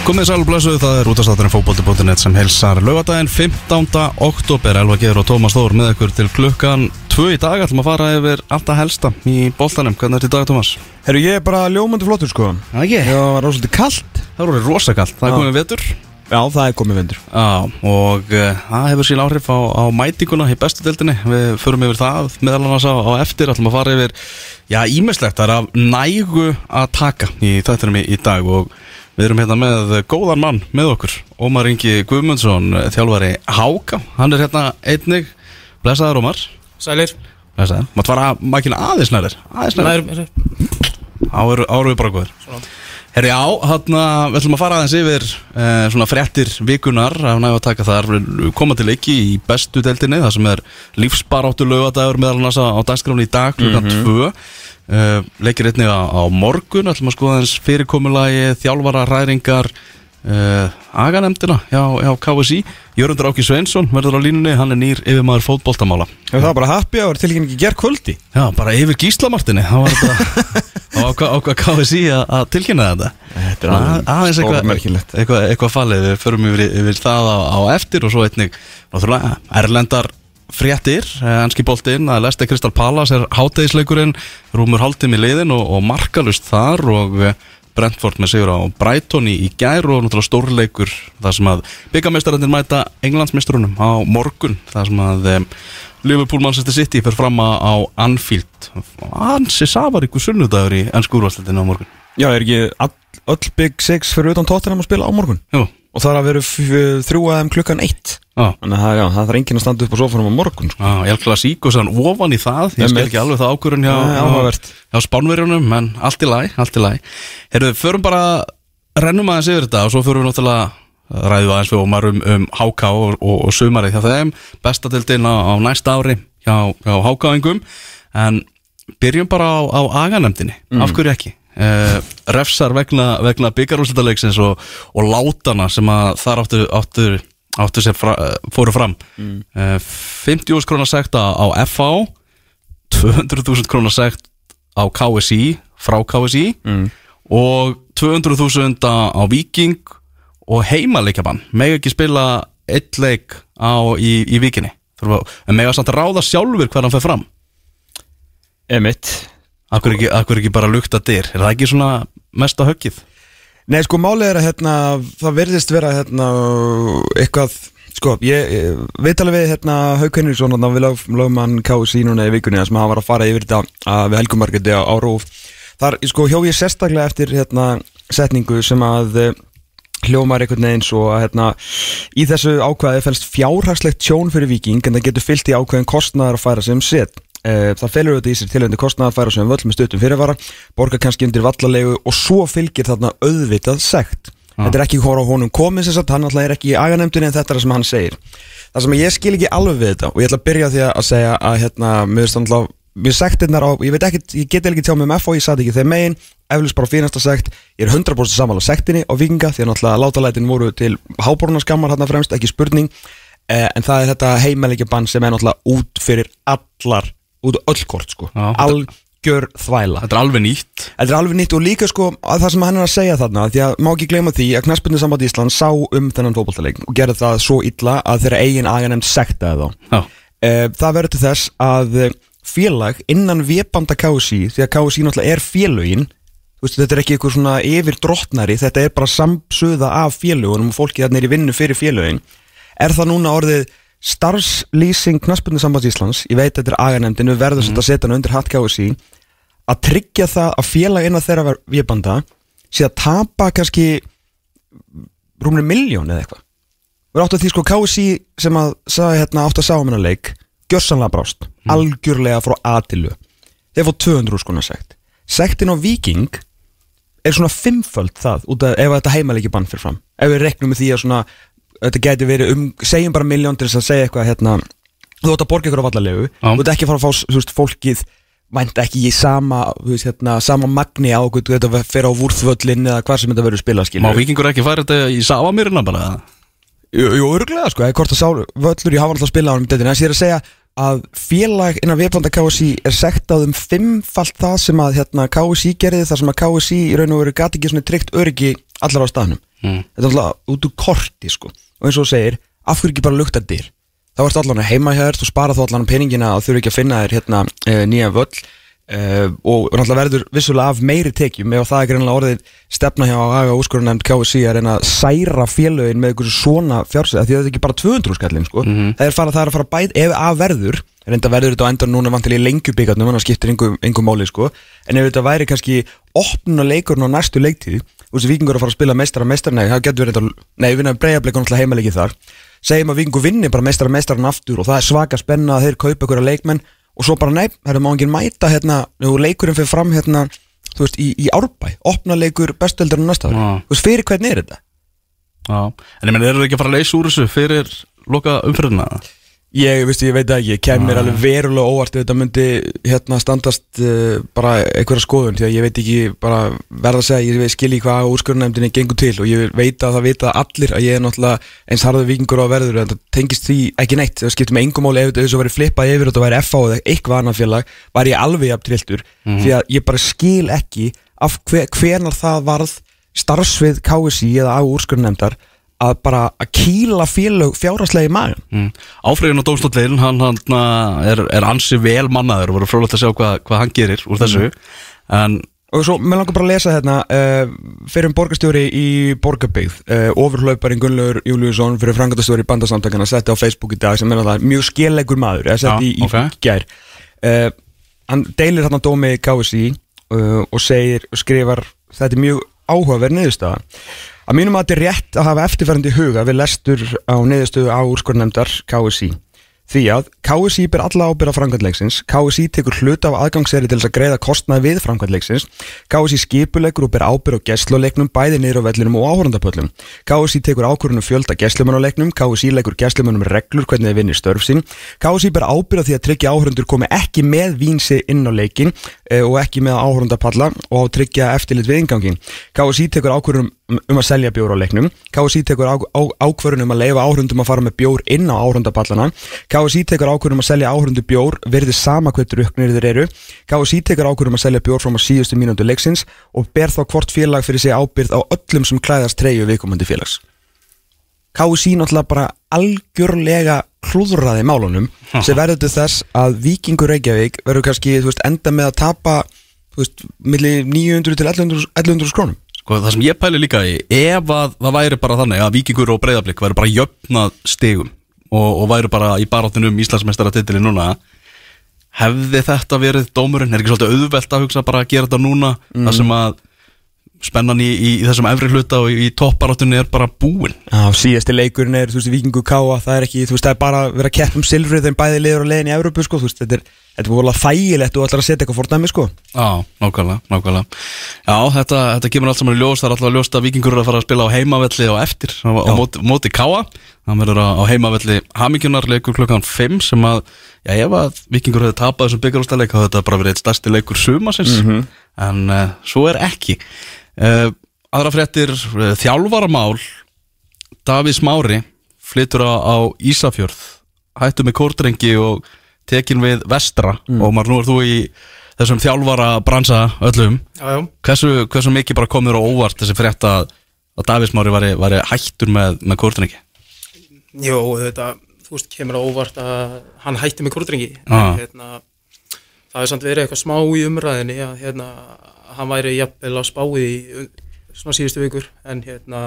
Komið sæl og blessuð, það er útastátturinn fókbóti.net sem helsar lögadaginn 15. oktober Elva Geður og Tómas Þór með ykkur til klukkan 2 í dag. Ætlum að fara yfir alltaf helsta í boltanum. Hvernig er þetta í dag Tómas? Herru, ég er bara ljómandi flottur sko. Það var rosalega kallt Það er orðið rosakalt, það er komið vetur. Já, það er komið vindur Já, og uh, það hefur sín áhrif á, á mætinguna í bestu deildinni. Við förum yfir það meðal annars á, á eftir. Ætlum að fara yfir, já, ímislegt það er af nægu að taka í þættinum í, í dag og við erum hérna með góðan mann með okkur Ómar Ingi Guðmundsson, þjálfari Háka, hann er hérna einnig. Blessaður Ómar. Sælir. Blessaður, maður fara makina aðeins nærir aðeins nærir, Nær, áru, áru við bara góður Herri, já, hérna, við ætlum að fara aðeins yfir eh, svona fréttir vikunar af næfa að taka þar, við koma til leiki í bestu deildinni, það sem er lífsbaráttu lögadagur meðal annars á dagskráni í dag klukkan mm -hmm. 2 uh, leikir einnig á, á morgun, ætlum að skoða eins fyrirkomulagi, þjálfara, ræringar uh, aganemdina hjá, hjá KSI, Jörgundur Áki Sveinsson verður á línunni, hann er nýr yfirmaður fótboltamála. Það var bara happy hour til ekki ger kvöldi Já, bara yfir gíslamartinni Það var þetta á hvað KSI að tilkynna þetta. Þetta er aðeins eitthvað, eitthvað, eitthvað fallið. Við förum yfir, yfir það á, á eftir Og svo einnig, erlendar fréttir, anski boltinn að Leste Kristal Palace er hátegisleikurinn rúmur hálftími liðin og, og markalust þar og eh, Brentford með sigur á Brighton í, í gær og náttúrulega stórleikur þar sem að byggameistarandir mæta Englandsmeisturunum á morgun þar sem að um, Liverpool Manchester City fer fram á, Anfield. Ansi safaríku sunnudagur í ennsku úrvarsleitinu á morgun. Já, er ekki all, öll Big Six fyrir utan tóttinam að spila á morgun? Jú, Og það er að vera þrjú aðeim klukkan eitt já. Þannig að já, það þarf enginn að standa upp á sofanum á morgun sko. Að sík og sann ofan í það. Ég skil ekki alveg það ákvörun hjá, áhugavert. hjá, spánverjunum En allt í læ, allt í læ Herru, förum bara, rennum aðeins yfir þetta Og svo förum við náttúrulega ræðum aðeins við Ómar um, um HK og, og, og sumarið hjá þeim. Bestadildin á, á næsta ári hjá, hjá HK-ingum En byrjum bara á, á aganemdini Af hverju ekki? Uh, refsar vegna, vegna byggarúslitaleiksins og, og látana sem að þar áttu, áttu, áttu sem fra, eh, fóru fram mm. 50.000 krónar sekt á, FA 200.000 krónar sekt á KSI frá KSI Mm. og 200.000 á, Viking og heimaleikabann mega ekki spila eitt leik á, í, í vikinni en mega samt að ráða sjálfur hver hann fer fram Emitt Akkur ekki, akkur ekki bara lukta dyr Er það ekki svona mesta höggið? Nei, sko, málið er að hérna, það verðist vera hérna, eitthvað, sko, ég, ég veit alveg við hérna, Hauk Henriksson, hérna, við lög, lögmann KSI núna í vikunni, þar sem hann var að fara yfir þetta að, við helgumarketi á, á Rúf. Þar, sko, hjó ég sérstaklega eftir, hérna, setningu sem að eh, hljómar einhvern veginn svo að, hérna, í þessu ákvæði fælst fjárhagslegt tjón fyrir viking, en það getur fyllt í ákvæðin kostnaðar að færa sem set. Eh, Það felur auðvitað í sér tilhengandi kostnaðar að færa sem völl með stuttum fyrirvara, borga kannski undir vallalegu og svo fylgir þarna auðvitað sekt. Þetta er ekki hvora honum komið sem sagt, hann alltaf er ekki í aganemdunni en þetta er það sem hann segir. Það sem ég skil ekki alveg við þetta og ég ætla að byrja á því að segja að hérna, mér mér sektirnar á, ég veit ekki, ég get ekki tjá mig um F og ég satt ekki þeim megin, eflust bara fínasta sekt, ég er 100% saman á sektinni á vikinga því að náttúrulega látalætin voru til háborunarskammar hérna fremst, ekki spurning, eh, en það er þetta heimalegja bann sem er náttúrulega út fyrir allar, út öll kort sko, Já. algjör þvæla. Þetta er alveg nýtt. Þetta er alveg nýtt og líka sko að það sem hann er að segja þarna því að má ekki gleyma því að knaspinu samband Ísland sá um þennan fótballtaleik og gerði það svo illa að þeirra eigin aganemnd sektaði þá. Já, e, Það verður til þess að eh, félag innan vébanda KSI því að KSI náttúrulega er félögin Þú veist, þetta er ekki eitthvað svona yfir drottnari þetta er bara samsuða af félögunum og fólki þarna er í vinnu fyrir félögin. Er það núna orðið starfslýsing knaspinu samband Íslands ég veit þetta er aganemndin, við verðum mm. að setja hann undir hatt KSI að tryggja það að félag innan þeirra vébanda sé að tapa kannski rúmur miljón eða eitthvað. Við áttu að því sko KSI sem að sagði hérna átt að sá um hennar leik gjörsanlega brást, algjörlega frá aðtilu þeir fótt 200 skona sekt. Sektin á Viking er svona fimmföld það út af ef þetta heimaleiki bann fyrir fram. Ef við reknum með því að svona þetta gæti verið um, segjum bara miljón til þess að segja eitthvað hérna þú ætti að borga ykkur á vallalegu þú ætti ekki að fara að fá þú veist, fólkið vænt ekki í sama, þú veist, hérna, sama magni á okkur, þetta fer á vúrþvöllin eða hvað sem þetta verður spila má skilur vikingur ekki færa þetta í Savamirina bara? Jú, jú örgulega sko, eða hvort að sá völlur ég hafa alltaf að spila á um þetta, en þess ég er að segja að félag innan viðbanda KSI er sektað um fimmfalt það sem að hérna, KSI gerði þar sem að KSI í raun og veru gati ekki svona tryggt öryggi allar á staðnum Mm. þetta er alltaf út úr korti sko og eins og þú segir, af hverju ekki bara lukta dyr þá ertu allan heima hjá þér, þú spara þá allan peningina og þurfi ekki að finna þér hérna e, nýja völl e, og náttúrulega verður vissulega af meiri tekjum ef það er greinlega orðið stefna hjá aðga úrskurðunemnd KSC að reyna að særa félögin með einhversu svona fjársið því það er ekki bara 200 skallin sko. það, er fara, það er að fara bæt ef að verður reynda verður þetta á endan núna vantilega í lengjubíkarnum þannig að skiptir engum máli sko. en ef þetta væri kannski opnuna leikurinn á næstu leiktíð og þessi vikingur að fara að spila meistara meistara, nei, það getur verið þetta, nei, við vinnaðum breyjableikur náttúrulega heimalegi þar segjum að vikingur vinni bara meistara meistaran aftur og það er svaka spenna að þeir kaupa ykkur að leikmenn og svo bara nei, það er má enginn mæta hérna, og leikurinn fyrir fram hérna þú veist, í, í árbæ, opna leikur bestueldur á næsta ári, þú veist, fyrir hvernig er þetta? Já, en ég menn, eru þið ekki að fara að leysa úr þessu fyrir loka umfyrirna? Ég, veist, ég veit ekki, ég kem mér alveg verulega óvart ef þetta myndi hérna standast uh, bara einhverja skoðun því að ég veit ekki bara verða að segja, ég skilji hvað úrskurðunemdini gengur til og ég veit að það vita allir að ég er náttúrulega eins harður vikingur á verður en það tengist því ekki neitt. Það skiptir með engum máli ef þessu væri flippað yfir og þetta væri FA eða eitthvað annað félag var ég alveg jafn trilltur því að ég bara skil ekki af hver, hvernar það varð starfsvið KSI eða á úrskurðunemdar að bara að kýla félög fjárhaslega í magan Mm. Áfriðin og dómstóttlegin, hann, hann er, er ansi vel mannaður og voru frólægt að sjá hvað, hvað hann gerir úr þessu. En Og svo, mér langar bara að lesa hérna uh, fyrir um borgarstjóri í Borgarbyggð uh, ofurhlauparinn Gunnlaugur Júliusson fyrir frangatastjóri bandasamtakana setti á Facebook í dag sem er það mjög skillegur maður eða setti Já, í, í ok. gær. Uh, hann deilir hérna dómi KSI uh, og segir og skrifar þetta er mjög áhugaverð niðurstaða að mínum að þetta er rétt að hafa eftirferðandi huga við lestur á niðurstöðu á úrskornemndar KSI Því að KSI ber alla ábyrða framkvæmdleiksins, KSI tekur hluta af aðgangseri til þess að greiða kostnað við framkvæmdleiksins, KSI skipuleikur og ber ábyrð á gæsluleiknum bæði niður á vellinum og áhórandapöllum. KSI tekur ákvörðunum fjölda gæslumann á leiknum, KSI leikur gæslumannum reglur hvernig þeir vinnir störf sín, KSI ber ábyrð á því að tryggja áhórundur komi ekki með vínsi inn á leikin eh, og ekki með áhórandapalla og tryggja eftirlit við ingangin. KSI tekur ákvörðunum um að selja bjór á leiknum. KSI tekur á, á, ákvörðun um að leifa áhrundum að fara með bjór inn á áhrundapallana KSI tekur ákvörðun um að selja áhrundu bjór verði sama hvað druknir þeir eru. KSI tekur ákvörðun um að selja bjór frá síðustu mínútu leiksins og ber þá hvort félag fyrir sig ábyrð á öllum sem klæðast treyju viðkomandi félags. KSI náttúrulega bara algjörlega hlúðraði málunum sem verður til þess að Víkingur Reykjavík verður kannski veist, enda með að tapa veist, milli 900 til 1100, 1100 krónum sko, það sem ég pæli líka í ef að það væri bara þannig að Víkingur og Breiðablík væri bara jöfnað stegum og, og væri bara í baráttunum um Íslandsmeistaratitilin núna hefði þetta verið dómurinn? Er ekki svolítið auðvelt að hugsa bara að gera þetta núna? Þar sem að spennan í, í, í þessum efri hluta og í, topparáttunni er bara búin. Já, síðasti leikurinn er, þú veist, Víkingu Káa það er ekki, þú veist, það er bara að vera að keppa um silfrið þeim bæði liður og leiðin í Európu, sko, þú veist, þetta er þetta er volað þægilegt og ætlar að setja eitthvað fórnæmi, sko. Já, nákvæmlega, nákvæmlega. Já, þetta, þetta kemur allt saman í ljós. Það er alltaf ljóst að Víkingur er að fara að spila á heimavelli og eftir á, á móti, móti Káa Það verður á, heimavelli Hamingjunar leikur klukkan 5 sem að, já, ef að Víkingur hefði tapað þessum byggarústaleik þá hefði þetta bara verið eitt stærsti leikur sumasins en uh, svo er ekki. Uh, Aðra fréttir uh, þjálfaramál. Davís Mári flytur á, á Ísafjörð og tekin við vestra. Og maður nú er þú í þessum þjálfara bransa öllum. Já, já, hversu, hversu mikið bara komur á óvart þessi frétt að, að Davís Mári væri, væri hættur með, með kórdrengi Jó, þetta, þú veist, kemur á óvart að hann hætti með kórdrengi Ah. hérna, Það er samt verið eitthvað smá í umræðinni að hérna, hann væri jafnvel á spáið í svona síðustu vikur. En hérna,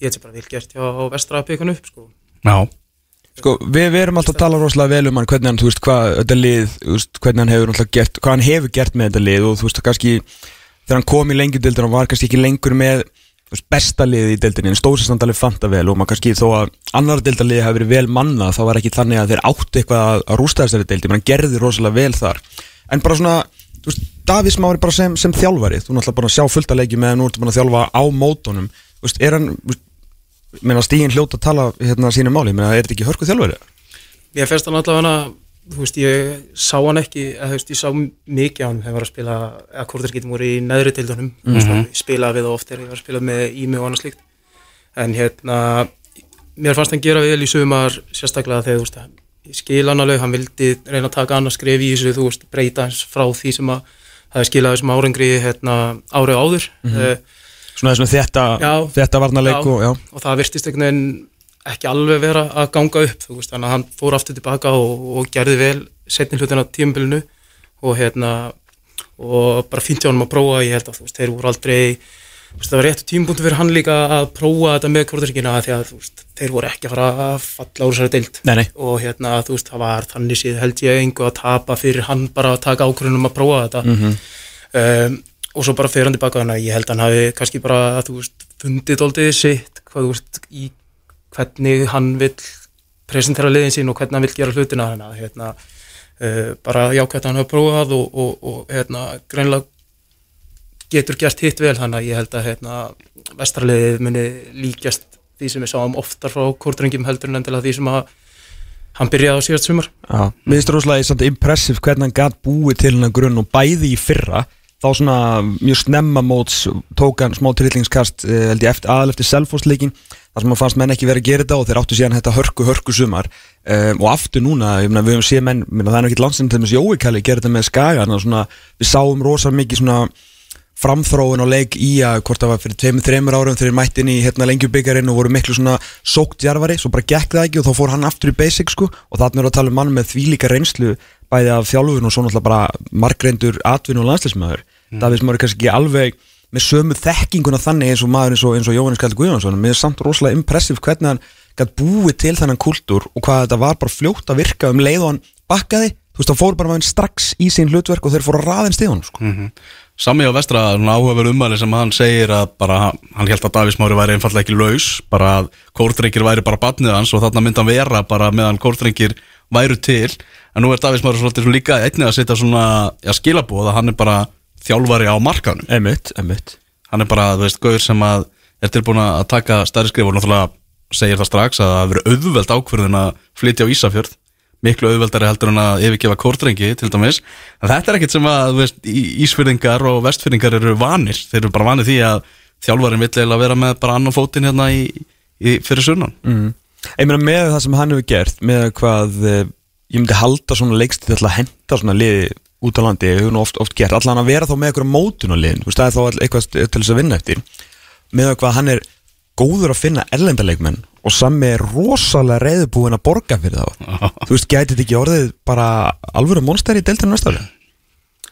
ég held sér bara vel gert hjá vestra að peka hann upp sko. Já, Sko, við, við erum alltaf að tala rosalega vel um hann hvernig hann, þú veist, hvað þetta lið, þú veist, hvernig hann hefur náttúrulega gert, hvað hann hefur gert með þetta lið og þú veist, kannski, þegar hann kom í lengjudildin hann var kannski ekki lengur með þú veist, besta liði í dildinni, en stóð sér samt alveg fanta vel og maður kannski þó að annar dildaliði hafi verið vel mannað, þá var ekki þannig að þeir áttu eitthvað að, rústa þessari dildi, hann gerði rosalega vel þar, en bara svona þú veist, Davís Mári bara sem, sem þjálfari þú náttúrulega bara að sjá fullt að leiki með nú ertu bara að þjálfa á mótunum, þú veist, er hann þú veist, meina stígin hljóta að tala hérna sínu máli, meina er þetta ekki hörku þjálfari? Mér fannst hann allavega þú veist, ég sá hann ekki þú veist, ég sá mikið á hann þegar ég var að spila eða kvortarskitum voru í neðri deildunum. Mm -hmm. spilaði við það oft þegar ég var að spila með ími og annað slíkt. En hérna, mér fannst hann gera vel í sumar sérstaklega þegar þú veist, ég skil hann alveg, hann vildi reyna að taka annað skref í þessu, þú veist, breyta hans frá því sem að það skilað þessum árangri hérna, árið áður. Mm Svona þessum þetta, þetta varnarleik og og það virtist einhvern veginn ekki alveg vera að ganga upp þú veist, þannig að hann fór aftur tilbaka og, og gerði vel setni hlutin á tímabilinu og hérna og bara fínt hjá hann að prófa ég held að þú veist, þeir voru aldrei þú veist, það var réttu tímapunktu fyrir hann líka að prófa þetta með kvortaríkina því að þú veist, þeir voru ekki að fara að falla úr þessari deild. Nei, nei. og hérna þú veist, það var þannig síð held ég engu að tapa fyrir hann bara að taka ákvörðunum að prófa þetta. Mhm. um, og svo bara fyrir hann tilbaka þannig að ég held að hann hafi kannski bara þú veist, fundið doldið sitt hvað þú veist, í hvernig hann vill presentera liðin sín og hvernig hann vill gera hlutina. Þannig að hérna, uh, bara jákvæmt að hann hafa prófað og, og, og hérna, greinlega getur gert hitt vel. Þannig að ég held að hérna, vestraliðið muni líkjast því sem við sáum oftar frá kórdrengjum heldur en endilega því sem að hann byrjaði á síðast sumar. Mér finnst rosalega samt impressive hvernig hann gætt búið til hennar grunn og bæði í fyrra þá svona mjög snemma móts tók hann smá trillingskast eh, held ég aðal eftir selfosleikin þar sem hann fannst menn ekki verið að gera þetta og þeir áttu síðan þetta hörku hörku sumar. Um, og aftur núna, ég meina, við höfum séð menn minna, það er ekki landsinn til þess að Jói Kalli gera þetta með skaga þannig að svona, við sáum rosa mikið svona framþróun og leik í að hvort það var fyrir tveimur, þreimur árum þegar þeir mætti inn í hérna lengjubikarinn og voru miklu svona sókt jarvari, svo bara gekk það ekki og þá fór hann aftur í basic sko. Og þarna er að tala um mann með þvílíka reynslu bæði af þjálfun og svo náttúrulega bara margreindur atvinnu og landslismæður mm. það veist maður er kannski ekki alveg með sömu þekkinguna þannig eins og maður eins og, og Jóhannes Kalli Guðjónsson, mér er samt rosalega impressiv hvernig hann gætt búið til þennan kultúr og hvað þetta var bara fljótt að virka um leið og hann bakkaði, þú veist, þá fór bara maður strax í sín hlutverk og þeir fóru að raðin stíðunum sko. Sami á vestra, áhugaverð umæli sem hann segir að bara, hann held að Davís Mári væri einfallega ekki laus, bara að kórdrengir væri bara batnið hans og þarna myndi hann vera bara meðan kórdrengir væru til en nú er Davís Mári svolítið líka einnig að setja svona, já skilabóð að hann er bara þjálfari á markanum Emitt, emitt hann er bara, þú veist, gauður sem að er tilbúin að taka stærri skrif og náttúrulega segir það strax að það verið auðveld ákvörðin að flytja á Ísafjörð. Miklu auðveldari heldur en að yfirgefa kórdrengi til dæmis, en þetta er ekkit sem að veist, í- Ísfyrðingar og vestfyrðingar eru vanir, þeir eru bara vanir því að þjálfarin vill eiginlega vera með bara annan fótinn hérna í, í fyrir sunnan. Mm. Ég meina með það sem hann hefur gert með hvað eh, ég myndi halda svona leikst til að henda svona liði út á landi, ég hefur nú oft, oft gert. Allan að vera þá með eitthvað mótun á liðin þú veist, það er þá eitthvað til þess að vinna eftir. Með hvað hann er góður að finna erlendaleikmenn og sami er rosalega reyðbúin að borga fyrir þá. Þú veist, gæti þetta ekki orðið bara alvöru monster í deltinu næstaflega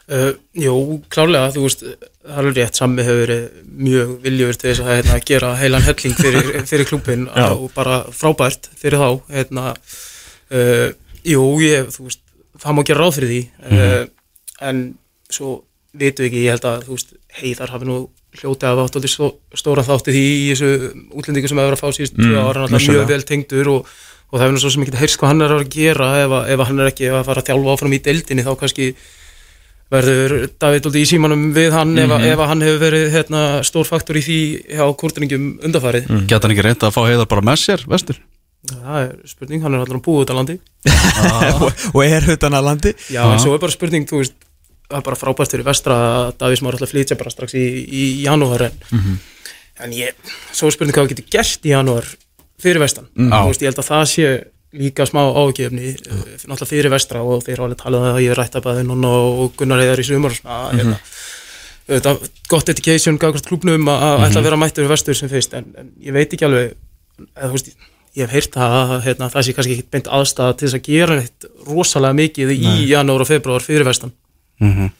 Uh, jú, klárlega, þú veist, það er alveg rétt, Sammi hefur verið mjög viljur til þess að hérna, gera heilan helling fyrir, fyrir klúbin Já. og bara frábært fyrir þá, hérna, uh, jú, ég, þú veist, það má gera ráð fyrir því, uh, en svo vitum við ekki, ég held að, þú veist, heiðar hafi nú hljótið að átt stó, stóra þátti því í þessu útlendingu sem hefur að fá síðust mm, tvö ára, náttúrulega vissulega. mjög vel tengdur og, og það hefur nú svo sem ekki heyrst hvað hann er að gera ef, að- ef að hann er ekki að fara að þjálfa áfram í deildinni þá kannski verður David Oldi í símanum við hann ef, að- ef að hann hefur verið hérna, stór faktor í því hjá kúrtuningum undarfarið mm. Geta hann ekki reynd að fá heiðar bara með sér, vestur? það er spurning, hann er allir að búa út á landi og, og er utan að landi já, en svo er bara spurning, þú veist það er bara frábært fyrir vestra að Davís má alltaf flytja bara strax í, í janúar en, en ég, svo er spurning hvað við getum gert í janúar fyrir vestan Já. þú veist, ég held að það sé líka smá ágefni, uh, náttúrulega fyrir vestra og þeir hafa alveg talað um að ég rætta bæði núna og Gunnar Heiðar í sumar og svona, hérna, þetta, gott education gafkvæmst klúbnum að að ætla að vera mættur í vestur sem fyrst, en, en ég veit ekki alveg eða, veist, ég hef heyrt að hérna, það sé kannski ekki beint aðstæða til þess að gera neitt rosalega mikið í janúar og februar fyrir vestan. Mm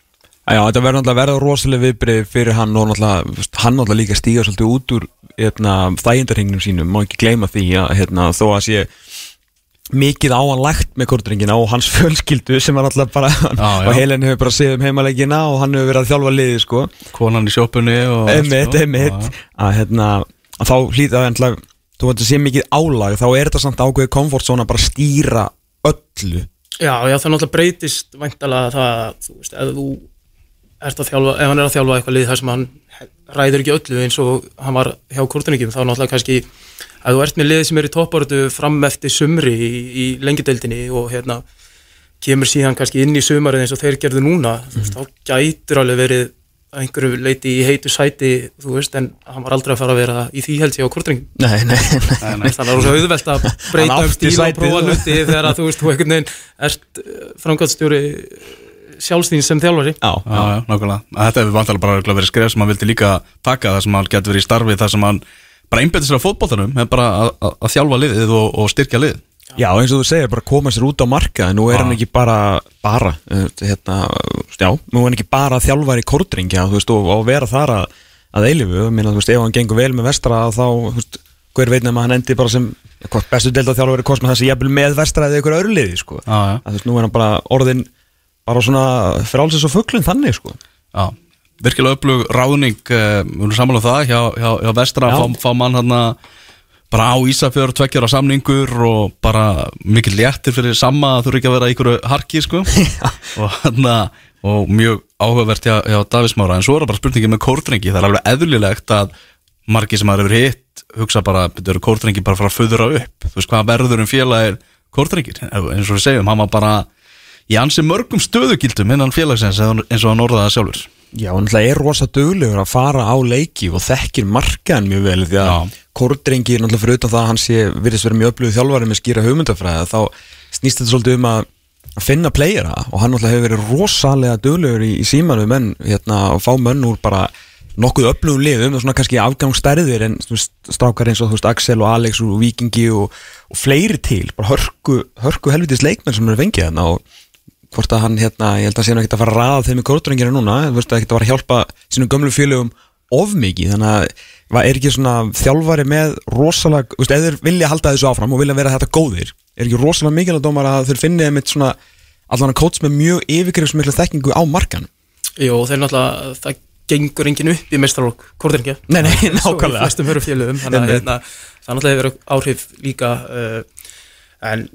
Já, þetta verður náttúrulega verða rosalega viðbrið fyrir hann og náttúrulega, hann náttúrulega líka stíga svolítið út úr hérna, þægindarhengnum sínum, má ekki gleyma því að hérna, þó að sé mikið á hann lagt með kortringina og hans fjölskyldu sem var alltaf bara Já, já. og Helen hefur bara séð um heimaleikina og hann hefur verið að þjálfa liði sko Konan í sjópunni og einmitt, sko. einmitt að hérna, að þá hlýta það endla þú veit að sé mikið álag, þá er þetta samt ákveðið komfortzóna bara að stýra öllu Já, já, það náttúrulega breytist væntalega það, að, þú veist, ef þú ert að þjálfa, ef hann er að þjálfa eitthvað lið þar sem hann ræður ekki öllu eins og hann var hjá kúrtuningjum, þá náttúrulega kannski að þú ert með lið sem er í topparötu fram eftir sumri í, í lengjudeildinni og hérna kemur síðan kannski inn í sumarið eins og þeir gerðu núna, þú veist, þá gætur alveg verið að einhverju leiti í heitu sæti, þú veist, en hann var aldrei að fara að vera í því held ég á kúrtuningjum. Nei, nei, nei Nei, nei. Þannig að það er svo auðvelt að breyta um átti stíl og prófa hluti þegar að þú veist, þú einhvern veginn ert framkvæmstjóri sjálfstíðin sem þjálfari Já, Já, já, nákvæmlega. Þetta hefur vantilega bara verið skref sem hann vildi líka taka þar sem hann getur verið í starfi þar sem hann bara einbætti sér á fótboltanum er bara að, að, að þjálfa liðið og, og styrkja lið Já, eins og þú segir, bara koma sér út á marka nú er Já. hann ekki bara, bara uh, hérna, já, nú er hann ekki bara þjálfari kórdringja, þú veist, og, og vera þar að, að eilifu, ég meina, þú veist, ef hann gengur vel með vestra, þá, þú veist, hver veit nema hann endi bara sem, hvort bestu delta þjálfari kosma þessi jafnvel með vestra eða ykkur öðru liði, sko, Já, já. að þú veist, nú er hann bara orðin, bara svona frálsins og fugglinn þannig, sko. Já, virkilega upplug ráðning uh, við erum samanlega það hjá, hjá, hjá vestra fá, fá mann hann bara á Ísafjör tveggjara samningur og bara mikið léttir fyrir sama þú eru ekki að vera ykkur harki sko. Og hann og mjög áhugavert hjá, hjá Davísmára en svo er það bara spurningið með kórdrengi. Það er alveg eðlilegt að margir sem maður hefur hitt hugsa bara, betur eru kórdrengi bara að fara að föðra upp? Þú veist hvað verður um félagir kórdrengir? Eins og við segjum, hann var bara í ansi mörgum stöðugildum innan félagsins eins og hann orðaði það sjálfur Já, hann er rosa duglegur að fara á leiki og þekkir markaðan mjög vel því að Já. kórdrengi náttúrulega fyrir utan það að hann sé virðist vera mjög öflugð þjálfari með skýra hugmyndafræði þá snýst þetta svolítið um að að finna playera og hann náttúrulega hefur verið rosalega duglegur í, í símanu menn hérna og fá menn úr bara nokkuð öflugum liðum, svona kannski afgangsstærðir en strákar eins og þú veist Axel og Alex og Vikingi og, og fleiri til, bara hörku, hörku helvitis leikmenn sem eru fengið hérna og hvort að hann hérna, ég held að sé nú ekki að fara að raða þeim í kórdrengina núna, þú veist að ekki að fara að hjálpa sínum gömlu félögum of mikið þannig að er ekki svona þjálfari með rosalega, þú veist, þeir vilja halda þessu áfram og vilja vera þetta góðir er ekki rosalega mikilvægt dómar að þeir finni þeim eitt svona allan að kóts með mjög yfirgrifsmikla þekkingu á markan Jó, þeir náttúrulega, það gengur engin upp í meistarlokk, kvortringja Nei, nei, Svo í nákvæmlega. Einmitt. hérna, það náttúrulega hefur áhrif líka uh, en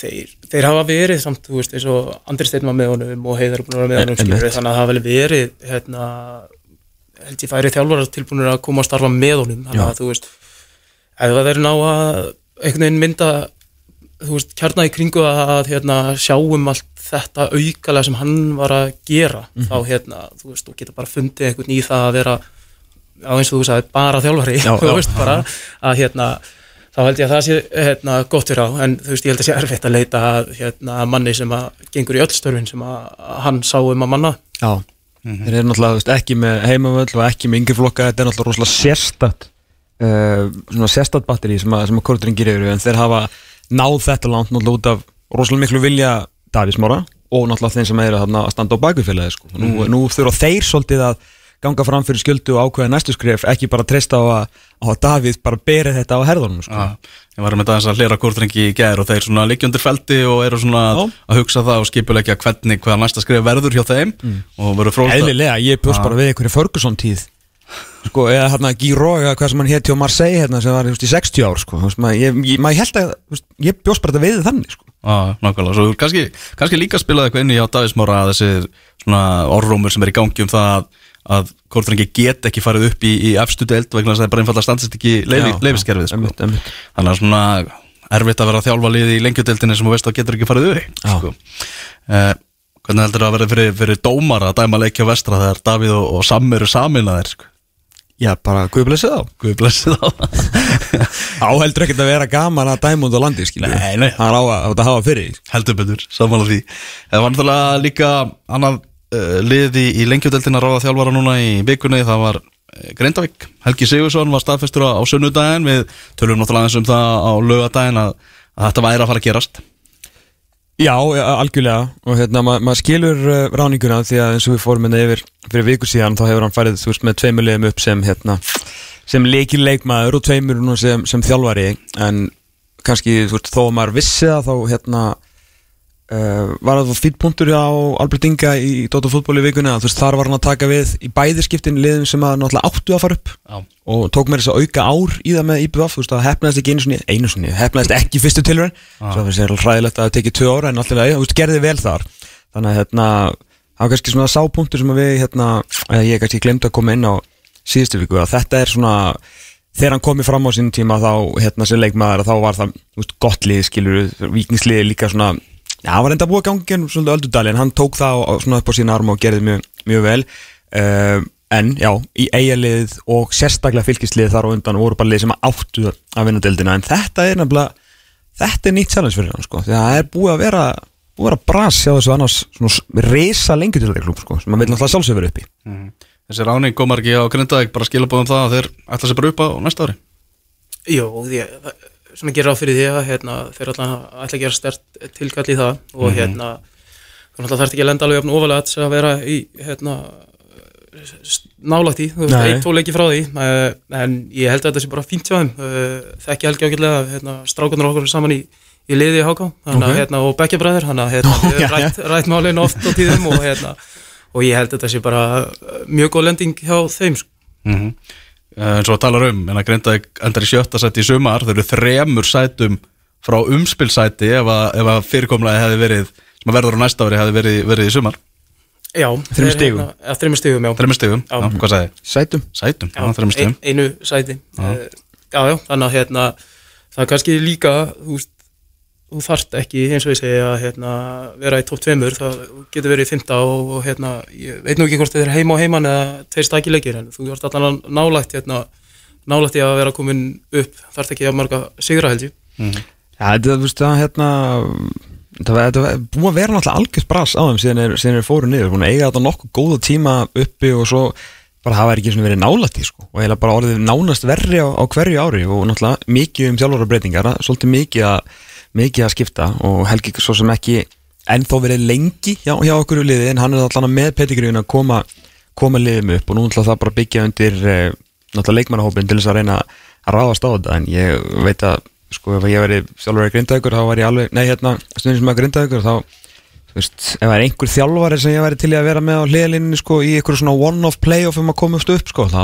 þeir, þeir hafa verið samt, þú veist, eins og Andri Steinn var með honum og Heiðar er vera með honum skilur, þannig að það hafa vel verið hérna, held ég færi þjálfarar tilbúinir að koma að starfa með honum þannig að þú veist, ef það verður ná að einhvern veginn mynda þú veist, kjarna í kringu að hérna, sjáum allt þetta aukalega sem hann var að gera Mhm. þá hérna, þú veist, þú getur bara fundið einhvern í það að vera á eins og þú sagði, bara þjálfari Já, þú veist, bara að hérna þá held ég að það sé hérna, gott fyrir á en þú veist, ég held að sé erfitt að leita að hérna, manni sem að gengur í öll störfin sem að hann sá um að manna. Já, þeir eru náttúrulega þú veist, ekki með heimavöll og ekki með yngri flokka. Þetta er náttúrulega rosalega sérstætt uh, svona sérstætt batteri sem að, sem að kórdringir eru en þeir hafa náð þetta langt náttúrulega út af rosalega miklu vilja Davísmára og náttúrulega þeim sem eru þarna að standa á bakvið sko. nú, nú þurfa þeir svolítið að ganga fram fyrir skjöldu og ákveða næstu skref ekki bara treysta á að, á að Davíð bara beri þetta á herðunum sko. Já, ég var með það að hlera kórtrengi í gær og þeir svona liggjundir feldi og eru svona að, Já. að hugsa það og skipulegja hvernig hvaða næsta skrif verður hjá þeim og verður fróðst Eðlilega, ég bjóst bara við einhverju Ferguson tíð sko, eða hérna Giro eða hvað sem hann hétt hjá Marseille hérna sem var veist, í 60 ár sko, ég, ég, maður held að veist, ég bjóst bara þetta við þannig sko. Já, nákvæmlega, svo kannski, kannski líka spilaði eitthvað inn í hjá Davísmára að þessi svona orðrómur sem er í gangi um það að, að kórtrengi get ekki farið upp í, í efstu deild vegna þess að það er bara einfalda standist ekki leifiskerfið sko. þannig að svona erfitt að vera að þjálfa liði í lengjudeildinni sem þú veist að getur ekki farið upp sko. eh, hvernig heldur það að vera fyrir, fyrir dómara að dæma leikja vestra þegar Davíð og, og Sam eru saminaðir sko. Já, bara guðblessið á Guð blessi þá Áheldur ekkert að vera gaman að dæma út á landi skilur Nei, nei. Það er á að, að hafa fyrir heldur betur, samanlega því það var náttúrulega líka annað uh, lið í, lengjudeldina ráða þjálfara núna í vikunni, það var uh, Grindavík, Helgi Sigursson var staðfestur á, sunnudaginn, við tölum náttúrulega eins um það á lögadaginn að, að þetta væri að fara að gerast. Já, algjörlega. Og hérna, ma maður skilur uh, ráninguna því að eins og við fórum hérna yfir fyrir viku síðan þá hefur hann farið, þú veist, með tveimur liðum upp sem hérna, sem leikir leikmaður og tveimur sem, sem þjálfari. En kannski, þú veist, þó að maður vissi það þá hérna uh, var það fýtpunktur á Albert Inga í Dóttar fútból í vikuna, þú veist, þar var hann að taka við í bæði skiptin liðum sem að náttúrulega áttu að fara upp. Já. og tók mér þess að auka ár í það með IBF þú veist það hefnaðist ekki einu sinni, einu sinni hefnaðist ekki fyrstu tilhörun svo finnst þér hræðilegt að það tekið tvö ára en alltaf þú veist gerði vel þar. Þannig að hérna það var kannski svona sápunktur sem við hérna ég kannski glemt að koma inn á síðustu viku að þetta er svona þegar hann komið fram á sín tíma þá hérna sem leikmaður þá var það veist, gott lið skilur vikningslið líka svona Já, það var enda búið að gangi en svolítið öldudali en hann tók það á, svona upp á sína arma og gerði mjög, mjög vel. Uh, en já, í eigalið og sérstaklega fylgislið þar á undan voru bara lið sem áttu að vinna deildina. En þetta er nefnilega þetta er nýtt challenge fyrir hann sko því að það er búið að vera búið að vera bras hjá þessu annars svona reysa lengi til þetta klub sko, sem maður vil náttúrulega sjálfsögur upp í Þessi ráning komar ekki á Grindavík bara skilabóðum það að þeir ætla sér bara upp á næsta ári? Jó, því, það- svona gerir á fyrir því að hérna, þeir allan ætla að gera stert tilkall í það og hérna þú náttúrulega þarf ekki að lenda alveg ofalega að vera í hérna nálægt í, þú veist, Nei. ein, tvo leiki frá því uh, en ég held að þetta sé bara fínt hjá þeim uh, þekki helgi ágætlega hérna, strákunar okkur saman í, í liði í HK hana, Ok. hérna, og bekkjabræður að hérna, rætt, rætt málin oft á tíðum og hérna og ég held að þetta sé bara mjög góð lending hjá þeim sko. mm -hmm. En svo talar um en að Grindavík endar í sjötta sæti í sumar þeir eru þremur sætum frá umspilsæti ef að, ef að fyrirkomlega hefði verið sem að verður á næsta ári hefði verið, verið í sumar Já, Þremur þeir, stigum? hérna, stigum, já Þremur stigum, Já. hvað sagði? Sætum Sætum, já, þremur stigum ein, einu sæti já. já, já, þannig að hérna, það er kannski líka þú, veist, þú þarft ekki eins og ég segi að hérna, vera í topp tveimur það getur verið í fymta og, og hérna, ég veit nú ekki hvort þið er heima á heiman eða tveir staki leikir en þú ert allan nálægt hérna, nálægt í að vera komin upp. Þarft ekki að marga sigra held ég. Þetta, þú veist, það hérna Þetta þetta var búið að vera náttúrulega algjörst bras á þeim síðan er, síðan er fóru niður, búin að eiga þetta nokkuð góða tíma uppi og svo bara hafa ekki verið nálætt í sko. Og eiginlega bara orðið nánast verri á, á hverju ári og náttúrulega mikið um mikið að, að skipta og Helgi svo sem ekki ennþá verið lengi hjá, hjá okkur í liði en hann er allan með petigriðin að koma koma liðum upp og nú náttúrulega það bara byggja undir eh, náttúrulega leikmannahópin til þess að reyna að ráðast á þetta en ég veit að sko ef ég væri sjálfur að grindaðugur þá væri ég alveg, nei hérna stundin sem að grindaðugur þá þú veist, ef það er einhver þjálfari sem ég væri til að vera með á hliðlinni sko í einhverju svona one-off playoff um að komast upp sko þá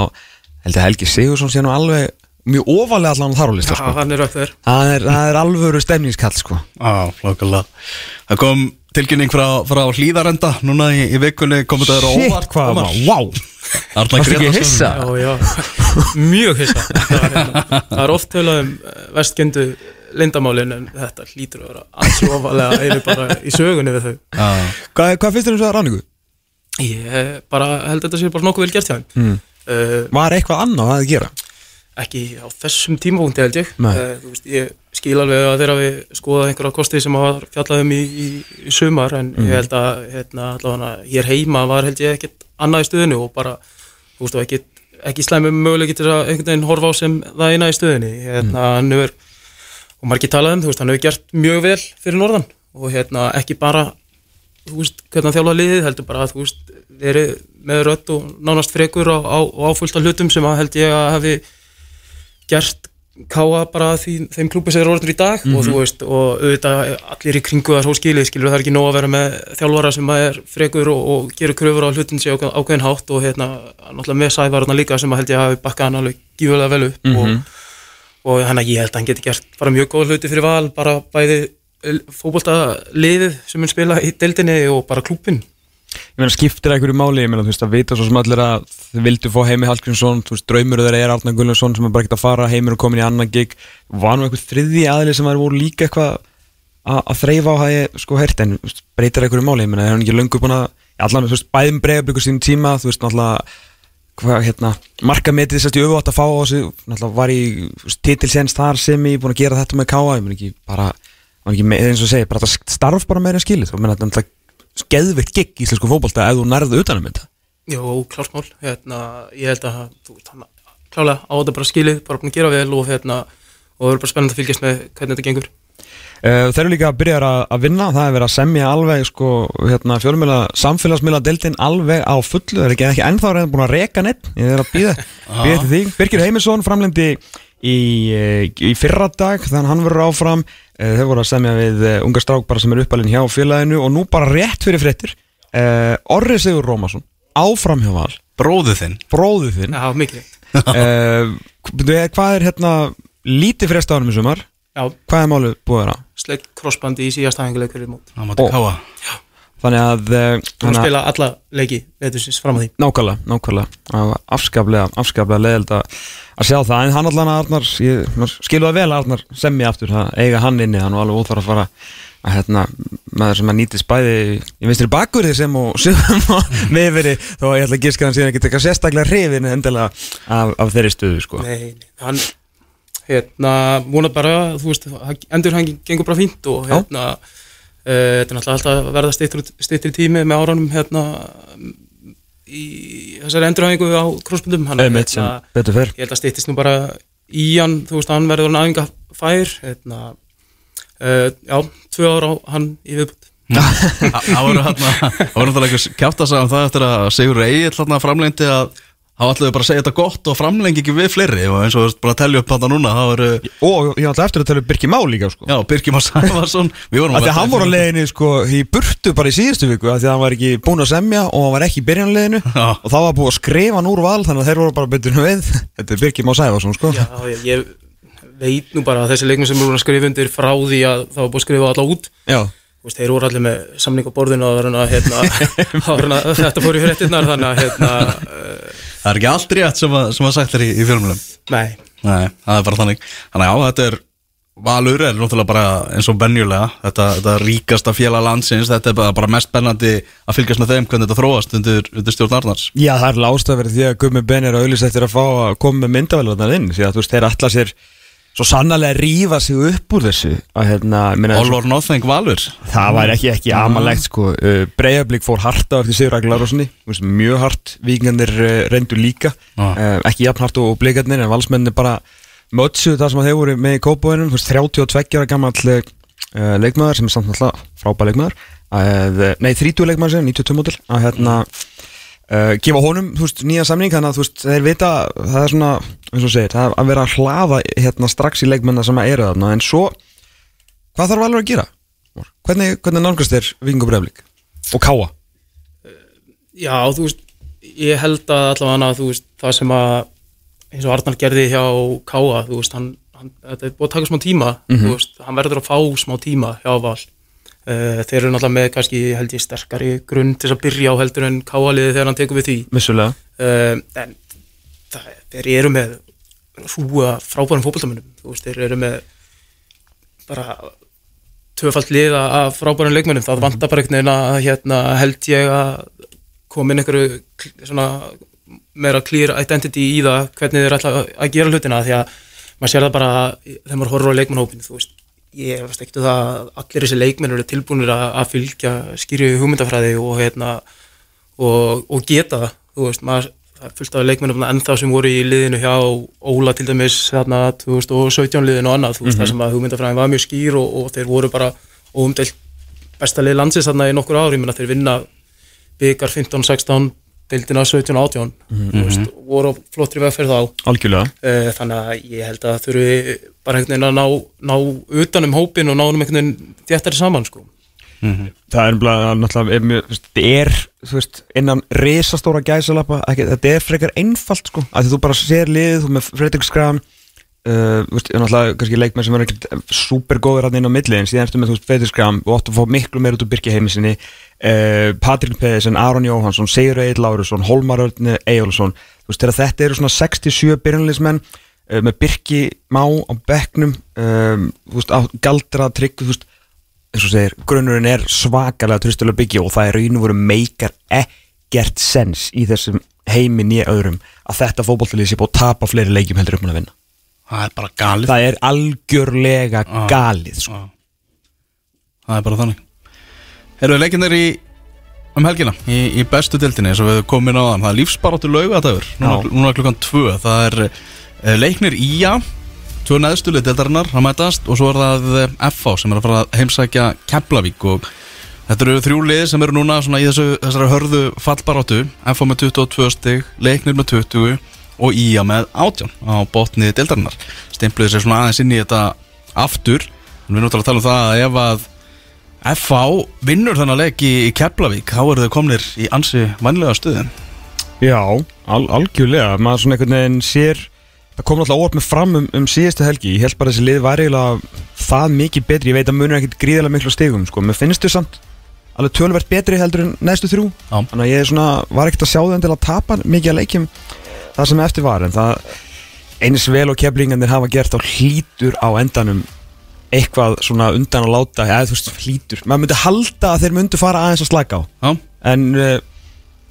held ég að Helgi Sigursson sé nú alveg mjög ofalega allan þar á lista Já, sko. hann er upp þér það er, það er alvöru stemningskall sko. Já, flokkulega Það kom tilkynning frá, frá hlýðarenda núna í, í vikunni komið það óvart hvað Ómar. maður, wow hissa? Já, já, mjög hissa. Það er, hérna, það er oft tölað um vestgöndu lindamálin en þetta hlýtur að vera alls ofalega einu bara í sögunni við þau. Já, hvað, hvað finnst þér um svo að ráningu? ég bara held að þetta sé bara nokkuð vel gert hjá þeim. Mm. uh, var eitthvað annað að gera? Ekki á þessum tímapunkti held ég þú veist, ég skil alveg að þeirra við skoðað einhverja kosti sem var fjallað um í, í, í sumar en Mm. ég held að hérna, allavega hér heima var held ég ekkert annað í stöðinu og bara, þú veist, og ekkert ekki slæmum möguleiki til að einhvern veginn horfa á sem það eina í stöðinni hérna, Mm. hefur, og ekki talað um þú veist, hann hefur gert mjög vel fyrir norðan og hérna, ekki bara hvernig hann þjálfa liðið, heldur bara að þú veist, verið með rödd og nánast frekur á, á, og áfullt af hlutum sem að held ég að hafi gert káa bara því, þeim klúpi sem er orðin í dag og þú veist, og auðvitað allir í kringu það svo skilið, skilur það er ekki nóg að vera með þjálfara sem er frekur og, og gerur kröfur á hlutin sig ákveðin, hátt og hérna, náttúrulega með sævarna líka sem að held ég hafi bakkað hann alveg gífulega vel upp og, og hann að ég held að hann geti gert bara mjög góð hluti fyrir val, bara bæði fókbólta liðið sem mun spila í deildinni og bara klúpin Ég meina skiptir það einhverju máli, ég meina þú veist að vita svo sem allir að þið vildu fá Heimi Hallgrímsson, þú veist draumur þeirra er Arnar Gullarsson sem er bara ekkert að fara, Heimir er komin í annan gig, var nú einhver þriði aðli sem var voru líka eitthvað að að þreyfa á það ég sko heyrt en veist, breytir það einhverju máli, ég meina er hann ekki löngu búin að, allan þú veist bæðum bregðarbyggur sín tíma, þú veist náttúrulega hvað hérna, markametið sérst í öfuátt að fá á sig, náttúrulega var í titilsens þar sem ég búin að gera þetta með káa, ég meina ekki bara, var ekki með, eins og segi, bara starf bara meira skilið, þú meina þetta geðvikt gigg í íslensku fótbolta ef þú nærðu utanum þetta. Jó, klart mál, hérna, ég held að þú hann klálega á þetta bara skilið, bara búin að gera vel og hérna, og það er bara spennandi að fylgjast með hvernig þetta gengur. Uh, þeir eru líka að byrja að, vinna það er verið að semja alveg sko, hérna, fjölumila, samfélagsmiðla deildin alveg á fullu, það er ekki, ekki ennþá reyðan búin að reka neitt, ég er að býða býða til því, Birgir Heimisson framlendi í, eh, í fyrra dag þannig að hann verður áfram uh, þeir voru að semja við uh, unga strák bara sem er uppalinn hjá félaginu og nú bara rétt fyrir fréttir uh, Orri Sigur Rómason áfram hjá val, bróðu þinn bróðu þinn Já, mikið. uh, hvað er hérna lítið á hann í sumar Já, hvað er málið búið að vera? sleitt crossbandi í síðast hæfinguleik fyrir mót. móti Ó. káa Þannig að, Þú að að spila alla leiki veitursins fram á því. nákvæmlega, nákvæmlega það afskaplega, afskaplega leðild að að sjá það, en hann allan að Arnar skilur það vel að Arnar semmi aftur. Það eiga hann inni, hann var alveg óþvar að fara að hérna, maður sem að nýtist bæði í vinstri bakverði sem og sem og meðveri, þó að ég ætla að gíska hann síðan ekki teka sérstaklega hrifin endilega af, af þeirri stöðu, sko. Nei, hann, hérna, vona bara, þú veist, endur hann gengur bara fínt og hérna, Uh, þetta er náttúrulega alltaf að verða styttri tími með árunum hérna í þessari endurhæfingu á krossbundum hann Einmitt sem betur fyrr ég held að styttist nú bara í hann þú veist, hann verður næfinga fær hérna uh, já, tvö ára á hann í viðbútt Það voru hérna Það voru náttúrulega eitthvað kjátt að sagja um það eftir að Sigur hérna framlengdi að þá ætluðu bara að segja þetta gott og framlengi ekki við fleiri og eins og þú veist bara að tellja upp þetta núna voru, Og ég ætla eftir að tala um Birki Má líka sko. Já, Birkjum og Sæfarsson Við vorum Af því að hann voru á leiðinni sko í burtu bara í síðustu viku af því að hann var ekki búinn að semja og hann var ekki í byrjanleginu og þá var búið að skrifa hann úr val þannig að þeir voru bara betur við. Þetta er Birki Má Sæfarsson sko. Já, ég, ég veit nú bara að þessi leikmenn sem eru búin að skrifa undir frá því að það var búin að skrifa alla út. Já, veist, þeir voru allir með samning á borðinu og hérna, hérna, þetta fór í fréttinnar þannig að hérna, uh, Það er ekki allt rétt sem að, sem að sagt er í, í fjölmjölum nei, Nei, það er bara þannig. Þannig að þetta er Valur er náttúrulega bara eins og benjulega þetta, þetta ríkasta félag landsins þetta er bara, bara mest spennandi að fylgjast með þeim hvernig þetta þróast undir, undir stjórn Arnars. Já það er lástað verið því að Gummi Ben er auðvitað eftir að fá að koma með myndavælunar inn því að þú veist þeir ætla sér svo sannarlega rífa sig upp úr þessu að hérna, All or nothing Valur. Það var ekki ekki amalegt sko. Uh, Breiðablík fór harta eftir Sigur Aglarósinni mjög hart, vikingarnir uh, reyndu líka. Já. uh, ekki jafn hart og, og blikarnir en valsmenni bara mötsu það sem að þeir voru með í kópóinum 32 ára gammal uh, leikmaður sem er samt náttúrulega frábæð leikmaður. Að, nei 30 leikmaður sem 92 mótil. Að hérna uh, gefa honum þú veist, nýja samning þannig að þú veist, þeir vita það er svona, eins og segir, það er að vera að hlaða hérna strax í leikmennar sem að eru þarna en svo, hvað þarf alveg að gera? Hvernig, hvernig nálgast þér Víkingur Breiflik? Og Káa? já, þú veist, ég held að allavega þú veist, það sem að eins og Arnar gerði hjá Káa, þú veist, hann, hann þetta er búið að taka smá tíma, þú veist, hann verður að fá smá tíma hjá Val. Uh, þeir eru náttúrulega með kannski, held ég, sterkari grunn til að byrja á heldur en Káa-liði þegar hann tekur við því. Vissulega. Uh, en það, þeir eru með hrúa frábærum fótboltamönnum. Þú veist, þeir eru með bara tvöfalt liða af frábærum leikmönnum, það vantar bara einhvern veginn að hérna, held ég að koma inn einhverju svona meira clear identity í það hvernig þeir ætla að- gera hlutina því að maður sér það bara þegar maður horfir á leikmannhópin þú veist, ég veist ekki það að allir þessi leikmenn eru tilbúinir að, að fylgja skýri hugmyndafræði og hérna og, og geta það þú veist, maður það fullt af leikmennum ennþá sem voru í liðinu hjá Óla til dæmis þarna 2017 liðinu og annað, þú veist, þar sem að hugmyndafræðin var mjög skýr og, og þeir voru bara óumdelt besta lið landsins þarna í nokkur ári, ég meina þeir vinna byggar 15-16 deildina 17-18 þú veist, voru á flottri vegferð þá. Algjörlega. Eh, þannig að ég held að þurfi bara einhvern veginn að ná, ná utan um hópin og ná um einhvern veginn þéttari saman sko. Það er bara náttúrulega er veist, það er þú veist, innan risastóra gæsalappa þetta er frekar einfalt sko. Að því þú bara sér liðið, þú með Fredrik Skram uh, veist, náttúrulega kannski leikmenn sem er ekkert supergóður hann inn á milli en síðan ertu með þú veist Fredrik Skram og óttu að fá miklu meir út úr Birki heiminsinni uh, Patrik Pedersen, Aron Jóhansson Sigur Egil Lárusson, Holmar Örn Egilsson, þú veist, þegar þetta eru svona 67 byrjunleismenn uh, með Birki Má á bekknum um, þú veist, galdra trygg, þú veist eins og segir, grunnurinn er svakalega trustulega byggja og það er raun og veru meikar ekkert sens í þessum heimin í öðrum að þetta fótbolltalið sé búið að tapa fleiri leikjum heldur með að vinna Það er bara galið. Það er algjörlega Ah. galið sko. Já. Það er bara þannig. Erum við leikinnir í um helgina í, í bestu dildinni og við komum inn á þann það er lífsbaráttu laugadagur núna, núna klukkan tvö. Það er uh, leiknir Ía tvö neðstulið dildarinnar að mætast og svo er það eh, FH sem er að fara að heimsækja Keflavík. Og þetta eru þrjú lið sem eru núna í þessu, þessari hörðu fallbaráttu. FH með 22 stig, leiknir með 20 og Ía með 18 á botni dildarinnar stimpliði sér svona aðeins inn í þetta aftur. En við erum náttúrulega að tala um það að ef að FH vinnur þennan leik í, í Keflavík þá eru þau komnir í ansi vannlega stuðin já, al algjörlega. Maður svona einhvern veginn sér það kom alltaf óvart með fram um, um síðustu helgi. Ég held bara að þessi lið var eiginlega það mikið betri. Ég veit að munur ekkit gríðarlega miklu á stigum sko. mér finnst þau samt alveg tölvert betri heldur en næstu þrjú. Já. þannig að ég svona, var ekkert að sjá þeim til að tapa mikið að leikjum það sem eftir var en það eins vel og keflingarnir hafa gert á hlítur á endanum eitthvað svona undan að láta eða þú veist hlítur, maður myndi halda að þeir myndi fara aðeins að slaka á. Já, en uh,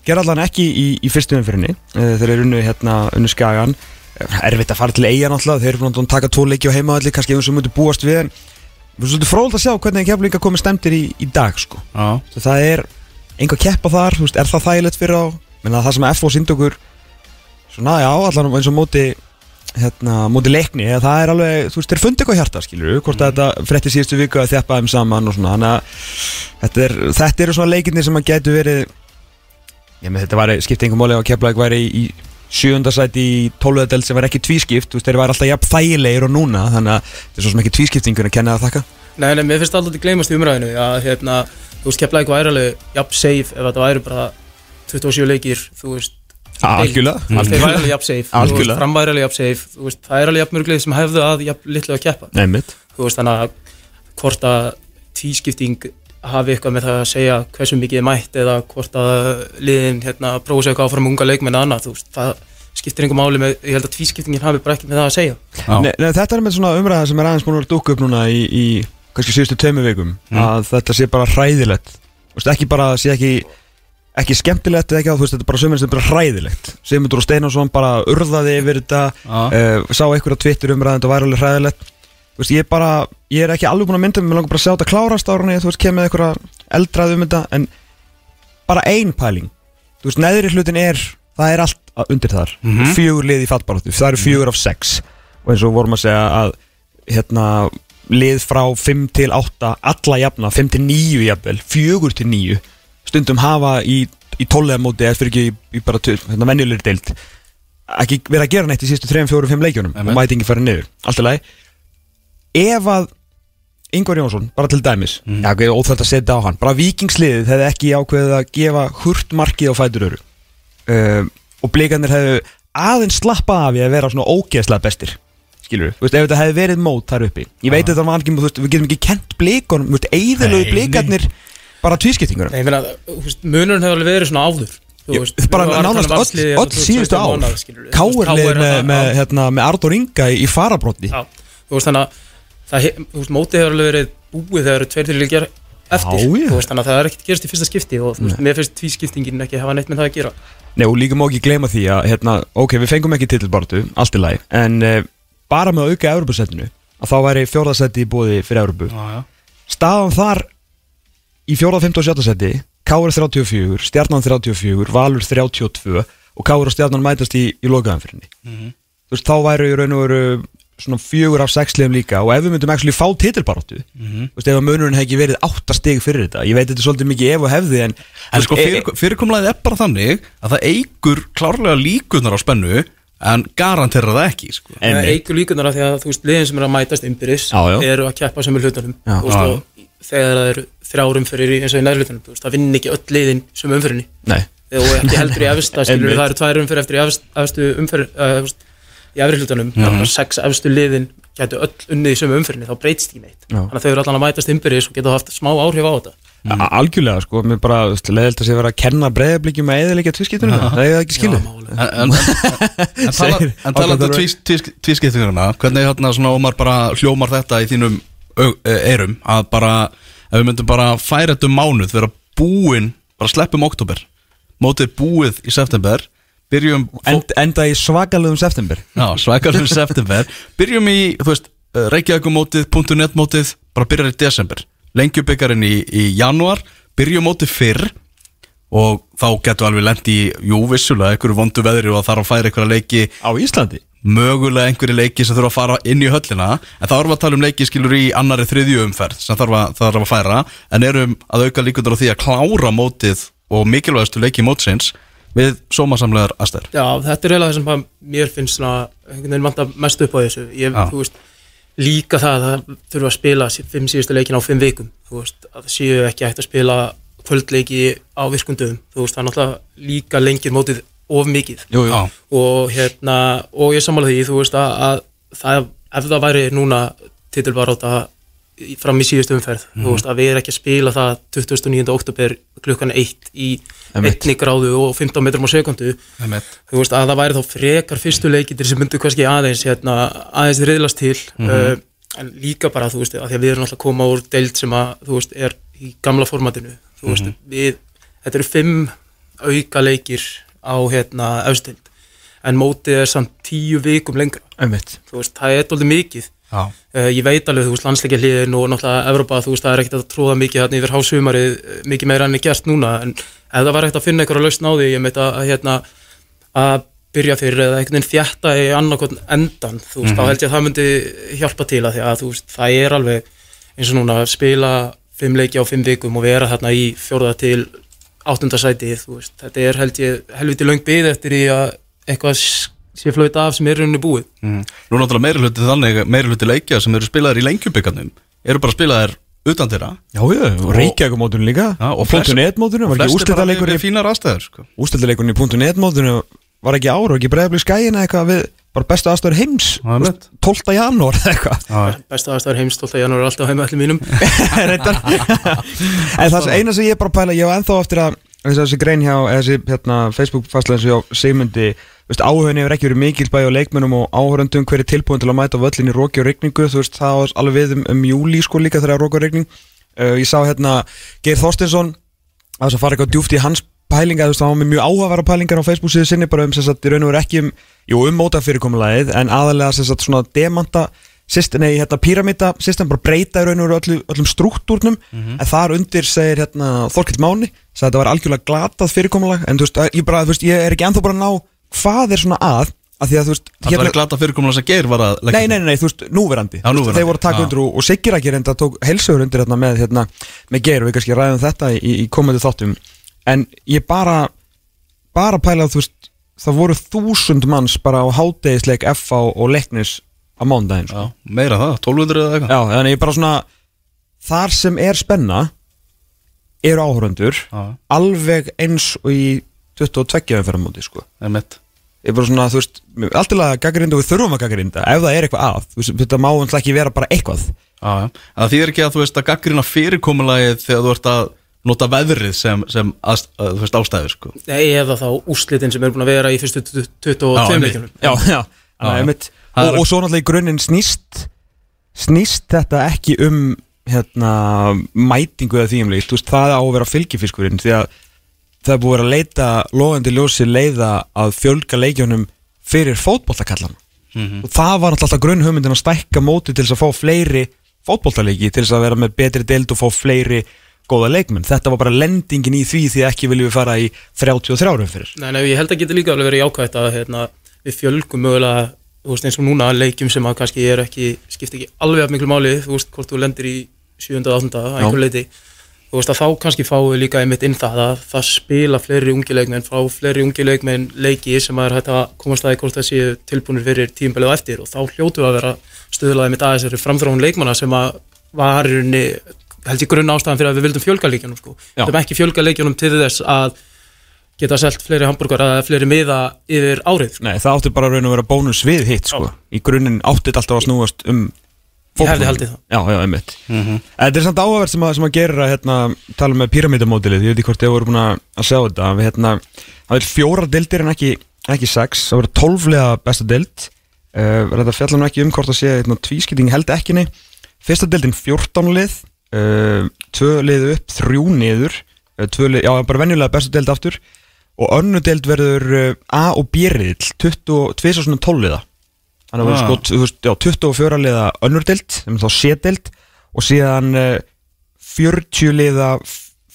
gera allan ekki í, í fyrstu umfyrinni uh, þeir eru unnu hérna unnu skagan. Uh, erfitt að fara til eiga náttúrulega. Þeir eru búin að taka tvo leiki á heimaðalli kannski eins og myndi búast við en er svolítið fróld að sjá hvernig keflinga komið stemtir í, í dag sko. Það er einhver keppa þar, veist, er það þægilegt fyrir á menna það sem FO sínd okkur svona já, allan eins og móti hérna, móti leikni eða það er alveg, þú veist, þeir fundi eitthvað hjarta skilur við, hvort að þetta frétti síðustu viku að þjappa þeim saman og svona þannig að þetta, er, þetta eru svona leikirnir sem að getur verið ég með þetta væri, skipti einhver móli á Keflavík væri í sjöundasæti í tólöðadeld sem var ekki tvískipt, þú veist, þeir var alltaf jafn þægilegir og núna, þannig að þetta er svo sem ekki tvískiptingun að kenna það þakka. Nei, nei, mér finnst alltaf að gleymast í umræðinu að hérna, þú veist, kepla eitthvað æraleg jafn safe ef þetta væri bara 27 leikir, þú veist Algjörlega, Allt er alveg jafn safe, þú Algjörlega. veist, fram væri alveg jafn safe. Þú veist, það er alveg jafn mörglega sem hefðu að jafn litlu að keppa. Nei, mitt þú veist, þannig að hvort að tvískipting hafi eitthvað með það að segja hversu mikið er mætt eða hvort að liðin hérna prófa sig eitthvað áfram unga leikmenn eða annað, þú veist, það skiptir einhver máli með, ég held að tvískiptingin hafi bara ekki með það að segja. Já, Nei, nei, þetta er með svona umræða sem er aðeins búin að dúkka upp núna í, í kannski síðustu tveimur vikum að þetta sé bara hræðilegt. Ekki bara, sé ekki ekki skemmtilegt eða ekki á, þú veist, þetta er bara sömur sem er bara hræðilegt. Sigmundur og Steinarsson bara urðaði yfir þetta uh, sá einhver á Twitter umræðan þetta væri alveg hræðilegt. Þú veist, ég bara, ég er ekki alveg búin að mynda mér langar bara að sjá þetta klárast árunni þú veist, kemur einhverja eldrað um þetta en bara ein pæling. Þú veist, neðri hlutin er það er allt undir þar. Mhm. fjögur lið í fallbaráttu, það eru fjögur af sex. Og eins og vorum að segja að hérna, lið frá 5 til 8, alla jafna 5 til 9 jafnvel, fjögur til 9 stundum hafa í, í tóllega móti eða fyrir ekki í, í bara hérna, venjulegri deild ekki verið að gera neitt í sístu 3, 4, 5 leikjunum Einmitt. og mæti ekki farið niður, allt í lagi. Ef að Ingvar Jónsson, bara til dæmis Mhm. já, ok, óþægt að setja á hann bara vikingsliðið hefði ekki ákveðið að gefa hurt markið á fætur öru uh, og blikarnir hefðu aðeins slappa af í að vera svona ógeðslega bestir skilur við, ef þetta hefði verið mót þar uppi ég veit að það var veist, við getum ekki kent þú veist, eðilegu Nei, blikarnir bara tvískiptingunum Nei, ég meina, þú veist, munurinn hefur alveg verið svona áður. Þú Ég- veist, bara nánast öll, síðustu 2017 ár. KR með, hérna, með, já. hérna, með Ardór Inga í, farabrótti Já, þú veist þannig að mótið hefur alveg verið búið þegar eru tveir til leikjar eftir. Þú veist þannig að það er ekkert gerist í fyrsta skipti og þú veist, mér finnst tvískiptingin ekki hafa neitt með það að gera. Nei, og líka má ekki gleyma því að hérna, ok, við fengum ekki titilbartu, allt í lagi en uh, bara með að auka Evropasettinu að þá væri fjórðasetti í bóði fyrir já. staðan þar í fjórða, fymta og sjötta seti Káur 34, Stjarnan 34 Valur 32 og Káur og Stjarnan mætast í, í lokaðanfyrinni Mhm. þú veist, þá væru í raun og veru svona fjögur af sex liðum líka og ef við myndum actually fá titilbaráttu Mhm. þú veist, ef að munurinn hefði ekki verið átta stig fyrir þetta ég veit þetta er svolítið mikið ef og hefði en, En sko fyrir, fyrirkomlaðið er bara þannig að það eigur klárlega líkunar á spennu en garantera það ekki sko. Það eigur líkunar af því að þú veist, liðin sem eru að mætast já. eru að keppa sem er hlutunum Já. og þegar það eru þrjárum fyrir eins og í veist, það vinn ekki öll liðin sem umfyrinni nei, og ekki heldur í efsta skilur Einmitt. það eru tvær umfyrir eftir í efst- efstu umfyrir í að sex efstu liðin gætu öll unnið í sömu umfyrinni þá breytst ekki neitt. Þannig að þau eru allan að mætast innbyrðis og geta haft smá áhrif á þetta. Algjörlega sko, mér bara leðilt að sé vera að kenna breyðablikkjum með eðilegja tviskiptunum, það er ekki skilið. Já, málega. En, en, en, en, tala, Segir- en talandi um Ákveður- tvís- tvís- tvískiptinguna hvernig hérna svona Ómar bara hljómar þetta í þínum eyrum að bara, ef við myndum bara færa þetta um mánuð, vera búin bara sleppum oktober, mótið búið í september, byrjum End, enda í svakalögum september. Já, svakalum september. Byrjum í, þú veist, uh, Reykjavík mótið, .net mótið bara byrjar í desember. Lengjubikkarinn í, í januar Byrjum mótið fyrr og þá getur alveg lent í jú, vissulega, einhverju vondu veðri og þarf að færa einhverja leiki, á Íslandi mögulega einhverju leiki sem þurfa að fara inn í höllina. En þá erum við að tala um leiki skilur í annari þriðju umferð sem þarf að, þarf að færa. En erum að auka líkundur á því að klára mótið og mikilvægastu leiki mótsins við sómasamlegar aðstæður. Já, þetta er eiginlega það sem mér finnst svona, einhvern veginn vant að mest upp á þessu. Ég, þú veist, líka það að það þurfa að spila fimm síðustu leikin á fimm vikum. Þú veist, að það séu ekki hægt að spila kvöldleiki á virkundum þú veist, það er náttúrulega líka lengir mótið of mikið. Jú, jú. Og hérna, og ég sammála því þú veist að, að það, ef það væri núna titilbaróta fram í síðustu umferð, þú veist að við erum ekki að spila það 29. oktober klukkan 1 í Einmitt. 1 gráðu og 15 metrum á sekundu þú veist að það væri þá frekar fyrstu leikindir sem myndu kannski aðeins hérna, aðeins riðlast til uh, en líka bara þú veist að því að við erum alltaf að koma úr deild sem að þú veist er í gamla formatinu. Þú veist við, þetta eru fimm auka leikir á hérna efstild en mótið er samt tíu vikum lengra. Einmitt. þú veist það er doldið mikið. Uh, ég veit alveg, þú veist, landsleikja hliðin og náttúrulega Evropa, þú veist, það er ekkert að tróða mikið þarna yfir hásumarið, eh, mikið meira enn er gert núna, en ef það var ekkert að finna einhverja lausn á því, ég meit að, hérna að byrja fyrir eða einhvern veginn þjætta í annarkotn endan, þú veist, þá held ég að það myndi hjálpa til að því að, þú veist, það er alveg eins og núna að spila fimm leiki á fimm vikum og vera þarna í fjórða til áttundasæti, þú veist, þetta er held ég helviti löng byð eftir því að eitthvað sé flöita af sem er rauninni búið. Mm. Nú er náttúrulega meiri hluti þannig, meiri hluti leikja sem eru spilaðir í lengjubikarnum eru bara spilaðir utan þeirra Já, já, og Reykjavík mótunum líka og og flest- .net mótunum, var ekki í aðstæður sko. í .net mótunum var ekki ára og ekki bregðabli skæina eitthvað við bara bestu aðstöður heims Það er mitt. 12. janúar eða eitthvað Já, Besta aðstæður heimstótt að janúar er alltaf heima allir mínum. Reyndar. en það er eina sem ég bara pæla ég á ennþá eftir að þessi, þessi grein hjá þessi hérna, Facebook fastlega hjá Sigmundi veist, áhugin hefur ekki verið mikil bæði á leikmennum og áhörundum hver er tilbúin til að mæta á völlin í róki og regningu þú veist það var alveg við um, um júli sko líka þegar róki og regning uh, ég sá hérna Geir Þorstinsson að þess að fara eitthvað djúft í hans pælinga þú veist það var með mjög áhugavara pælingar á Facebook síðu sinni bara um sem sagt í raun og veru ekki um jú um móta fyrirkomulagið en aðalega sem sagt svona demanta system, nei, hérna, píramíta system bara breyta í raun og veru öllu, öllum struktúrnum. En þar undir segir hérna, Þorkild Máni, sagði að þetta var algjörlega glatað fyrirkomulag, en þú veist, ég, bara, þú veist, ég er ekki ennþá bara að ná hvað er svona að að því að þú veist, Það var glata fyrirkomulega sem Geir var að leggja Nei, nei, nei, nei, þú veist, núverandi, Já, núverandi, Þeir voru að taka undir og, og Sigir ekki reynda tók heilsugur undir hérna með, hérna, með Geir og við kannski ræðum þetta í, í komandi þáttum En ég bara bara pæla að þú veist það voru þúsund manns bara á hátegisleik FA og leiknis á mándaginn sko. Meira það, 1200 eða eitthvað. Já, þannig ég bara svona þar sem er spenna eru áhörundur Já, alveg eins og í 22 fyrir móti sko. Það er mitt ég bara svona, þú veist, að gaggrinda og við þurfum að gaggrinda, ef það er eitthvað að veist, þetta má alltaf ekki vera bara eitthvað. Já, já, en það þýðir ekki að þú veist að gaggrina fyrirkomulagið þegar þú ert að nota veðrið sem, sem að, að, þú veist, ástæður sko. Nei, eða þá úrslitin sem er búin að vera í fyrstu 22 Já, leikjunum. já, já, Já, já. einmitt. Og, er- og svo náttúrulega í grunninn snýst snýst þetta ekki um hérna, mætingu eða því um veist, það á að vera fylgifiskurinn því að það er búið að leita logandi ljósi leiða að fjölga leikjónum fyrir fótbollakallan og það var náttúrulega grunn hugmyndin að stækka móti til þess að fá fleiri fótbollaleiki til þess að vera með betri deild og fá fleiri góða leikmenn, þetta var bara lendingin í því því ekki viljum við fara í 33 árum fyrir Nei, nei, ég held að geta líka alveg verið jákvægt að hérna, við fjölgum mögulega þú veist, eins og núna leikjum sem að kannski er ekki skipt ekki alveg af miklu máli þú veist, hvort þú lendir í 7. og 8. að einhver leiti þú veist að þá kannski fáum við líka einmitt inn það að það spila fleiri ungi leikmenn frá fleiri ungi leikmenn leiki sem að að komast að hvort það séu tilbúinir fyrir tímbilið á eftir og þá hljótu að vera stöðlaði mitt aðeins eru framþróun leikmanna sem að var í rauninni held ég grunn ástæðan fyrir að við vildum fjölga leikjunum sko. Við vildum ekki fjölga leikjunum til þess að geta selt fleiri hambúrgar eða fleiri miða yfir árið sko. Nei, það átti bara raun að vera bónus við hitt sko. Í grunninn átti þetta alltaf að snúast um Ég hefði haldið það. Já, já, einmitt. Þetta er samt áhverð sem, að- sem að gera hérna, tala með pyramidamódilið Ég veit ekki hvort þið voru búin að að sjá þetta. Við, hérna, Það er fjóra deildir en ekki, ekki sex. Það verður tólflega besta deild. Uh, Þetta fjallar nú ekki um hvort að sé hérna, tvískipting held ekki nei Fyrsta deildin 14 lið uh, Tvö lið upp, þrjú niður. Tvö lið, Já, bara venjulega besta deild aftur. Og önnu deild verður uh, A og B riðill 22 svona 12 liða. Þannig að Ah. sko, já, 24 liða önnur deild, er þá sé-deild og síðan uh, 40 liða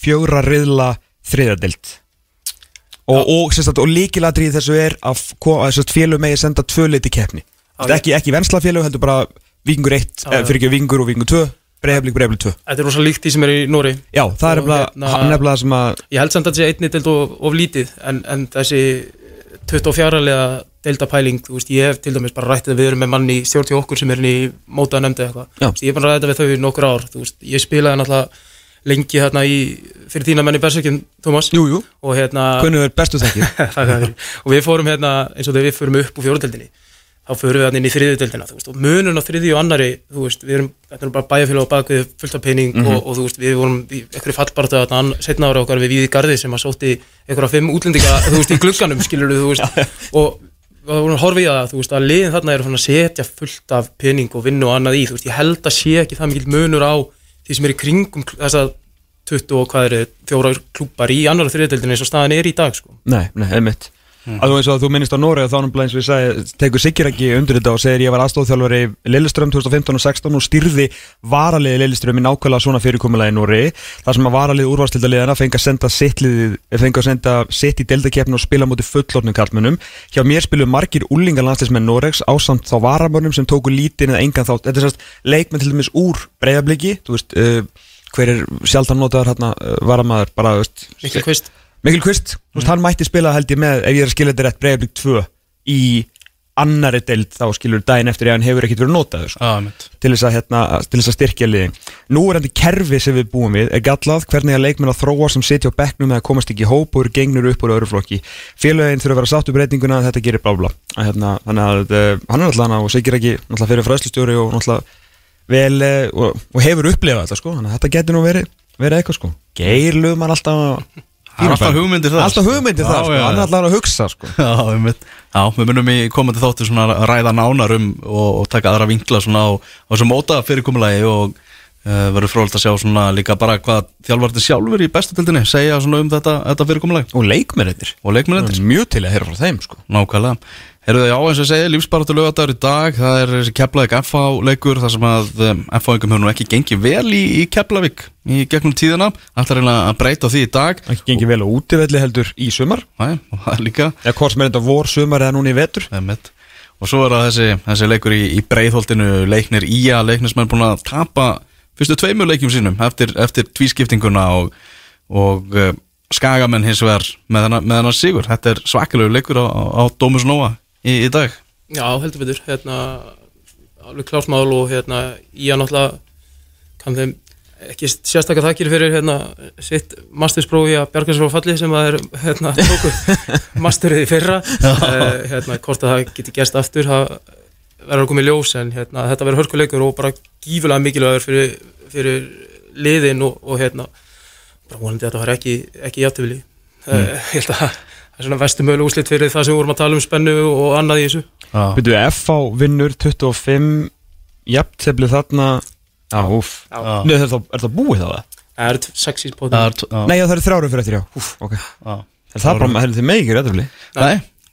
fjóra riðla þriða deild. Og, og, og líkilatrið þessu er að, að félög megi senda tvö liti keppni. Ekki, ekki venslafélög, heldur bara vikingur 1, Já, eh, já. fyrir ekki vikingur og vikingur 2 breyflik, breyflik 2 Þetta er rosa líkt því sem er í Nóri Já, það er nefnilega, hérna- nefnilega sem að Ég held samt að þetta sé einni deild of, of lítið en, en þessi 24 lega deildapæling, þú veist, ég hef til dæmis bara rættið að við erum með manni í stjórn til okkur sem er inn í mótaða nefndi eitthvað, ég er bara ræða við þau í nokkur ár, þú veist, ég spilaði náttúrulega lengi þarna í, fyrir þína menni Berserkjum, Thomas, Jú, jú, og hérna hvernig er bestu þér. og við fórum hérna eins og þegar við fórum upp úr fjóruðdeldinni þá fórum við hann inn í veist, og munun á þriðju og annari veist, við erum, þetta er bara bæjarfélag á bakvið fullt af pening og, og þú veist, við vorum í einhverju fallbaratu að setna ára okkar við við í garði sem að sótti einhverja fimm útlendinga veist, í glugganum, skilur veist og við vorum að horfa í það, að liðin þarna er að setja fullt af pening og vinnu og annað í, ég held að sé ekki það mikil munur á því sem er í kringum þess að 20 og hvað eru fjóra klúpar í annar þriðdeldin eins og staðan er í dag sko. Nei, nei, einmitt að þú veist að þú minnist á Nóri og þá náttúrulega eins og ég segi tekur Sigur ekki undir þetta og segir ég var aðstofþjálfari Lilleström 2015 og 16 og styrði varaliði Lilleström í nákvæmlega svona fyrirkomulagi í Nóri þar sem að varalið úrvalstildaliðina fengi að senda sitt liðið, fengi að senda sitt í deildakeppinu og spila mútið fullornum kallmönnum hjá mér spiluðu margir úlingalandslismenn Noregs ásamt þá varamönnum sem tóku lítinn eða engan þátt, þetta er sérst leikmenn til dæmis úr breyðabliki, þú veist uh, hver er sjálftan notaður hérna uh, varamæður, bara, veist Mikkel Kvist Mikkel Kvist, þú veist, hann mætti spila held ég með, ef ég er að skilja þetta rétt, breyðablík 2 í annari deild þá skilur daginn eftir ég hann hefur ekkert verið notaður sko, mitt til þess að, hérna, til þess að styrkja liðin. Nú er þetta kerfi sem við búum við. Er gallað? Hvernig að leikmenn að þróa sem sitja á bekknum eða komast ekki í hóp og eru gengnur upp úr öðru flokki? Félagin þurfa að vera sátt um breytinguna þetta gerir blá að, hérna, þannig að uh, hann er alltaf og segir ekki náttúrulega fyrir fræðslustjóri og náttúrulega vel uh, og, og hefur upplifað þetta sko. Þannig að þetta getur nú verið, verið eitthvað sko. Geirluð mann alltaf alltaf hugmyndir það Alltaf hugmyndir Já, það sko, hann er alltaf að hugsa sko. Já, við, já, við munum í komandi þáttu að ræða nánar um og, og taka aðra vinkla á, þessu móta fyrirkomulagi og uh, verður frólægt að sjá líka bara hvað þjálfartin sjálfur í bestu tildinni segja um þetta, þetta fyrirkomulagi og leikmennir Mjög til að heyra frá þeim sko. Nákvæmlega Herðu þau á eins og ég segi, lífsbaratu lögadagur í dag? Það er Keflavík FH leikur þar sem að um, FH-ingum hefur nú ekki gengið vel í, í Keflavík í gegnum tíðina. Ætlar reyna að breyta því í dag. Ekki gengið vel á útivelli heldur í sumar. Það er líka. Eða hvort sem er þetta vor, sumar eða núna í vetur. Einmitt. Og svo er það þessi, þessi leikur í, í breiðholtinu leiknir Ía, leiknismenn búin að tapa fyrstu tveimur leikjum sínum eftir, eftir tvískiptinguna og, og uh, skagamenn hins vegar með hennar, sigur. Þetta er svakalegu leikur á, á, á Dómus Nóa í, í dag. Já, heldur betur, hérna alveg klásmál og hérna ég náttúrulega kann þeim ekki sérstaklega þakkir fyrir hérna sitt mastersprófi að á falli sem að er hérna tóku masterið í fyrra uh, hérna hvort að það geti gerst aftur það verður að koma í ljós en hérna þetta verður hörkuleikur og bara gífulega mikilvægur fyrir, fyrir liðin og, og hérna bara vonandi að þetta var ekki, ekki játtifili mm. uh, held að það er svona vestu möguleg úslit fyrir það sem við vorum að tala um spennu og annað í þessu. Byrju, FH vinnur 25 jafntefli þarna. Já, úf. Nei, er það, er það búið það? Það er sex í það spótum Nei, já, það eru þrjáru fyrir eftir, já Úf, ok. Já. Er það bara, heldur þið megin jafntefli?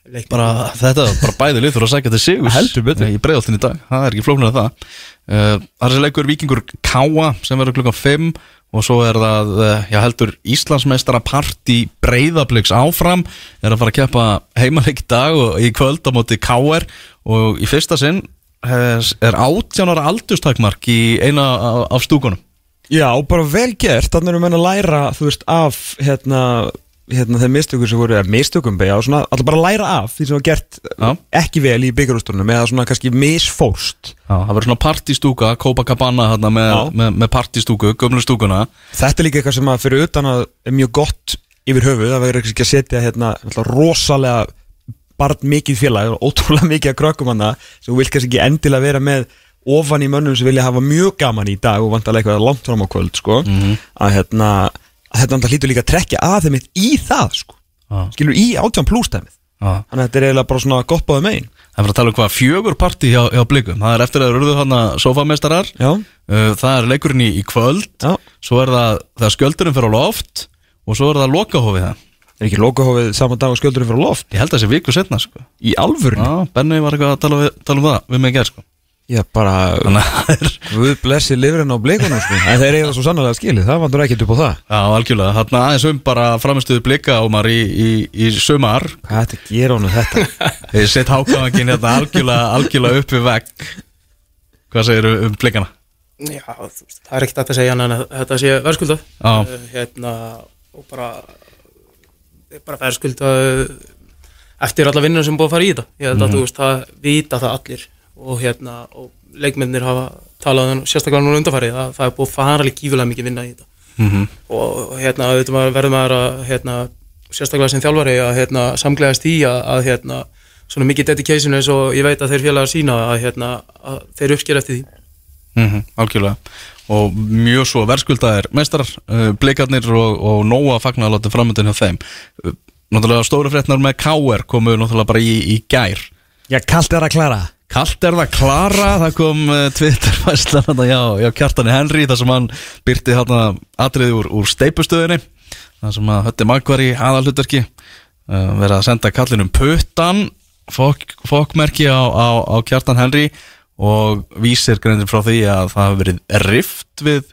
Nei, bara þetta bara bæði lið fyrir að segja til sigus Heldur betur. í breiðholtinu í dag, það er ekki flóknir að það. Uh, Það er þessi leikur Víkingur Káa sem verður klukkan 5 og svo er það, uh, já heldur Íslandsmeistara parti breiðabliks áfram er að fara að keppa heimaleik í dag og í kvöld á móti Káar og í fyrsta sinn eh, er átjánara aldurstakmark í eina af- stúkunum. Já, bara vel gert. Þannig erum við að læra, þú veist, af hérna, hérna þeim mistökum sem voru eða mistökum beigja og svona, alltaf bara læra af því sem var gert Já. ekki vel í byggarústunum eða svona kannski misfórst. Það verður svona partistúka, Copacabana þarna með, með, með partistúku, gömlu stúkuna. Þetta er líka eitthvað sem að fyrir utan að er mjög gott yfir höfuð það verður ekki að setja hérna rosalega barn mikið félag ótrúlega mikið að krökkum hana sem þú vilt kannski ekki endilega vera með ofan í mönnum sem vilja hafa mjög gaman í dag og vantarlega eitthvað langt fram á kvöld sko, að hérna að þetta hlýtur líka að trekja að þeim í það sko, Já. skilur í átján plústæmið Já. þannig að þetta er eiginlega bara svona gott báðum megin. Það er að tala um hvað fjögur partí hjá, hjá blikum. Það er eftir að það eru hann að sofamestarar uh, Það er leikurinn í, í kvöld. Já, Svo er það þegar skjöldurinn fyrir á loft Og svo er það lokahófið það er ekki lokahófið saman dag og skjöldurinn fyrir á loft? Ég held að þessi viku setna sko. í alvörinu, Já, Benni var eitthvað að tala, við, tala um það Við mig ger sko. Já bara Þannig að það er Guð blessi lifrin á blikunum sko. en þeir það svo sannlega skilið, það vandur ekkert upp á það Já, algjörlega Þarna aðeins um bara framistuðu blika Ómar í, í, í sumar Hvað þetta gera honum þetta? Þeir sett hákáðangin hérna algjörlega, algjörlega upp við vegg Hvað segir um blikana? Já, það er ekkert að segja annað en að þetta sé verðskulda Já. hérna, og bara bara verðskulda eftir alla vinnuna sem er búið að fara í þetta ég held að þú veist, það vita það allir og hérna, og leikmennir hafa talað um, sérstaklega núna undarfæri það, það er búið að fara alveg gífulega mikið vinna í þetta. Mm -hmm. og hérna, auðvitað maður verður maður að hérna, sérstaklega sem þjálfari að hérna, samgleðast í að, að hérna, svona mikið dedication eins og ég veit að þeir félagar sína að, hérna, að þeir uppsker eftir því. Mm algjörlega. Og mjög svo verðskuldaðir meistarar, uh, blikarnir og, og nóa fagnar að láta framöndin hjá þeim. Uh, náttúrulega stóru fréttnar með KR komu náttúrulega bara í, í gær. Já, kallt er að klara Kalt er það klara, það kom uh, Twitter-fæslan hjá, hjá Kjartani Henry þar sem hann byrti hérna atriði úr, úr steipustöðinni þar sem að hötti Magvar í aðalhutverki uh, verið að senda kallinum puttan fokk- fokkmerki á, á, á Kjartan Henry og vísir greinir frá því að það hafi verið rift við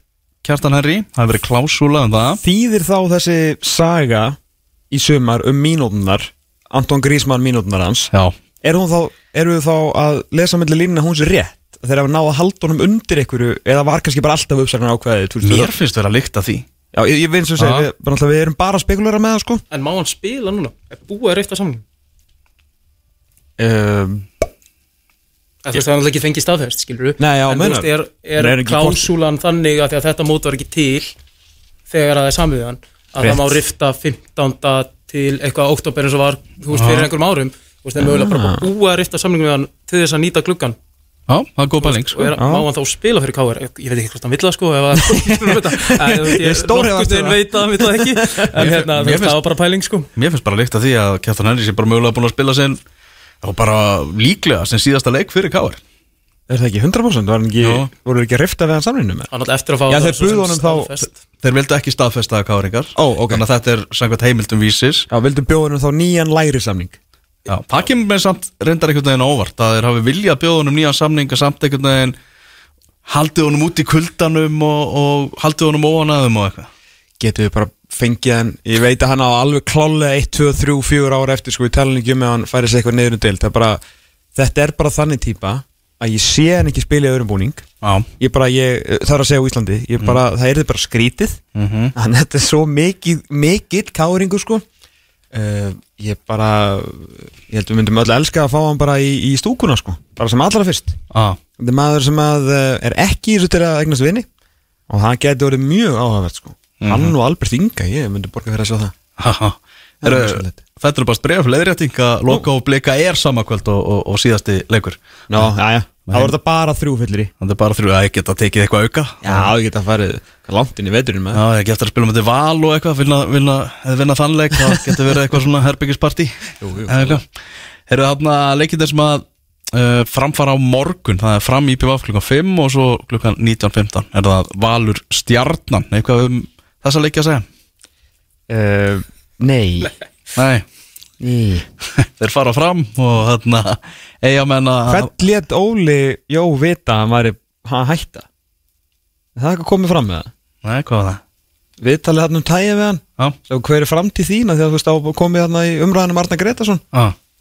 Kjartan Henry, það hafi verið klásúla um það. Þýðir þá þessi saga í sumar um mínútunar Anton Grísmann mínútunar hans? Já, er hún þá, eru við þá að lesa milli línuna hún sér rétt þegar að náða að halda honum undir einhverju eða var kannski bara alltaf uppsaknar ákveðið þú mér finnst vera líkt að því Já, ég, ég veit sem Já. segja, við, bara náttúrulega við erum bara að spekulera með það sko En má hann spila núna? Er búið að reyfta samling? um, Þú veist, það er náttúrulega ekki fengið staðfest, skilur du? Nei, já, En þú meinar. veist, er, er, er klásúlan þannig að, því að þetta mót var ekki til þegar að það er samviðan að Rétt. það má rifta 15. til eitthvað oktober eins og var, þú veist, fyrir einhverjum árum Veist, það er mögulega bara Ah. búið að rifta samlingum við hann til þess að nýta gluggan Já, það er góð bæling og sko. er, Já. má hann þá spila fyrir KR ég, ég veit ekki hvort hann vill það sko að, Ég er veginn um það. veit að hann vill það ekki en hérna, veist, finnst- það var bara pæling sko Mér finnst bara líkt að því að Kjartan Henry sé bara mögulega búin að spila sinn og bara líklega sem síðasta leik fyrir Káar Er það ekki 100%? Var hann ekki, voru ekki að rifta við hann samlinu með? hann átti eftir að fá Já, það þeir svo sem buðu honum þá- staðfest. Þeir vildu ekki staðfesta að Káringar Ó, ok. Þannig að þetta er samkvæmt heimildum vísis Já, vildu bjóða hann þá nýjan læri samning Já, það kemur með samt reyndar einhvern veginn óvart að þeir hafi viljað bjóða honum nýjan samning að samt einhvern veginn haldið honum út í kuldanum og, og haldið honum óanaðum og eitthvað. Getum við bara fengið hann? Ég veit að hann á alveg klálega 1, 2, 3, 4 ára eftir sko, ég tala ekki um að hann færi sig eitthvað niður um bara, Þetta er bara þannig típa að ég sé hann ekki spila í öðrum búning. Ég bara, ég, það er að segja á Íslandi bara, Það er bara skrítið. Mhm. Þannig að þetta er svo mikið, mikill káringu sko uh, Ég bara Ég held við myndum öll elska að fá hann bara í, í stúkuna sko. Bara sem allra fyrst. Ah, Þetta er maður sem að uh, er ekki í til að eignast vini. Og það getur orðið mjög áhugavert sko. Hann og Albert Inga, ég myndi borga fyrir að sjá það. Er. Þetta er bara breyf leðrétting að loka og blika er samakvöld og, og, og síðasti leikur? Já, já Það voru þetta bara þrjú fyllir í. Þannig er bara þrjú að ég geta tekið eitthvað auka. Já, ég geta farið langt inn í veturinn með Já, ég geta að spila með þetta val og eitthvað vinna, vinna, eða vinna þann leik þá getur verið eitthvað svona herbyggisparti Jú, jú. Herru þarna leikið sem að uh, framfara á morgun? Það er fram í PVF klukkan 5 og svo klukkan 19.15 er það Valur Stjarnan? Eitthvað um þessa leiki að segja? Uh, Nei. Nei, Nei þeir fara fram og þarna eiga menn að Hvern let Óli Jó vita að hann væri hann hætta? Er Það er eitthvað komið fram með það? Nei, hvað var það? Við talið hann um tæja við hann. Svo hver er framtíð þína þegar þú veist á komið hann í umræðanum Arna Gretarsson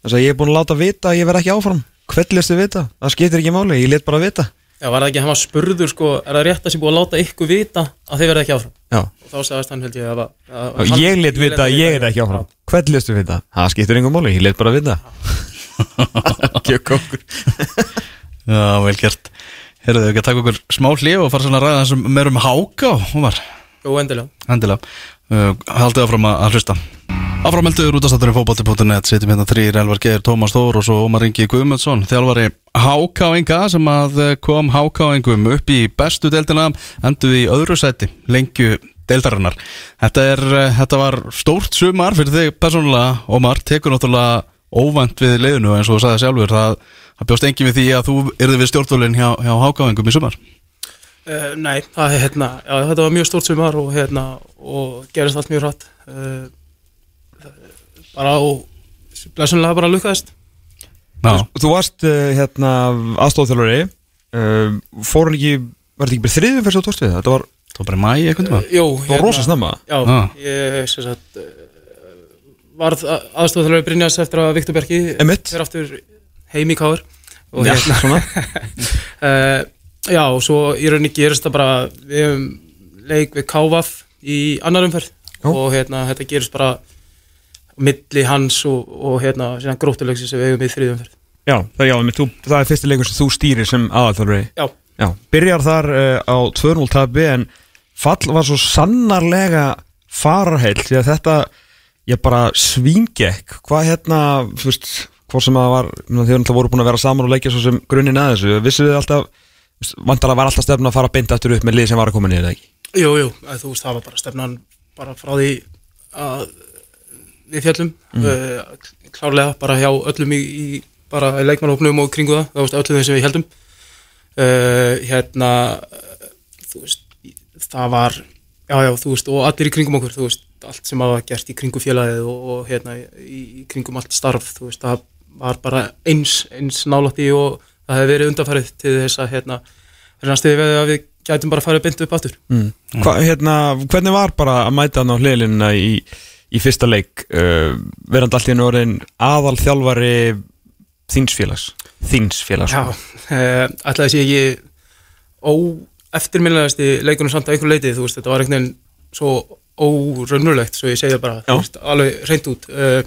Þess að ég er búin að láta vita að ég verð ekki áfram. Hvern lestu vita? Það skiptir ekki máli, ég let bara vita Já, var það ekki að hann var spurður sko, er það rétt að sé búið að láta ykkur vita að þið verða ekki áfram? Já. Og þá sagðist hann held ég að, að, Og ég let vita að ég er ekki áfram. Hvern lestu vita? Það skiptir engum máli, ég let bara vita. Gjökk okkur. Já, vel gert. Herru þau ekki að taka okkur smá hlið og fara svona að ræða þessum meir um háka Ómar Jú, endilega. Endilega, uh, haldið áfram að, hlusta. Áframeldur út af státturinn fótbolti.net Sittum hérna þrýr, Elvar Geir, Tómas Þór og svo Ómar Ingi Guðmundsson Þjálfari Hákáinga sem að eh, kom Hákáingum upp í bestu deildina Enduð í öðru sæti, lengju deildarinnar. Þetta, er, eh, þetta var stórt sumar fyrir þig persónulega Ómar, tekur náttúrulega óvænt við leiðinu eins og þú sagði sjálfur. Það, það bjóst engin við því að þú yrði við stjórnvölinn hjá, hjá Hákáingum í sumar Uh, nei, það hérna, já, þetta var mjög stórt sumar og hérna, og gerist allt mjög hratt. Uh, bara á, blessunlega bara lukkaðist. Já, Þú varst uh, hérna aðstofþjálfari uh, Fór hann ekki, var þetta ekki bara þriðum fyrst á það? Þetta var, það var bara í mæ eitthvað Uh, jú, það var rosa snemma Já, Ah. ég sem sagt, uh, varð aðstofþjálfur Brynjas eftir að Viktor Bergi fyrir aftur heim í Káur. Og Já, hérna, svona uh, já, og svo í rauninni gerist það bara, við hefum leik við Kávaf í annar umferð. Já. og hérna, þetta gerist bara milli hans og, og hérna, síðan gróttulegsi sem við hefum í þriðum umferð. Já, það, já, þú, það er fyrsti leikur sem þú stýrir sem aðalþjálfari. Já, Já, byrjar þar uh, á 2-0 tabi en fall var svo sannarlega fararheill því að þetta ég bara svíngekk. Hvað hérna, þú veist hvað sem að var, alltaf voru búin að vera saman og leikja svo sem grunninn að þessu, vissu þið alltaf vantar að var alltaf stefn að fara beint aftur upp með lið sem var að koma niður eða ekki jú, jú, að þú veist, það var bara stefnan bara frá því að við fjallum mm. klárlega bara hjá öllum í, í bara leikmannhópnum og kringu það, það veist, öllum þeim sem við heldum uh, hérna þú veist, það var já, já, þú veist, og allir í kringum okkur, þú veist, allt sem hafa gert í kringu félagið og, og hérna, í, í kringum allt starf, þú veist, það var bara eins, eins nálægt í og það hefði verið undanfarið til þess að hérna, hérna stiði við að við gætum bara farið beint upp aftur. mm. Hva, hérna, Hvernig var bara að mæta hann á hliðlinna í, í fyrsta leik uh, verandi allt í enn orðin aðal þjálfari þíns félags þíns félags Já, uh, ætlaði sé ekki óeftirminnilegasti leikunum samt að einhver leiti, þú veist, þetta var einhvern veginn svo óraunulegt, svo ég segja bara, veist, alveg reynd út. Uh,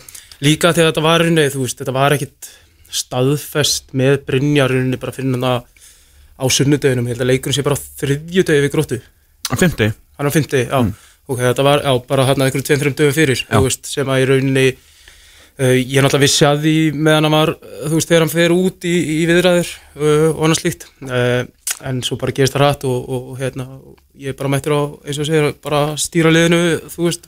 líka þegar þetta var rauninni, þú veist, þetta var ekkit staðfest með Brynjarunni bara fyrir hann á sunnudeginum, ég held að leikunum sé bara þriðjudegi við gróttu, Fymti hann á fymti, já, Mm. ok, þetta var, já, bara hann að einhverjum tveim, þreim dögum fyrir, þú veist, sem að í rauninni Uh, ég náttúrulega vissi að því meðan hann var, þú veist, þegar hann fer út í, í viðræður uh, og annað slíkt. Uh, en svo bara gerist það rætt og, og, og hérna, ég er bara mættur á eins og segir, bara stýra liðinu þú veist,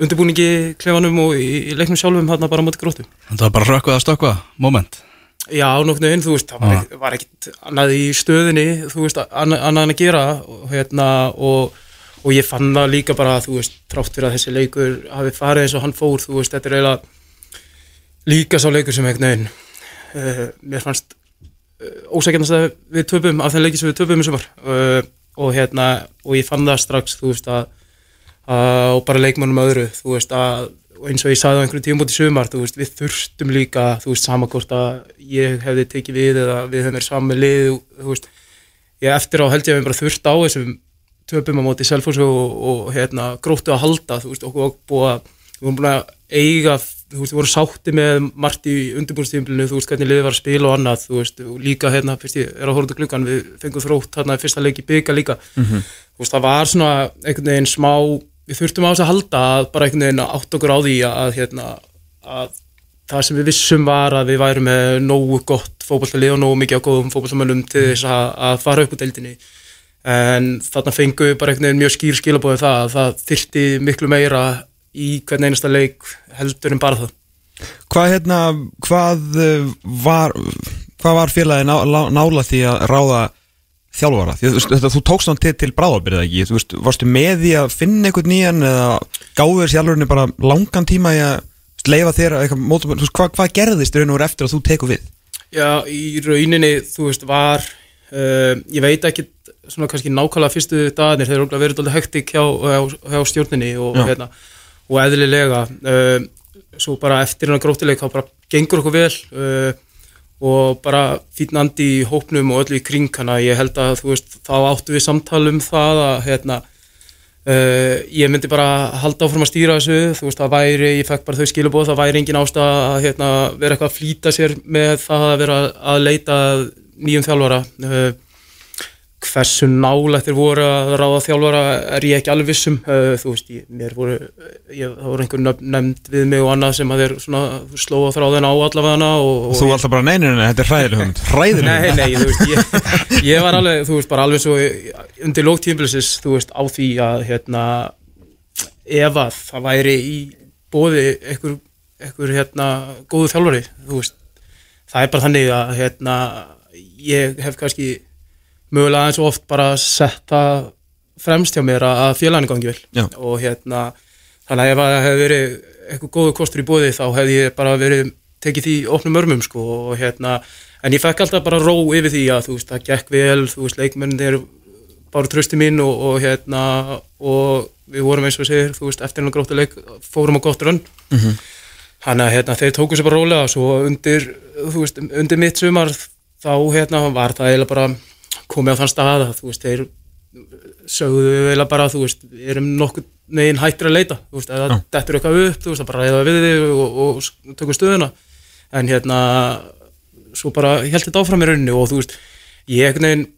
undirbúningi klefanum og í, leiknum sjálfum hann bara móti gróttu. Það var bara rökkvað að stökkva, moment. Já, nokkuð einn, þú veist, það ekki, var ekkit annað í stöðinni, þú veist, annað, en að gera og hérna, og, og ég fann það líka bara, þú veist, trátt fyrir að þessi leikur hafi farið eins og hann fór, þú veist, þetta er eiginlega líka sá leikur sem einhvern veginn, uh, mér fannst uh, ósækjandast að við töpum af þeim leiki sem við töpum í sumar uh, og hérna, og ég fann það strax, þú veist, að, að og bara leikmannum öðru, þú veist, að og eins og ég sagði á einhverju tíum út í sumar, þú veist, við þurftum líka, þú veist, sama hvort að ég hefði tekið við eða við verið saman með lið, þú veist, ég eftir á held ég að við bara þurft á þessum töpum á móti Selfossu og, og hérna, gróttu að halda, þú veist, okkur var búið að, við vorum búin að eiga, þú veist, við vorum sátti með margt í undirbúrstíðumlinu, þú veist, hvernig liðið var að spila og annað, þú veist, og líka hérna, fyrst ég er að horfa út á klukkan, við fengum þrótt hérna fyrsta leiki bygga líka, þú veist, það var svona einhvern veginn smá, við þurftum á þess að halda að bara einhvern veginn átt okkur á því að, hérna, að það sem við vissum var að við værum með nógu gott fótballtalið og nógu mikið á góðum fótballtamönnum til þess að, að fara upp úr deildinni. En þarna fengum við bara einhvern veginn mjög skýr skilabóðið það að það þyrfti miklu meira í hvern einasta leik heldur en bara það. Hvað hérna, hvað uh, var var félagi ná, lá- nála því að ráða að, þú, þú tókst hann til, til bráðabyrða ekki? Þú veist, varstu með því að finna einhvern nýjan eða gáðu þér sjálfurinni bara langan tíma í að leifa þér að eitthvað mótum, þú veist, hvað, hvað gerðist raun og veru eftir að þú tekur við? Já, í rauninni, þú veist, var uh, ég veit ekki svona kannski nákvæmlega fyrstu dagarnir þeir eru verið alltaf hektik hjá, hjá, hjá stjórninni og, hérna, og eðlilega uh, svo bara eftir hennar gróttileik þá bara gengur okkur vel uh, og bara fínn andi í hópnum og öllu í kring hana. Ég held að þú veist, þá áttu við samtal um það að hérna Uh, ég myndi bara halda áfram að stýra þessu. Þú veist það væri, ég fekk bara þau skilubóð það væri engin ástæð að hérna, vera eitthvað að flýta sér með það að vera að leita nýjum þjálfara. Uh, hversu nálættir voru að ráða þjálfara er ég ekki alveg vissum uh, þú veist, ég, voru ég, það voru einhver nefnd við mig og annað sem að þeir svona slóa þráðina á allavega og, og Þú var alltaf bara neyninu, þetta er hræðileg Hræðileg Nei, nei, þú veist, ég, ég var alveg, þú veist, bara alveg svo undir lóktímbilsis, þú veist, á því að, hérna, ef að það væri í bóði einhver, einhver, hérna, góðu þjálfari, þú veist, það er bara þannig að, hérna, ég hef kannski mögulega eins og oft bara setta fremst hjá mér að félaginu gangi vel. Já. og hérna, þannig að ef að það hefði verið eitthvað góðu kostur í bóði þá hefði ég bara verið tekið því opnum örmum sko og hérna en ég fekk alltaf bara ró yfir því að þú veist það gekk vel, þú veist leikmennin þeir bara trösti mín og, og hérna og við vorum eins og segir þú veist eftir hennar gróttuleik fórum á gott rönn. Þannig að hérna, þeir tóku sér bara rólega svo undir, þú veist, undir mitt sumar þá hérna var það eiginlega bara komið á þann stað að þú veist þeir sögðu eiginlega bara þú veist erum nokkuð neginn hættir að leita þú veist, eða þetta er eitthvað upp, þú veist, að bara reyða við þig og, og, og tökum stöðuna. En hérna svo bara held þetta áfram í rauninni og þú veist ég einhvern veginn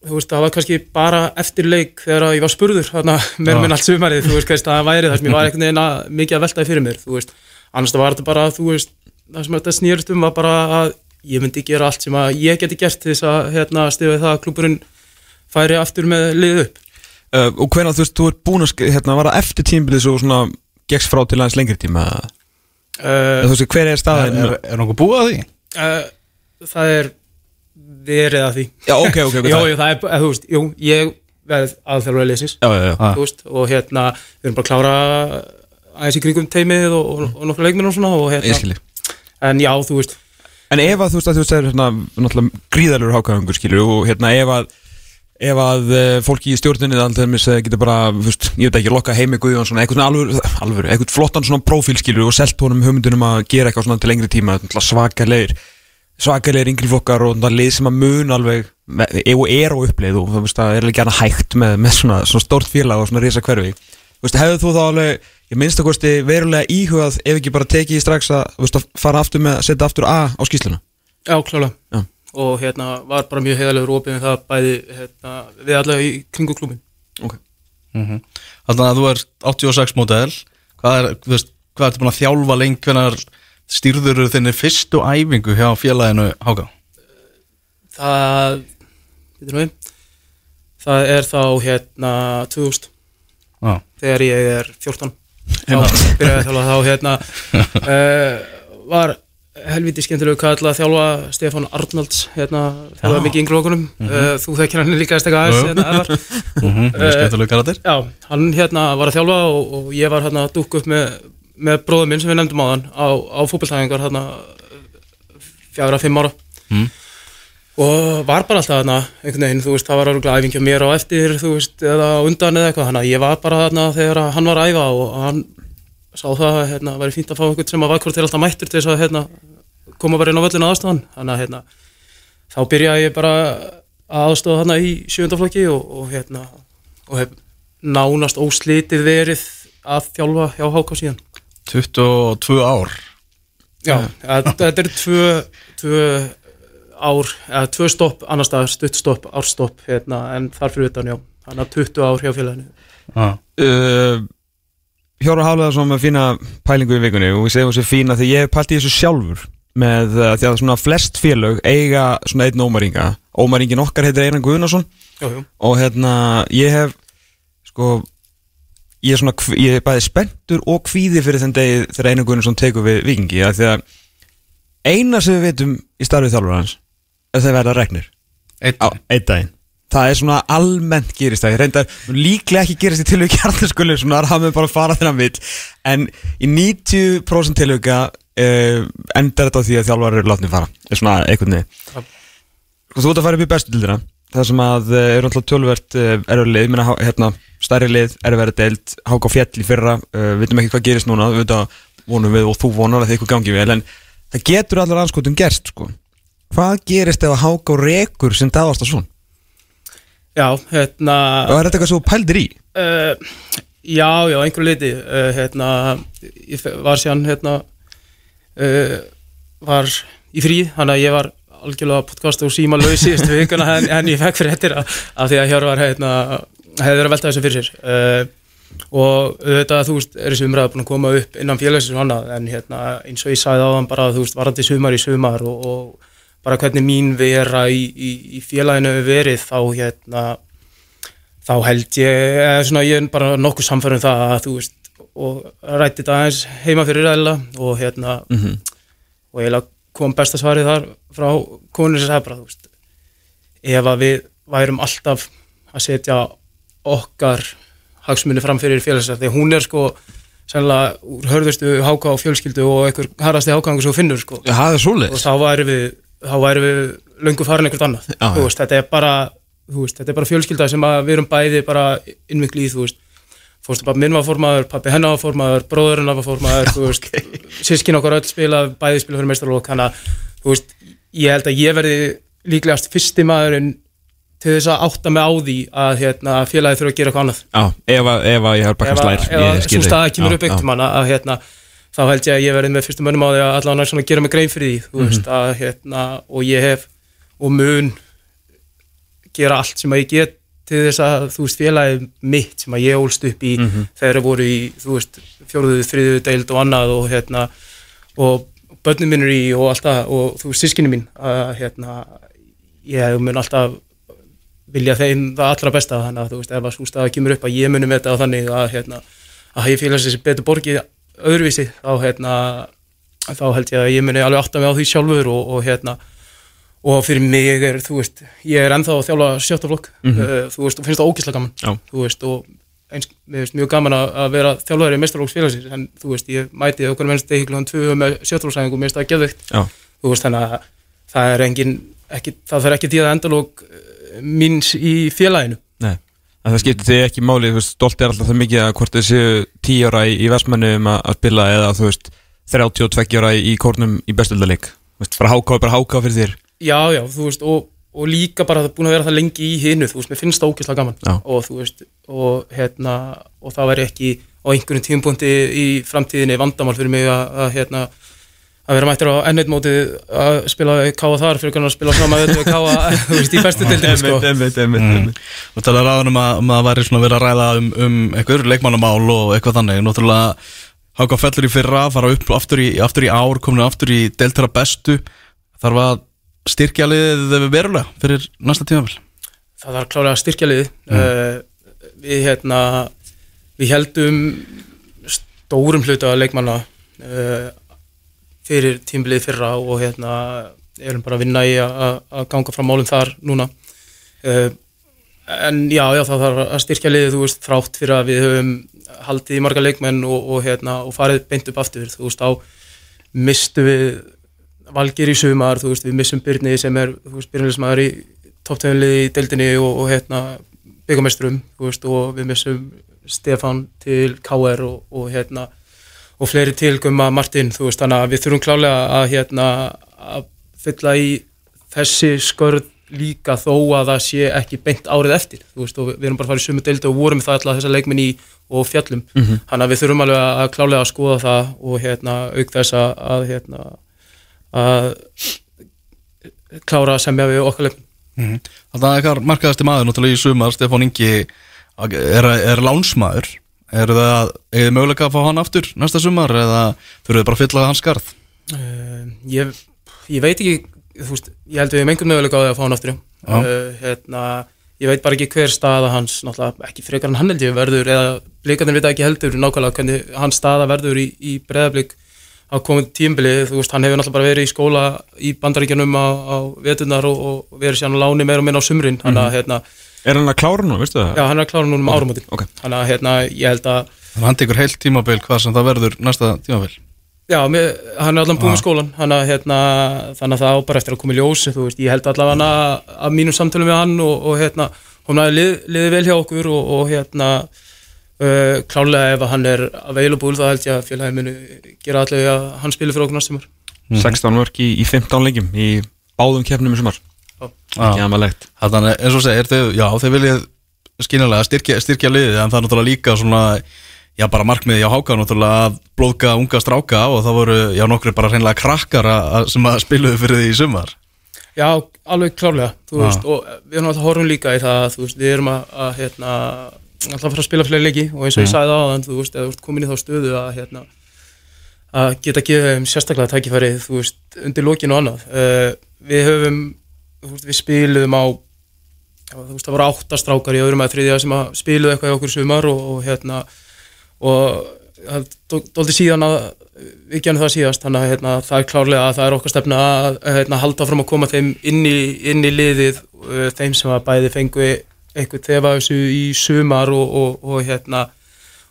þú veist, það var kannski bara eftir leik þegar að ég var spurður, þarna, mér minn allt sumarið, þú veist, hvað það væri þar sem ég var einhvern veginn að, mikið að veltaði fyrir mér, þú veist. Annars það var þetta bara, þú veist það sem þetta snýrist um var bara að ég myndi gera allt sem að ég geti gert til þess að hérna, stifa það að klúburinn færi aftur með lið upp. Uh, Og hvernig þú veist, þú ert búin að hérna, var það eftir tímbilið svo svona gegst frá til aðeins lengri tíma? Eða uh, þú veist, hver er Er, staðin? er, er nokkuð búið að því? uh, það er verið að því. Já, ok, ok, ok Jó, það er, eða, þú veist, jú, ég veð aðþjálfur leysins Já, já, já. Þú veist, og hérna við erum bara að klára aðeins í kringum teimið og, og, og nokkru leikminn og svona og hérna, en já, þú veist En ef að þú veist að þú að hérna, náttúrulega gríðalur hákaðungur skilur og hérna ef að ef að uh, fólki í stjórninni alltaf getur bara, veist, ég veit ekki, lokka heimi Guðjón svona, eitthvað svona alvöru, eitthvað flottan svona prófíl skilur og selt honum hugmyndunum að gera eitthvað svona til lengri tíma svakalegir, svakalegir yngri flokkar og það lið sem að mun alveg e- og er á uppleið og þú veist að er alveg gana hægt með, með svona, svona stórt félag og svona risa hverfi hefðu þú þá alveg, ég minnst að kosti verulega íhugað ef ekki bara tekið í strax að, þú veist, að fara aftur með, setja aftur A á skýsluna Já, klálega. Já. og hérna var bara mjög heiðalegur opið með það bæði hérna, við allavega í kringu klubin okay. Þannig að þú er 86 model Hvað er, þú veist, hvað ertu búin að þjálfa lengi? Hvenar stýrður þinni fyrstu æfingu hjá félaginu Háka? það við. Það er þá hérna 2000 Já, þegar ég er 14 þá byrjaði að þjálfa þá hérna uh, var helviti skemmtilegu kall að þjálfa Stefán Arnalds hérna, þjálfaði mikið yngri okkurum uh, þú þekkir hann líka eitthvað aðeins hérna, mhm, það er skemmtilega karakter. Já, hann hérna var að þjálfa og, og ég var hérna að dúkka upp með, með bróðum minn sem við nefndum á hann á, á fótballtæðingar hérna fjagra, fimm ára. Mm. og var bara alltaf hérna einhvern veginn, þú veist, það var örgulega æfingja mér á eftir, þú veist, eða undan eða eitthvað, þannig að ég var bara hérna þegar hann var að æfa og hann sá það að hérna, væri fínt að fá einhvern sem að var hvort til alltaf mættur til þess að hérna, koma bara inn á völlinu aðstofan, þannig að hérna, þá byrjaði ég bara að aðstofa þarna í sjöndaflokki og, og hérna, og hef nánast óslitið verið að þjálfa hjá HK síðan. 22 ár. Já, þetta er tvö, tvö ár, eða tvö stopp annar staðar, stutt stopp, árstopp hérna, en þar fyrir utan, já, þannig að 20 ár hjá félaginu. Já, uh, Hjóra Hafleðarsson með fína pælingu í vikunni og við segjum þessi fína því ég hef pælt í þessu sjálfur með uh, því að svona flest félög eiga svona einn ómaringa. Ómaringin okkar heitir Einar já, og hérna ég hef sko ég er svona, ég er bæði spenntur og kvíði fyrir þenn degi þegar Einar Guðnason tekur við vikingi að því að eina sem við veitum í starfið þjálfur hans er þeir verða regnir einn daginn það er svona almennt gerist það. Ég reyndar líklega ekki gerist í tilvík hjartaskulli svona að hafa bara fara þegar hann vill. En í 90% tilvíka uh, endar þetta á því að þjálfar eru látni fara. Er svona einhvern veginn. Ja. þú ert að fara upp í bestu dildina það sem að uh, eru alltaf tölvert uh, erfið lið, minna, hérna, stærri lið erfið verið deild, háka á fjall í fyrra. Uh, við veitum ekki hvað gerist núna. Við veitum vonum við og þú vonar að það eitthvað gangi vel en það getur allar anskotum gerst sko. hvað gerist ef að háka á rekur sem dáðast að svona já hérna Og er þetta eitthvað svo pældir í? uh, Já, já, einhver leiti uh, hérna, ég var síðan hérna uh, var í frí, þannig að ég var algjörlega podcast og síma laus síðustu vikuna en, en ég fekk fyrir þetta af því að Hjörvar hérna, hefði verið að velta þessu fyrir sér uh, og auðvitað þú veist, er þessi umræða búin að koma upp innan félagsins og annað en hérna, eins og ég sagði á hann bara þú veist, varandi sumar í sumar og, og bara hvernig mín vera í, í, í félaginu hefur verið þá hérna þá held ég, eða svona ég er bara nokkuð samfærum það að þú veist og rætti þetta aðeins heima fyrir ræðila og hérna Mhm. og eiginlega kom besta svarið þar frá konur sem sagði bara þú veist ef að við værum alltaf að setja okkar hagsmunni fram fyrir félagslega því hún er sko sennilega úr hörðustu háka á fjölskyldu og einhver harrasti hákangur sem þú finnur sko Já, það er og svoleiðis þá væri við þá væri við löngu farin einhvert annað. Já. veist, þetta er bara veist, þetta er bara fjölskylda sem við erum bæði bara innvikli í, þú veist. Fórstu pappi minn var formaður, pappi hennar var formaður bróðurinn var formaður, veist. Sískin okkar öll spila, bæði spila fyrir meistarlók þannig að, ég held að ég verði líklegast fyrsti maðurinn til þess að átta mig á því að hérna, félagi þurfa að gera eitthvað annað. Já, ef að, ég har bara ef slær ef að svo staða kemur upp einhvern mann að hérna, þá held ég að ég verði með fyrstum mönnum á því að allavega svona gera mig grein fyrir því þú veist að hérna og ég hef og mun gera allt sem að ég get til þess að þú veist félagið mitt sem að ég ólst upp í þegar þeir voru í þú veist fjóruðu, þriðu deild og annað og hérna og börnum minnur í og alltaf og þú veist sískinni mín að hérna ég mun alltaf vilja þeim það allra besta þannig að þú veist ef að svo staða kemur upp að ég muni með þetta á þannig að hérna að ég félags þessi betur borgið öðruvísi þá hérna þá held ég að ég muni alveg átta mig á því sjálfur og, og hérna og fyrir mig er, þú veist, ég er ennþá að þjála sjötta flokk, uh, þú veist, og finnst það ógislega gaman, Já. þú veist, og eins, mér finnst mjög gaman að, að vera þjálfæri í meistarflokksfélagsins, en þú veist, ég mæti okkur mennst degi klukkan tvö með sjötta flokksæðingu, mér finnst það Já, þú veist, þannig að það er engin, ekki, það fer ekki því að endalók míns í félaginu. En það skiptir þig ekki máli, þú veist, stolt er alltaf það mikið að hvort þið séu 10 ára í, í Vestmannum að, að spila eða þú veist 32 ára í, kórnum í bestöldarleik Þú veist, bara háká er bara háká fyrir þér. Já, já, þú veist, og, og líka bara það búin að vera það lengi í hinu, þú veist, mér finnst það ógeðslega gaman. Já. og þú veist, og hérna og það væri ekki á einhverjum tímpunkti í framtíðinni vandamál fyrir mig að, að hérna, að vera mættir á ennveit móti að spila káa þar fyrir að spila sama við káa, þú veist, í bestu dildinni, sko. einmitt, einmitt, einmitt. Og tala ráðum að, um að það væri svona verið að ræða um, um eitthvað leikmannamál og eitthvað þannig. Náttúrulega Háka fellur í fyrra, fara upp aftur í, aftur í ár, komin aftur í deltara bestu. Þarf að styrkja liðið verulega fyrir næsta tímafél það var klálega að styrkja liði uh, við hérna við heldum stórum hluta leikmanna uh, fyrir tímbilið fyrra og hérna erum bara að vinna í að- ganga frá málum þar núna. Uh, en já, já, það þarf að styrkja liðið, þú veist, þrátt fyrir að við höfum haldið í marga leikmenn og, og hérna, og farið beint upp aftur, þú veist, á mistu við Valgir í sumar, þú veist, við missum Byrni sem er, byrjulismæður í topptöðunliði í deildinni og, og hérna veist, og við missum Stefan til KR og, og hérna, og fleiri til Gumma Martin, þú veist, þannig að við þurfum klálega að hérna, að fylla í þessi skörð líka þó að það sé ekki beint árið eftir, þú veist, og við erum bara að í sumu deildi og vorum það alltaf þessa leikminn í og fjallum, þannig að við þurfum alveg að klálega að skoða það og hérna auk þess að, að hérna að klára að semja við okkar leikmenn. Þannig að eitthvað markaðasti maður náttúrulega í sumar, Stefán Ingi. Er, er lánsmaður Er það, eða möguleika að fá hann aftur næsta sumar eða þurfið bara að fylla hans skarð? Uh, ég, ég veit ekki, þú veist, ég held við um einhvern möguleika á því að fá hann aftur. Uh, hérna, ég veit bara ekki hver staða hans, náttúrulega ekki frekar en hann held ég verður, eða blikarnir vita ekki heldur nákvæmlega hvernig hans staða verður í, í breðablík á komið tímbili, þú veist, hann hefur náttúrulega bara verið í skóla í bandaríkjanum á, á veturnar og, og verið síðan á láni meira og minna á sumrin, hann að, hérna, Er hann að klára nú, veistu það? já, hann er að klára núna um áramótin, ok. hann að, hérna, ég held að, Þannig að hann tekur heilt tímabil hvað sem það verður næsta tímabil. Já, mér, hann er allan búinn með skólan hann að, hérna, þannig að það á bara eftir að koma í ljós þú veist, ég held allavega að, að mínum samtölum við hann og, og hérna, hún hafi lið, liðið vel hjá okkur og, og hérna uh, klálega ef að hann er available þá held ég að félagið muni gera allavega að hann spili fyrir okkur næstumar 16 mörg í, í 15 leikjum í báðum keppnum í sumar Ekki aðmalegt Þannig að eins og segir, þeir, já þeir viljið skynjulega styrkja, styrkja liðið en það er náttúrulega líka svona já bara markmiði á Háka náttúrulega að blóðka unga stráka og það voru já nokkri bara hreinlega krakkar að, að- sem að spiluðu fyrir því í sumar. Já, alveg klárlega, veist, og við erum alltaf horfum líka í það, veist, við erum að, að hérna, alltaf að fara að spila fleiri leiki og eins og ég sagði það þú veist, eða komin í þá stöðu að, hérna, að geta gefið þeim sérstaklega tækifæri, þú veist, undir lokinu og annað. Uh, við höfum, veist, við spiluðum á, þú veist, það voru átta strákar í öðrum að þriðja sem að spiluðu eitthvað í okkur sumar og, og hérna, og það dóldi síðan að við genum það síðast, þannig að hérna, það er klárlega að það er okkar stefna að hérna, halda fram að koma þeim inn í, inn í liðið uh, þeim sem að bæði fengu eitthvað þefa þessu í sumar og, og, og hérna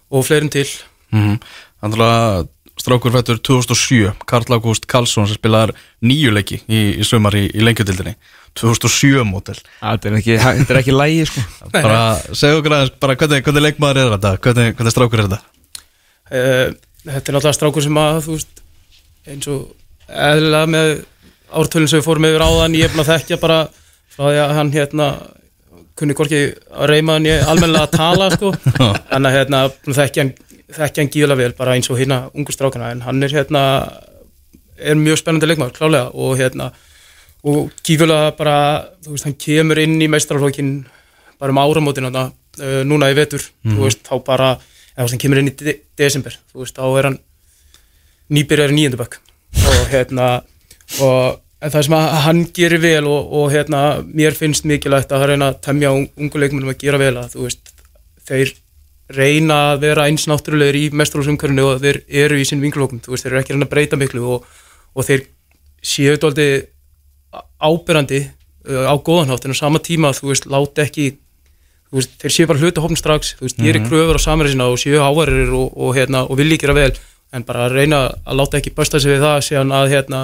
og fleirin til mm -hmm. Þannig að strákur fættur 2007 Karl Ágúst Karlsson sem spilaðar nýju leiki í, í sumar í, í lengjutildinni 2007 mótel Þetta er ekki, þetta er ekki lægi sko. Bara segja okkur aðeins bara hvernig, hvernig leikmaður er þetta? Hvernig, hvernig strákur er þetta? Uh, þetta er náttúrulega strákur sem að þú veist eins og eðlilega með ártölun sem við fórum yfir áðan ég er búin að þekkja bara frá því að hann hérna kunni hvorki að reyma hann ég almennilega að tala sko. Þannig að hérna þekkja hann þekkja hann gíðlega vel bara eins og hérna ungu strákana en hann er hérna er mjög spennandi leikmaður klálega og hérna og gífulega bara þú veist hann kemur inn í meistaraflokkin bara um áramótin uh, núna í vetur þú veist þá bara eða hann kemur inn í de desember þú veist þá er hann nýbyrjar í nýjöndabökk og hérna og en það sem að hann gerir vel og, og hérna mér finnst mikilvægt að það reyna að temja un- ungu leikmennum að gera vel að þú veist þeir reyna að vera eins náttúrulegir í mestralúsumkörinu og þeir eru í sín vinglókum, þú veist, þeir eru ekki reyna að breyta miklu og, og þeir séu dóldi ábyrrandi uh, á góðanhátt en á sama tíma þú veist, láti ekki þú veist, þeir séu bara hluti hófn strax þú veist, gerir kröfur á samverði sína og séu ávarir og, og, hérna, og vilji gera vel en bara að reyna að láta ekki bösta sig við það síðan að hérna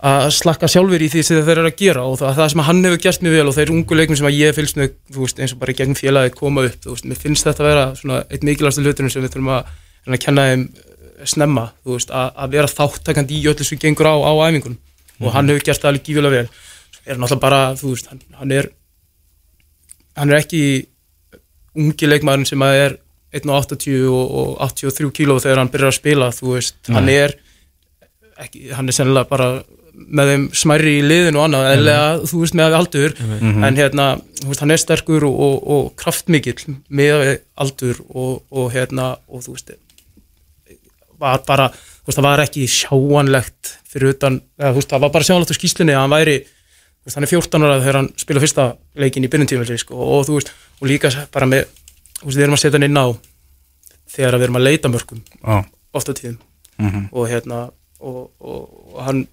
að slakka sjálfur í því sem þeir eru að gera og það, það sem hann hefur gert mjög vel og þeir ungu leiknum sem ég fylgst með, veist, eins og bara gegn félagi koma upp, þú veist, mér finnst þetta að vera svona eitt mikilvægstu hlutunum sem við þurfum að, að kenna þeim eh, snemma, þú veist, að, að vera þáttakandi í öllu sem gengur á, á æfingunum. Og hann hefur gert það alveg gífilega vel. Svo er náttúrulega bara, þú veist, hann, hann er hann er ekki ungi leikmaðurinn sem að er 1.80 og, og 83 kíló þegar hann byrjar að spila, þú veist, hann er ekki, hann er sennilega bara með þeim smærri í liðinu og annað eða þú veist með aldur. En hérna, þú veist, hann er sterkur og, og, og kraftmikill með aldur og, og hérna og þú veist var bara, þú veist, það var ekki sjáanlegt fyrir utan, eða, þú veist, það var bara sjáanlegt á skýslunni að hann væri þú veist, hann er 14 ára þegar hann spila fyrsta leikin í byrjuntímil sko, og þú veist, og líka bara með þú veist, við erum að setja hann inn á þegar við erum að leita mörgum Já, ofta tíðum. Og hérna og, og, og hann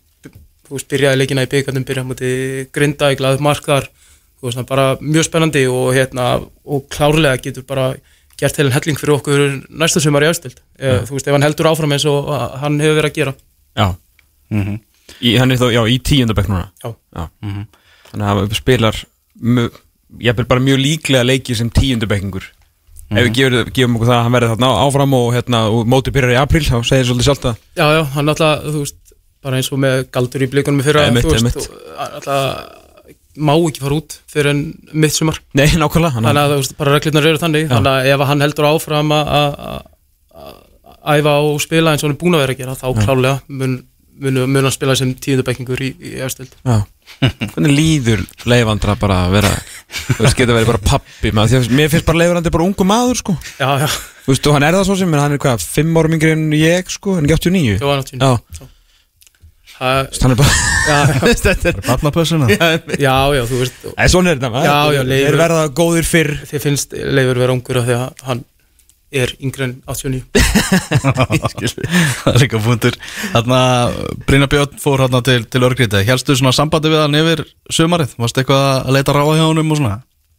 þú veist, byrjaði leikina í byggandum, byrjaði múti grinda í glaðið mark þar. Þú veist, hann bara mjög spennandi og hérna og klárlega getur bara gert heilin helling fyrir okkur næsta sumar í aðstild þú veist, ef hann heldur áfram eins og uh, hann hefur verið að gera. Já, í, hann er þá, já, í tíundabæk núna. Já. Þannig að hann spilar ég er bara mjög líklega leiki sem tíundabækingur Ef við gefum, gefum okkur það að hann verði þarna áfram og hérna, og mótið byrjar í apríl þá segir svolítið sjálft að já, já, hann alltaf, þú veist bara eins og með galdur í blikunum í fyrra Einmitt, þú veist, alltaf má ekki fara út fyrir en mitt sumar Nei, nákvæmlega hann, þannig að þú veist, bara reglirnar eru þannig. Þannig að ef hann heldur áfram að- að að- að æfa og spila eins og hann er búin að vera að gera þá klálega mun, mun, mun hann spila sem tíundabækingur í, í efstild Já. Hvernig líður leifandra bara að vera Þú veist, geta verið bara pappi maður, því að Mér finnst bara leifandi bara ungu maður sko. Já, já, Þú veist, og hann er það svo sem, en hann er hvað, fimm árum yngri en ég sko, er ekki 89 það var náttúrulega Já, hann er bara já, já, Þetta er barnapössuna. Já, já, þú veist svona er Já, já, Þeir Leifur- verða góðir fyrr. Þið finnst Leifur vera ungur af því að hann er yngri en 89 Það er eitthvað fundur. Þarna, Brynja Björn fór hérna til, til örgrita Helstu svona sambandi við hann yfir sumarið? Varstu eitthvað að leita ráða hjá honum og svona?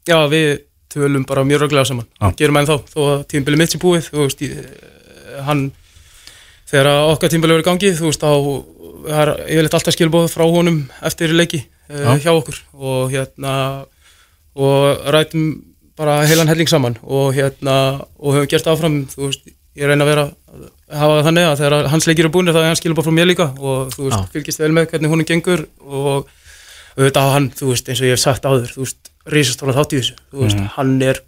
Já, við tölum bara mjög röglega saman. Já. gerum enn þá, þó að tímbili mitt sé búið þú veist, ég, hann þegar að okkar tímbili verið í gangi þú veist, þá það er yfirleitt alltaf skilbóð frá honum eftir leiki uh, Já. hjá okkur. Og hérna og rætum bara heilan helling saman. Og hérna og höfum gert áfram, þú veist, ég reyna að vera að hafa það þannig að þegar hans leikir er búinir þá er hann skilbóð frá mér líka. Og þú veist, Já. fylgist vel með hvernig honum gengur. Og auðvitað á hann, þú veist, eins og ég hef sagt áður þú veist, risastóla þátt í þessu. Þú veist, hann er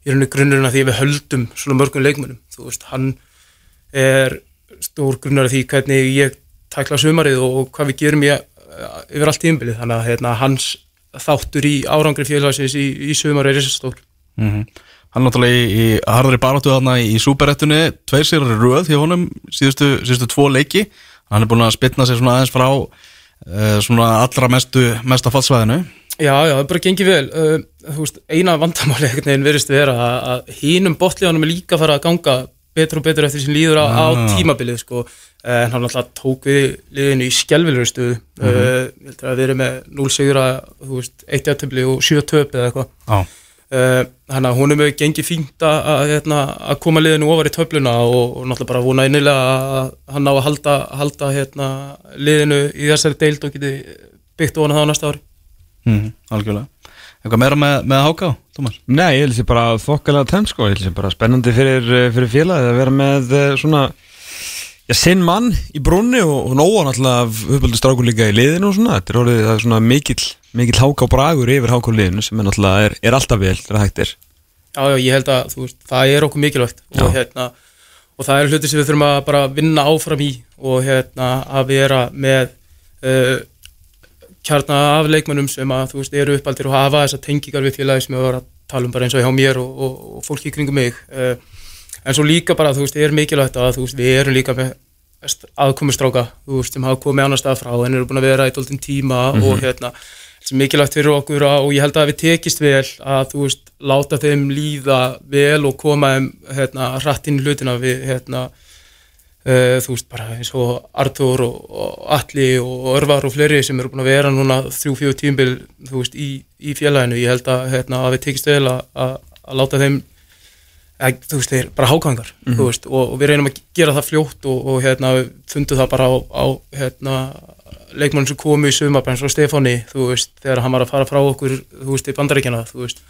í rauninni grunnurinn að því við höldum svona mörgum leikmönnum. Þú veist, hann er stór grunnur af því hvernig ég tækla sumarið og, og hvað við gerum ég yfir allt tímbilið, þannig að hérna, hans þáttur í árangri félagsins í, í sumar er risastór. Mm Hann náttúrulega í, í harðari baráttu þarna í súperettunni Tveir sér röð hjá honum síðustu, síðustu tvo leiki. Hann er búin að spilna sig svona aðeins frá uh, Svona allra mestu mesta fallsvæðinu. Já, já, það bara gengið vel. Uh, þú veist, eina vandamáli einhvern veginn verist vera að, að hínum botlíðanum er líka að fara að ganga betur og betur eftir sem líður á, á Ah. tímabilið sko. En hann alltaf tók við liðinu í skelvilegur stuðu uh, ég heldur að við erum með 0 sigra þú veist, 1 játtöfli og 7 töp eða eitthvað. Já, uh, hann að hún er með gengið fínt að, að, hérna, að koma liðinu ofar í töfluna og, og náttúrulega bara vona innilega að hann á að halda, halda hérna, liðinu í þessari deild og geti byggt ofan það á næsta ári. Mm algjörlega. Eitthvað meira með, með Háká, Tómas? Nei, ég held sér bara þokkalega tenn sko, ég held sér bara spennandi fyrir, eh, fyrir félagið að vera með eh, svona já, sinn mann í brúnni og, og nóa náttúrulega uppöldu strákur líka í liðinu og svona, þetta er orðið það er svona mikill, mikill háká bragur yfir háká liðinu sem er náttúrulega er, er alltaf vel þegar hægt er. Já, já, ég held að þú veist, það er okkur mikilvægt. Og, hérna, og það er hluti sem við þurfum að bara vinna áfram í og hérna, að vera með uh, kjarna af leikmönnum sem að þú veist, eru uppaldir og hafa þessar tengingar við félagi sem við varum að tala um bara eins og hjá mér og, og, og fólki kringum mig. Uh, en svo líka bara, þú veist, er mikilvægt að þú veist, við erum líka með aðkomustráka, þú veist, sem hafa komið annar stað frá en eru búin að vera í dóltinn tíma og hérna, sem er mikilvægt fyrir okkur að, og ég held að við tekist vel að þú veist, láta þeim líða vel og koma þeim hérna, hratt inn í hlutina. Við hérna, uh, þú veist, bara eins og Artur og, og Atli og Örvar og fleiri sem eru búin að vera núna þrjú, fjögur tímbil, þú veist, í, í félaginu. Ég held að, hérna, að við tekist vel að, að, að láta þeim þú veist, þeir bara hákangar þú veist, og, og við reynum að gera það fljótt og, og hérna, við fundum það bara á, á hérna, leikmann sem komu í eins og Stefáni þú veist, þegar hann var að fara frá okkur þú veist, í bandaríkjana, þú veist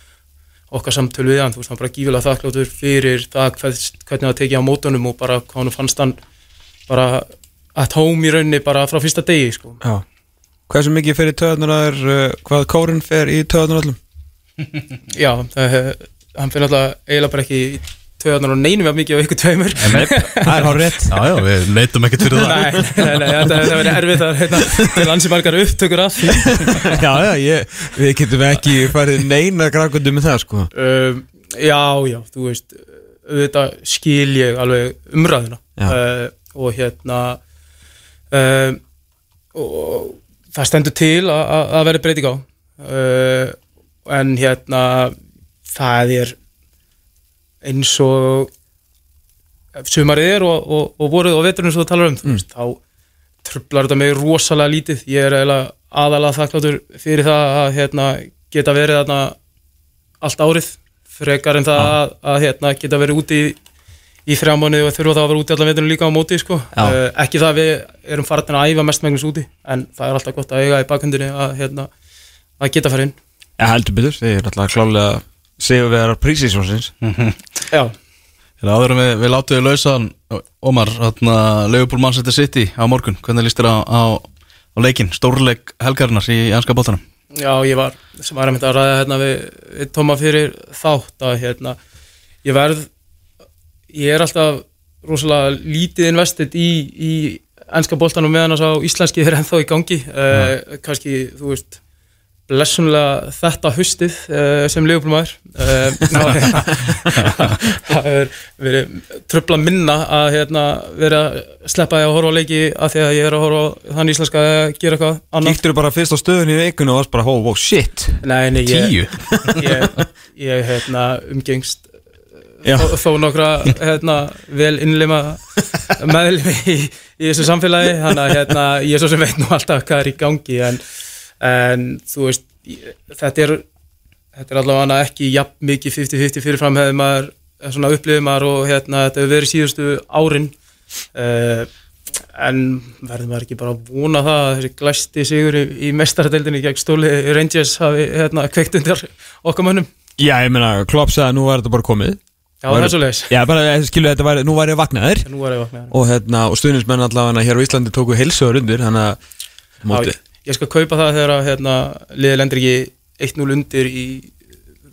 okkar samtölu við hann, þú veist, hann bara gífilega þakkláttur fyrir það hvernig það tekið á mótunum og bara hvað hann fannst hann bara at home í rauninni bara frá fyrsta degi, sko. Já. Hversu mikið fyrir töðunar að er uh, hvað kórin fer í töðunar öllum? Já, það, hann fyrir alltaf eiginlega bara ekki í töðunar og neinum við mikið á ykkur tveimur. Það er hár rétt Já, já, við leitum ekkert fyrir það. Nei, nei, nei, þetta það verið erfitt að hérna, til ansi margar upptökur af því. Já, já, ég, við getum ekki farið neina grákundu með það sko. Um, Já, já, þú veist auðvitað skil ég alveg umræðina uh, og hérna um, og það stendur til að- að að verði breyting á. Uh, en hérna það er eins og sumarið er og, og, og voruð og veturinn sem þú talar um þú veist, þá trublar þetta mig rosalega lítið. Ég er aðalega þakkláttur fyrir það að hérna, geta verið þarna allt árið frekar en það að, að hérna, geta verið úti í, í þrjá mánuði og þurfa þá að vera úti allan veturinn líka á móti sko. Uh, ekki það að við erum farin að æfa mestmengnis úti en það er alltaf gott að eiga í bakhundinni að, hérna, að geta farið inn. Já, heldur betur, þið er alltaf klálega segjum við að prísísjónsins Já, Þegar en við, við látum við lausan Ómar, hérna, Leopold Manchester City á morgun, hvernig líst þér á, á, á leikin, stórleik helgarinnar í ennska bóttanum? Já, ég var, sem var að ræða hérna við, við Tóma fyrir þátt að hérna, ég verð, ég er alltaf rosalega lítið investið í, í ennska boltanum meðan þess að íslenski er ennþá í gangi, uh, kannski, þú veist, blessunlega þetta hustið uh, sem leifblumæður uh, það er verið tröfla minna að hérna, vera sleppa að horfa á leiki að því að ég er að horfa þann íslenska að gera eitthvað annað Kíktur bara fyrst á stöðunni í veikun og varst bara, oh, wow, shit Nei, nei, Tíu? ég, ég hérna, umgengst Já. þó, nokkra hérna, vel innlima meðlimi í, í þessu samfélagi þannig að hérna, ég er svo sem veit nú alltaf hvað er í gangi en, en þú veist þetta er þetta er allavega ekki jafn mikið 50-50 fyrirfram hefði maður svona upplifið maður og hérna, þetta hefur verið síðustu árin. Uh, en verður maður ekki bara að vona það að þessi glæsti sigur í, í mestaradeildinni gegn stóli Rangers hafi hérna, kveikt undir okkar mönnum? Já, ég meina, Klopp sagði að nú var þetta bara komið. Já, það er svo leiðis Já, bara, eh, skilu, þetta var, nú var ég vaknaður. Og, hérna, og stuðnismenn allavega hér á Íslandi tóku heilsuður undir þannig að móti, Já, Ég skal kaupa það þegar að hérna, liðið lendir ekki 1-0 undir í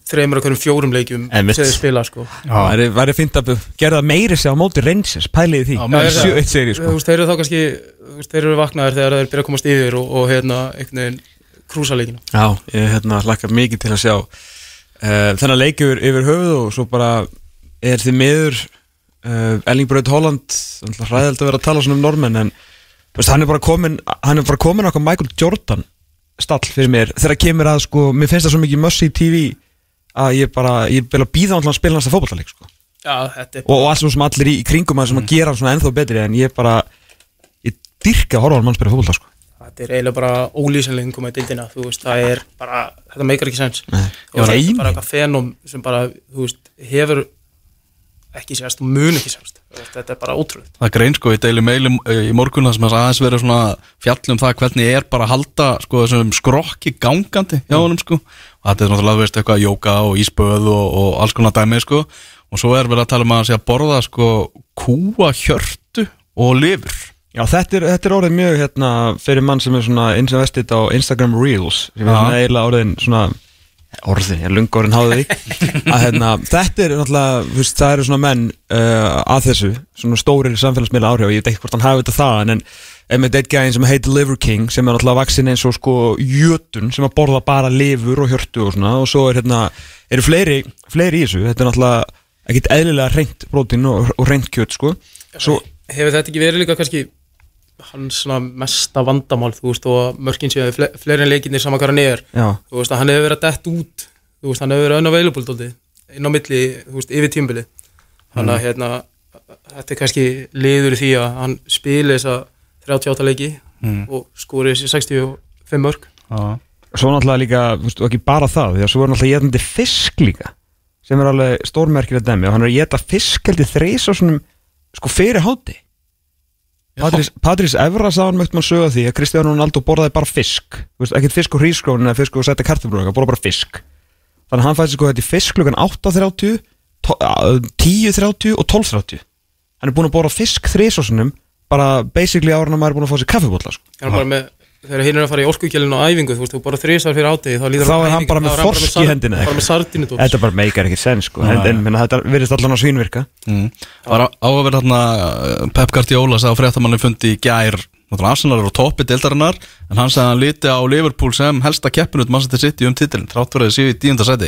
þreymur okkur fjórum leikjum sem þið spila sko. það væri- væri fínt að gera meiri sig á móti reynsins, pæliði því. Já, er það. 7-1 seri, Þú sko. veist, þeir eru þá kannski þú veist, þeir eru vaknaðir þegar þeir byrja að komast yfir og, og hérna, einhvern veginn krúsa leikina. Já, ég hérna hlakka mikið til að sjá uh, þennan leikjur yfir höfuð og svo bara er þið miður uh, Elling Braut Holland hræðild að vera að tala svona um normenn en veist, hann er bara komin hann er bara komin okkar Michael Jordan stall fyrir mér þegar kemur að sko mér finnst það svo mikið mössi í TV að ég bara, ég vil að býða hann að spila næsta fótballtaleik sko Já, þetta er og, og allt sem allir í, kringum að sem að gera hann svona ennþá betri en ég bara ég dyrka að horfa hann mann spila fótballtaleik sko Þetta er eiginlega bara ólýsanlegin koma í dildina, þú veist, það er bara, þetta meikar ekki sens. Nei. Það er bara eitthvað fenóm sem bara, þú veist, hefur ekki sérst og mun ekki sérst. Þetta er bara ótrúlega. Það er grein sko í Daily Mail í, í morgun það sem að aðeins verið svona fjallum það hvernig er bara að halda sko þessum skrokki gangandi hjá honum sko. Og þetta er náttúrulega veist eitthvað jóka og íspöð og, og alls konar dæmi sko. Og svo er verið að tala um að sé að borða sko kúa hjörtu og lifur. Já, þetta er, þetta er orðið mjög hérna fyrir mann sem er svona investit á Instagram Reels sem er svona eiginlega orðin svona orðin, ég er lunga orðin háði því. Að hérna, þetta er náttúrulega veist, það eru svona menn uh, að þessu svona stórir samfélagsmiðla áhrif og ég veit ekki hvort hann hafi þetta þaðan en einmitt eitt gæðin sem heitir Liver King sem er náttúrulega vaksin eins og sko jötun sem að borða bara lifur og hjörtu og svona og svo er hérna, eru fleiri fleiri í þessu, þetta er náttúrulega ekkit eðlilega reynt prótín og, og reynt kjöt sko. Svo, Hefur þetta ekki verið líka kannski hans mesta vandamál, þú veist, og mörkin séu fle fleiri en leikinni saman er. já, Þú veist, að hann hefur verið að dett út, þú veist, hann hefur verið unavailable inn á milli, þú veist, yfir tímbili. Þannig að, hérna, þetta er kannski liður í því að hann spili þessa 38 leiki Mm. og skori þessi 65 mörg Já. Svo náttúrulega líka, þú veist, ekki bara það Því að svo er náttúrulega getandi fisk líka Sem er alveg stórmerkilegt dæmi Og hann er að geta fisk heldur þreis og svona Sko fyrir hátti Patrís, Patrís Evra sá hann mögt mann sögða því að Kristján Ronaldo borðaði bara fisk. Ekkert fisk og hrískrónin eða fisk og setja kartöflur borða bara fisk. Þannig að hann fæði sko þetta í fisk klukkan 8.30 to- á- 10.30 og 12.30 Hann er búin að borða fisk þrísosunum bara basically ára maður er búin að fá sér kaffibólla sko. hann er bara með þegar hinn er að fara í orkugjelinu á æfingu þú veist, þú bara þrísar fyrir ádegi þá, líður Þá er hann æfingu- bara með hann þorsk í eða bara með sardinudóts Þetta bara meikar ekki sens sko. en, en menna, þetta virðist allan að svínvirka. Mm. Var á á að vera þarna uh, Pep Guardiola sagði á fréttamanni fundi í gær Arsenal er á toppi deildarinnar en hann sagði að hann líti á Liverpool sem helsta keppinut Manchester City um titilin þrátt fyrir að séu í tíunda seti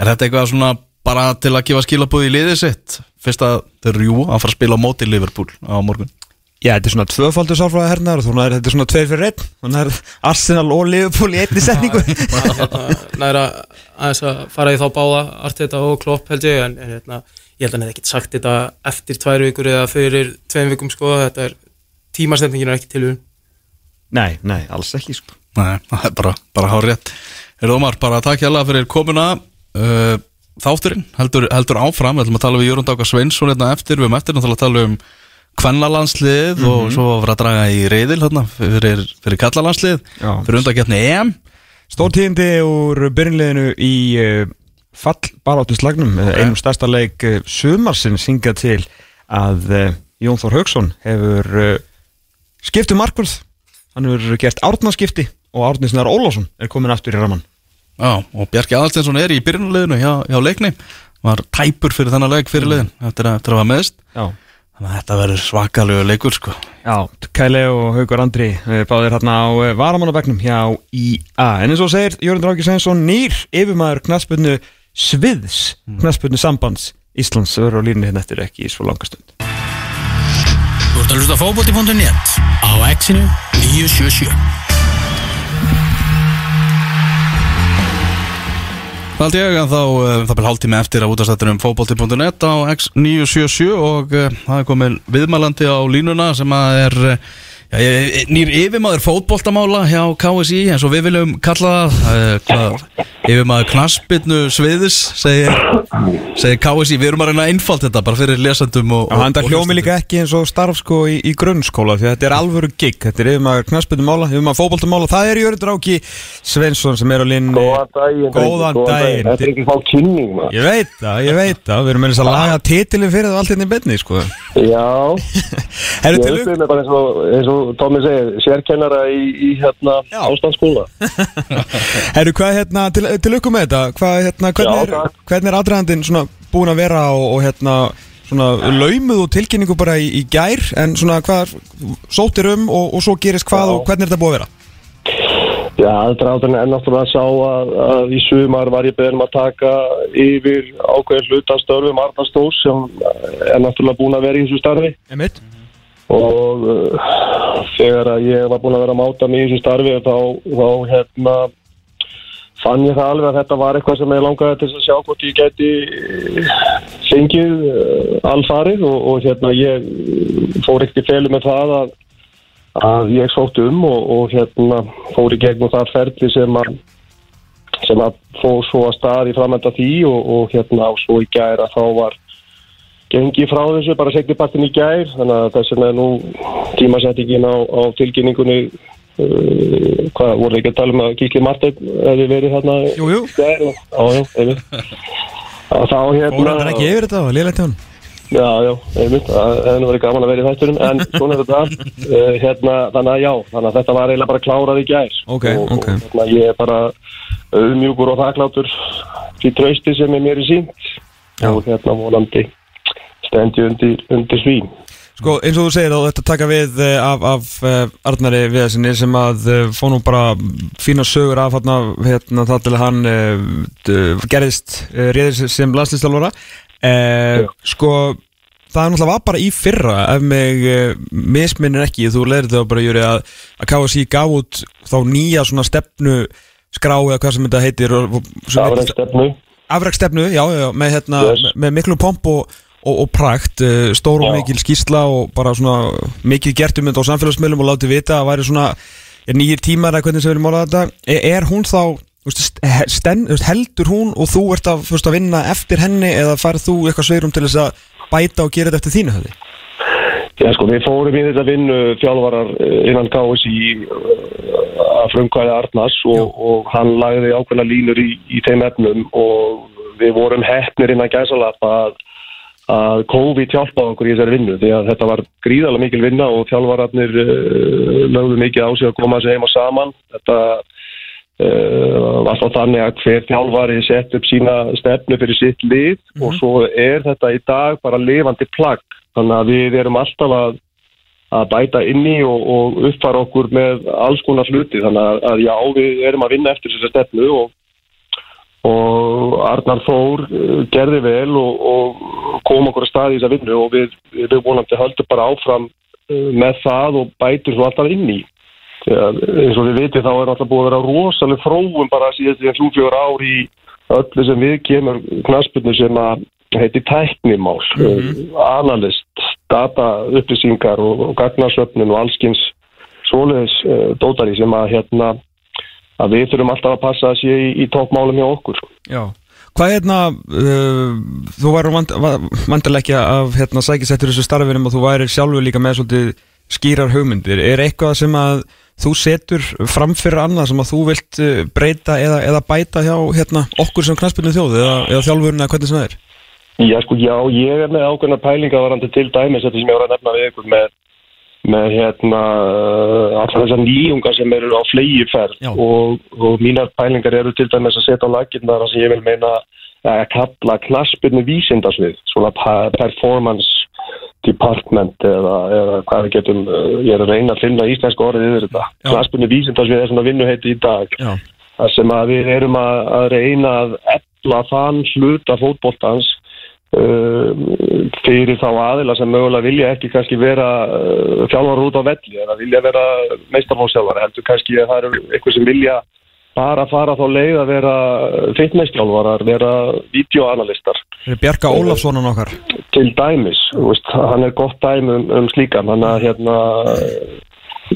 Er þetta eitthvað svona bara til að gefa skilabúð í liðið sitt? Fyrst að þau eru jú að fara að spila á móti Liverpool á morgun Já, þetta er svona tvöfaldur sálfræði hernaður og þannig að þetta er svona tveir fyrir einn. Þannig að Arsenal og Liverpool í einni setningu. Hérna, næra aðeins að fara í þá báða Arteta og Klopp held ég en, en hérna, ég held að hann hefði ekkert sagt þetta eftir tvær vikur eða fyrir tveim vikum sko, þetta er tímastendingin er ekki til hún Nei, nei, alls ekki sko. Nei, það er bara, bara hár rétt. Er Ómar, bara takk hjá fyrir komuna. Uh, Þátturinn heldur, heldur áfram. Við ætlum að tala við Jörund Áka Sveinsson hérna eftir. Við höfum eftir náttúrulega að tala um Kvennalandslið og svo að vera að draga í reyðil hérna, fyrir, fyrir kallalandslið. Fyrir undakeppni EM. Stórtíðindi úr byrjunleginu í uh, fall baráttu slagnum okay. einum stærsta leik uh, sumarsinn synga til að uh, Jón Þór Haugsson hefur skiptu markvörð. Hann hefur gert árnaskipti og Árnisnar Ólásson er komin aftur í raman Já, og Bjarki Aðalsteinsson er í byrjunarliðinu hjá, hjá leikni. Var tæpur fyrir þennan leik fyrir liðin eftir, að- eftir að hafa meðst Já Þannig að þetta verður svakalegu leikur sko Já, Kæli og Haugur Andri eh, báðir hérna á eh, varamannabæknum hjá IA. En eins og segir Jörgur Dráki Sveinsson nýr yfirmaður knaspinu Sviðs, knaspinu sambands Íslands verður á línni hérna eftir ekki í svo langa stund. Þú ert að hlusta á fótbolti.net á exinu 977 Það held ég að þá uh, það byrja hálftími eftir að útastættur um fókbalti.net á X977 og uh, það er komin viðmælandi á línuna sem að er uh, nýr yfirmaður fótboltamála hjá KSI eins og við viljum kalla það uh, yfirmaður knaspinnu sviðis segir, segir KSI, við erum að reyna að einfalt þetta bara fyrir lesendum og, Já, hann það og hljómi líka ekki eins og starf sko í, í grunnskóla því þetta er alvöru gig, þetta er yfirmaður knaspinu mála, yfirmaður fótboltamála, það er Jörgur Dráki Sveinsson sem er á línni. Góðan daginn Góðan daginn. Þetta er ekki fá kynning maður. Ég veit það, ég veit það, við erum með þess að laga titilin fyrir það allt hérna í og, Tommi segir Sérkennara í, í hérna ástandsskóla Herru, hvað hérna, til, til ykkur með þetta, hvað hérna, hvernig Já, er, hvernig er aðræðandinn svona búin að vera og, og hérna, svona laumuð og tilkynningu bara í, í gær, en svona hvað sóttir um og, og svo gerist hvað Já. og hvernig er þetta búið að vera? Já, aðdraðan er náttúrulega sá að, að í sumar var ég beðin um að taka yfir ákveðin hluta af störfum Arna Stós sem er náttúrulega búin að vera í þessu starfi Einmitt. Og uh, þegar að ég var búin að vera að máta mig í þessu starfi þá, þá hérna fann ég það alveg að þetta var eitthvað sem ég langaði til að sjá hvort ég geti eh, fengið uh, alfarið. Og, og hérna ég eh, fór ekkert í felu með það að, að ég sótt um og, og hérna fór í gegnum það ferli sem að sem að fór svo að stað í framönda því. Og, og hérna og svo í gæra þá var gengi frá þessu, bara segni partin í gær þannig að þess vegna er nú tímasettingin á, á tilkynningunni uh, hvað voru ekki að tala um að Kiki Marteinn hefði verið þarna Jú, jú. í gær og, á, já, einmitt að þá hérna hann ekki yfir þetta hjá hann? já, já, einmitt, það hefði verið gaman að vera í þætturum en svona er þetta uh, hérna, þannig að já, þannig að þetta var eiginlega bara klárað í gær Ok, og, ok. og hérna, ég er bara auðmjúkur og þakklátur því trausti sem er mér í sínt Já. og hérna vonandi stendi undir, undir svín. Sko, eins og þú segir þá þetta taka við eh, af, af uh, Arnari Viðarsinni sem að uh, fór nú bara fína sögur af hérna, hérna það til hann gerðist, réðist sem landslýstalvara uh, Sko, það er náttúrulega bara í fyrra ef mig misminnir ekki þú leirði það bara Júri að, að KSI gaf út þá nýja svona stefnu skrá eða hvað sem þetta heitir og- og- sem það var heitir- ekki stefnu afrækstefnu, já, já, með, hérna, Yes. með, með miklu pomp og, og, og prakt, uh, stór og Já. mikil skýrsla og bara svona mikið gert um þetta á samfélagsmiðlum og látið vita að væri svona er nýjir tímar eða hvernig sem við erum málað þetta er, er hún þá sten, heldur hún og þú ert að, að vinna eftir henni eða farið þú eitthvað sveirum til þess að bæta og gera þetta eftir þínu höfði? Já, sko, við fórum í þetta vinnu þjálfarar eh, innan KSI uh, að frumkvæði Arnars og, og hann lagði ákveðna línur í, í þeim efnum og við vorum hefnir innan gæsalappa að, að COVID hjálpaði okkur í þessari vinnu því að þetta var gríðarlega mikil vinna og þjálfararnir uh, lögðu mikið á sig að koma þessu heim og saman. Þetta uh, var þá þannig að hver þjálfari sett upp sína stefnu fyrir sitt lið og svo er þetta í dag bara lifandi plagg. Þannig að við erum alltaf að að bæta inn í og, og uppfara okkur með alls konar hluti. Þannig að, já, við erum að vinna eftir þessar stefnu og, og Arnar Þór eh, gerði vel og, og kom okkur að staði í þessa vinnu og við, við vonandi höldum bara áfram eh, með það og bætum svo alltaf inn í. Þegar, eins og við vitið þá er alltaf búið að vera rosaleg fróum bara síðast í þrjú fjögur ár í öllu sem við kemur knaspinu sem að heiti tæknimál, mm analyst, data upplýsingar og, og gagnasöfnun og allskins svoleiðis uh, dótari sem að hérna að við þurfum alltaf að passa að sé í, í toppmálum hjá okkur. Já. Hvað hérna, uh, þú væri vandilega ekki að hérna, sækisættur þessu starfinum og þú væri sjálfur líka með svolítið skýrar hugmyndir. Er eitthvað sem að þú setur fram fyrir annað sem að þú vilt uh, breyta eða, eða bæta hjá hérna, okkur sem knastbyrnu þjóð eða, eða þjálfurinn eða hvernig sem það er? Já, sko, já, ég er með ákveðna pælinga varandi til dæmis þetta sem ég var að nefna við ykkur með, með hérna uh, alltaf þessar nýjungar sem eru á flegi ferð Já. og, og mínar pælingar eru til dæmis að setja á laginnar sem ég vil meina að kalla knaspinu vísindasvið, svona performance department eða, eða hvað við getum, uh, ég er að reyna að finna íslenska orðið yfir þetta. Knaspinu vísindasvið er svona vinnuheiti í dag Já. sem að við erum að, að reyna að efla þann hluta fótboltans uh, fyrir þá aðila sem mögulega vilja ekki kannski vera uh, þjálfar út á velli eða vilja vera meistarfólksjálfar heldur kannski að það eru eitthvað sem vilja bara fara þá leið að vera fitnessjálfarar, vera videoanalistar Bjarka Ólafssonan okkar. til dæmis, veist, hann er gott dæmi um, um slíkan, hann að hérna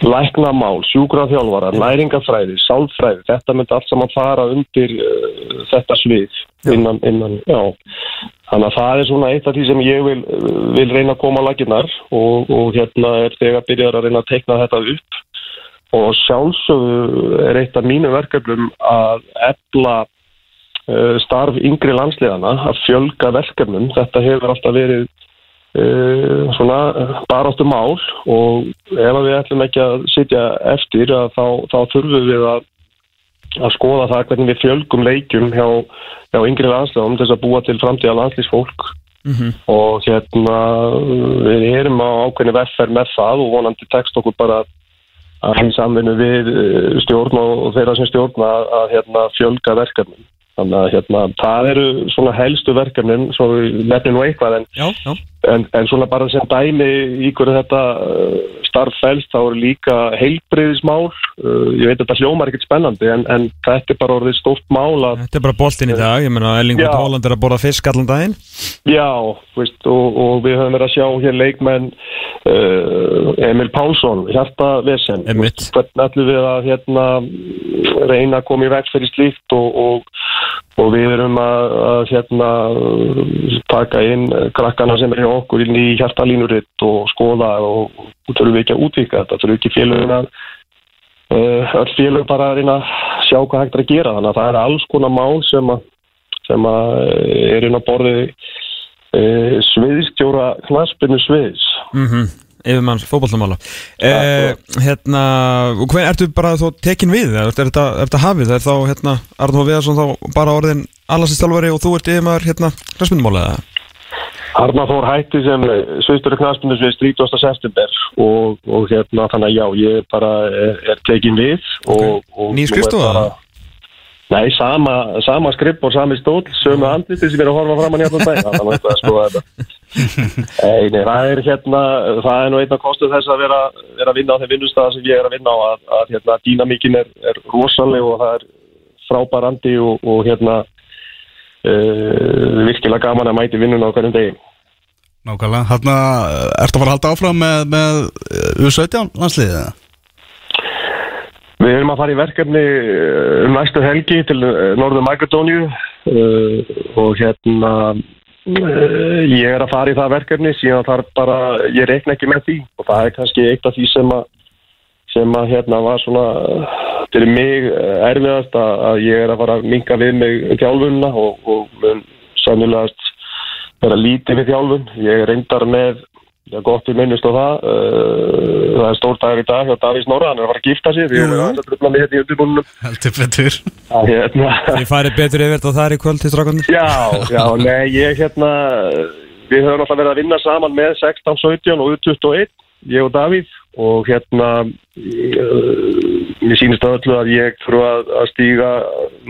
læknamál, sjúkraþjálfarar, næringafræði, sálfræði, þetta myndi allt saman fara undir uh, þetta svið innan, innan, já. Þannig að það er svona eitt af því sem ég vil, vil reyna að koma að laginnar og, og hérna er þegar byrjar að reyna að teikna þetta upp og sjálfsögðu er eitt af mínu verkeflum að efla uh, starf yngri landsliðana, að fjölga verkefnum. Þetta hefur alltaf verið uh, svona baráttu mál og ef við ætlum ekki að sitja eftir þá, þá þurfum við að, að skoða það hvernig við fjölgum leikjum hjá, hjá yngri landsliðum til þess að búa til framtíða landslýsfólk og hérna við erum á ákveðni veffer með það og vonandi tekst okkur bara að hann samvinnu við eh, stjórn og þeirra sem stjórna að, að hérna, fjölga verkefnum. Þannig að hérna, það eru svona helstu verkefnin, svo nefnum nú eitthvað, en, Já, já. En, en svona bara sem dæmi í hverju þetta uh, starf fælst, þá eru líka heilbriðismál, uh, ég veit að þetta hljómar ekkert spennandi, en, en þetta er bara orðið stórt mál að Þetta er bara boltinn í dag, ég Já. Brot Holland er að borða fisk allan daginn. Já, veist, og, og við höfum verið að sjá hér leikmenn uh, Emil Pálsson, hjartavesen Einmitt. hvernig ætlum við að hérna, reyna að koma í veg fyrir slíkt og, og, og við erum að, að hérna, taka inn krakkana sem er hjá okkur inn í hjartalínuritt og skoða og, og þurfum við ekki að útvika þetta, þurfum ekki félögin að uh, öll félög bara að reyna að sjá hvað hægt er að gera. Þannig að það er alls konar mál sem að sem að er inn á borði e, sviðstjóra knaspinu sviðs mm yfirmanns fótballtamála eh, hérna, og hver ertu bara þá tekin við, er þetta, er þetta hafið það er þá, hérna, Arnóð Viðarsson þá bara orðin allarsistjálfari og þú ert yfirmaður hérna, hræsmyndumála eða? Arna Þór hætti sem sviðstjóra knaspinu sviðs 30. september og, og hérna þannig að já, ég bara er, er tekin við og, og Ný nú er skrifstofa? bara- Nei, sama, sama skripp og sami stól, sömu andliti sem er að horfa fram hérna dæna, þannig að það skoða þetta. Nei, nei, það er hérna, það er nú einn af kostuð þess að vera, vera að vinna á þeim vinnustæða sem ég er að vinna á að, að hérna, dýnamíkin er, er rosaleg og það er frábærandi og, og hérna uh, virkilega gaman að mæti vinnuna á hverjum degi. Nákvæmlega, hérna ertu að fara að halda áfram með, með uh, U17 landsliðið? Við erum að fara í verkefni um næstu helgi til Norður Makedóniu uh, og hérna ég er að fara í það verkefni síðan þar bara, ég reikna ekki með því og það er kannski eitt af því sem að sem að hérna var svona fyrir mig erfiðast að, ég er að fara að minka við mig þjálfunna og, og sannilegast vera lítið við þjálfun. Ég er reyndar með Já, gott við minnist á það. Uh, það er stór dagur í dag hjá Davís Norra, hann er að fara að gifta sig. Við erum að dröfla með hérna í undirbúinum. Heldur betur hérna Þið farið betur yfir þetta þar í kvöld til strákarnir Já, já, nei, ég hérna við höfum alltaf verið að vinna saman með 16, 17 og 21 ég og Davíð og hérna uh, mér sýnist að öllu að ég þurfa að, að stíga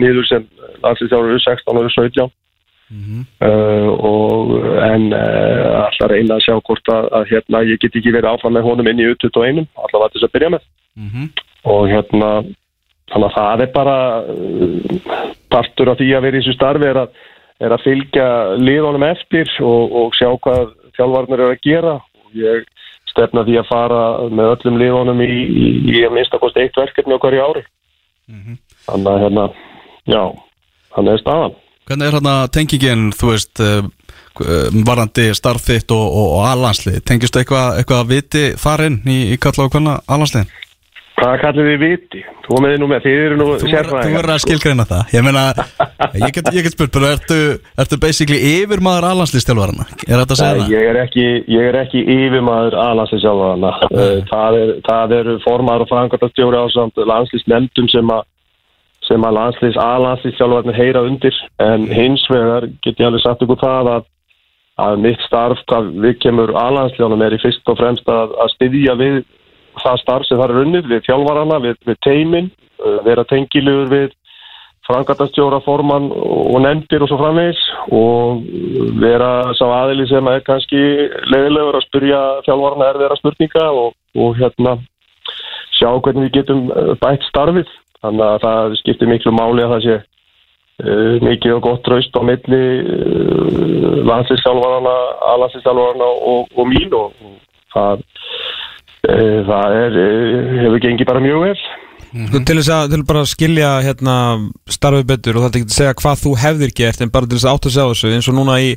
niður sem landslýstjálfur 16 og 17 uh, og en uh, alltaf reyna að sjá hvort að, að hérna ég get ekki verið áfram með honum inn í 21 alltaf að þess að byrja með. Og hérna þannig að það er bara uh, partur af því að vera í þessu starfi er að, er að fylgja liðunum eftir og, og sjá hvað þjálfarnir eru að gera. Og ég stefna því að fara með öllum liðunum í, í, í að minnsta kost eitt verkefni á hverju ári. Þannig að hérna já, þannig er staðan Hvernig er hérna tengingin, þú veist uh, uh, varandi starf þitt og, og, og alhanslið, tengistu eitthvað eitthvað að viti þar inn í, í kalla og hvernig alhanslið? Hvað kallir þið viti? Þú með þið nú með, þið eru nú Þú verður að skilgreina það Ég meina, ég get, ég get spurt bara, ertu, ertu basically yfir maður alhanslistjálfarana? Er þetta að segja Nei, það? ég er ekki, ég er ekki yfirmaður aðlandsins sjálf hana. Það, er, eru formar og framkvæmtastjóri á samt landslýsnefndum sem að sem að landslýs, aðlandslýs sjálfarnir heyra undir. En hins vegar get ég alveg sagt ykkur það að, að mitt starf, hvað við kemur aðlandsljónum er í fyrst og fremst að, að styðja við það starf sem það er unnið, við þjálfarana, við, við teimin, uh, vera tengilegur við frangatastjóra, formann og nefndir og svo framvegis og vera sá aðili sem er kannski leiðilegur að spyrja þjálfarana er þeirra spurninga og, og hérna sjá hvernig við getum uh, bætt starfið þannig að það skiptir miklu máli að það sé uh, mikið og gott raust á milli uh, landslýstjálfarana aðlandslýstjálfarana og, og mín og, það uh, það er, hefur gengið bara mjög vel. Sko, til þess að, til bara að skilja hérna starfið betur og það er ekki að segja hvað þú hefðir gert en bara til þess að átt að segja þessu eins og núna í